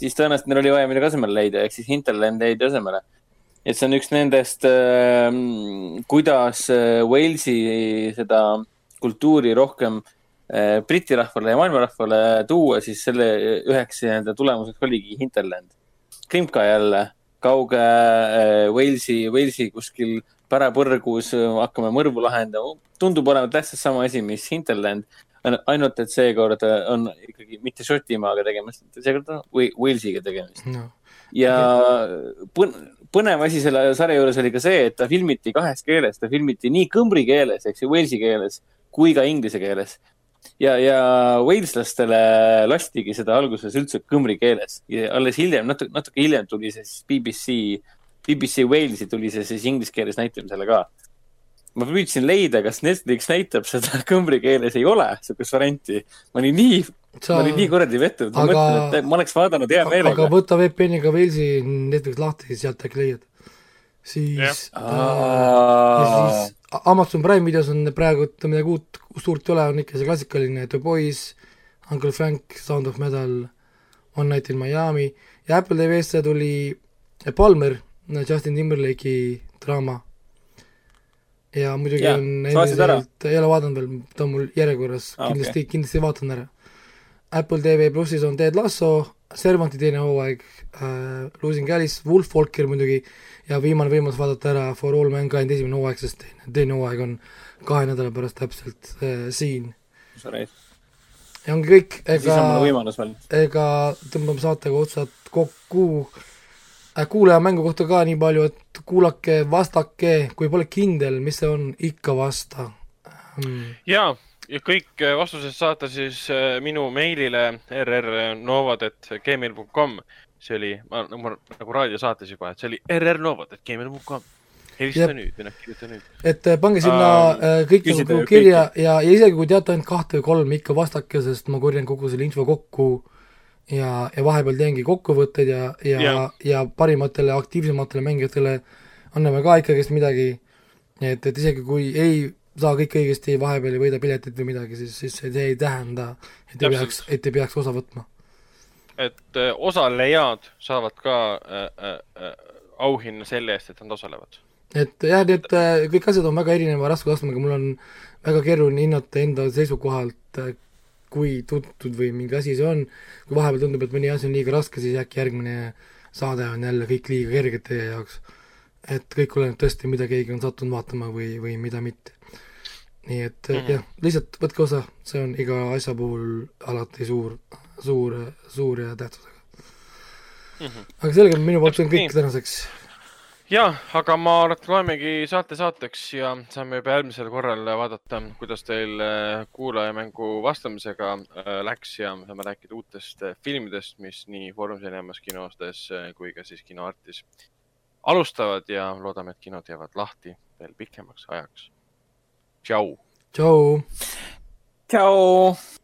siis tõenäoliselt neil oli vaja midagi asemele leida, ehk siis Hinterland jäi asemele et see on üks nendest äh,, kuidas Walesi seda kultuuri rohkem äh, Briti rahvale ja maailma rahvale tuua, siis selle üheks nii-öelda tulemuseks oligi Hinterland. Krimka jälle, kauge äh, Walesi, Walesi kuskil pärapõrgus äh, hakkame mõrvu lahendama. tundub olevat täpselt sama asi, mis Hinterland, ainult et seekord on ikkagi mitte Šotimaaga tegemist, seekord on Walesiga tegemist no. ja põnev asi selle sarja juures oli ka see, et ta filmiti kahes keeles, ta filmiti nii kõmbri keeles, ehk siis Walesi keeles kui ka inglise keeles. ja, ja Waleslastele lastigi seda alguses üldse kõmri keeles ja alles hiljem, natuke, natuke hiljem tuli see siis BBC, BBC Walesi tuli see siis inglise keeles näitamisele ka. Ma püüdsin leida, kas Netflix näitab seda kõmri keeles, ei ole sihukest varianti. ma olin nii Sa... ma olin nii kuradi vettunud, ma aga... mõtlen, et ma oleks vaadanud hea meelega. aga võta VPN-iga Walesi Netflix lahti, sealt äkki leiad. siis yeah., äh, siis Amazon Prime videos on praegu, midagi uut, suurt ei ole, on ikka see klassikaline The Boys, Uncle Frank, Sound of Metal, One Night in Miami ja Apple TV-sse tuli Palmer, Justin Timberlake'i draama. Ja muidugi ja, on endiselt, ei ole vaadanud veel, ta on mul järjekorras ah,, kindlasti okay., kindlasti vaatan ära. Apple TV plussis on Ted Lasso, Servanti teine hooaeg äh,, Losing Alice, Wolf Walker muidugi ja viimane võimalus vaadata ära For All Mankind esimene hooaeg, sest teine, teine hooaeg on kahe nädala pärast täpselt äh, siin. ja ongi kõik, ega, ega tõmbame saatega otsad kokku. Kuulaja mängu kohta ka nii palju, et kuulake, vastake, kui pole kindel, mis see on, ikka vasta. Hmm.. jaa ja kõik äh, vastused saata siis äh, minu meilile rrnovad.gmail.com see oli, ma nagu, nagu raadiosaates juba, et see oli rrnovad.gmail.com helista Jep. nüüd noh, kirjuta nüüd. et äh, pange sinna uh, kõik nagu kirja ja, ja isegi kui teate ainult kahte või kolme, ikka vastake, sest ma korjan kogu selle info kokku ja, ja vahepeal teengi kokkuvõtteid ja, ja, ja., ja parimatele, aktiivsematele mängijatele anname ka ikkagist midagi. et, et isegi kui ei saa kõik õigesti, vahepeal ei võida piletit või midagi, siis, siis see ei tähenda, et ei peaks, et ei peaks osa võtma et äh, osalejad saavad ka äh, äh, auhinna selle eest, et nad osalevad. et jah, et äh, kõik asjad on väga erineva raskusastmega, mul on väga keeruline hinnata enda seisukohalt äh,, kui tuntud või mingi asi see on, kui vahepeal tundub, et mõni asi on liiga raske, siis äkki järgmine saade on jälle kõik liiga kerged teie jaoks. et kõik oleneb tõesti, mida keegi on sattunud vaatama või, või mida mitte. nii et mm -hmm. jah, lihtsalt võtke osa, see on iga asja puhul alati suur suur, suur ja tähtsusega mm. -hmm. aga sellega minu poolt on kõik tänaseks. Ja, aga ma arvan, et loemegi saate saateks ja saame juba järgmisel korral vaadata, kuidas teil äh, kuulajamängu vastamisega äh, läks ja saame rääkida uutest äh, filmidest, mis nii Foorum Cinemas kinostes kui ka siis Kinoartis alustavad ja loodame, et kinod jäävad lahti veel pikemaks ajaks. tšau. tšau. tšau.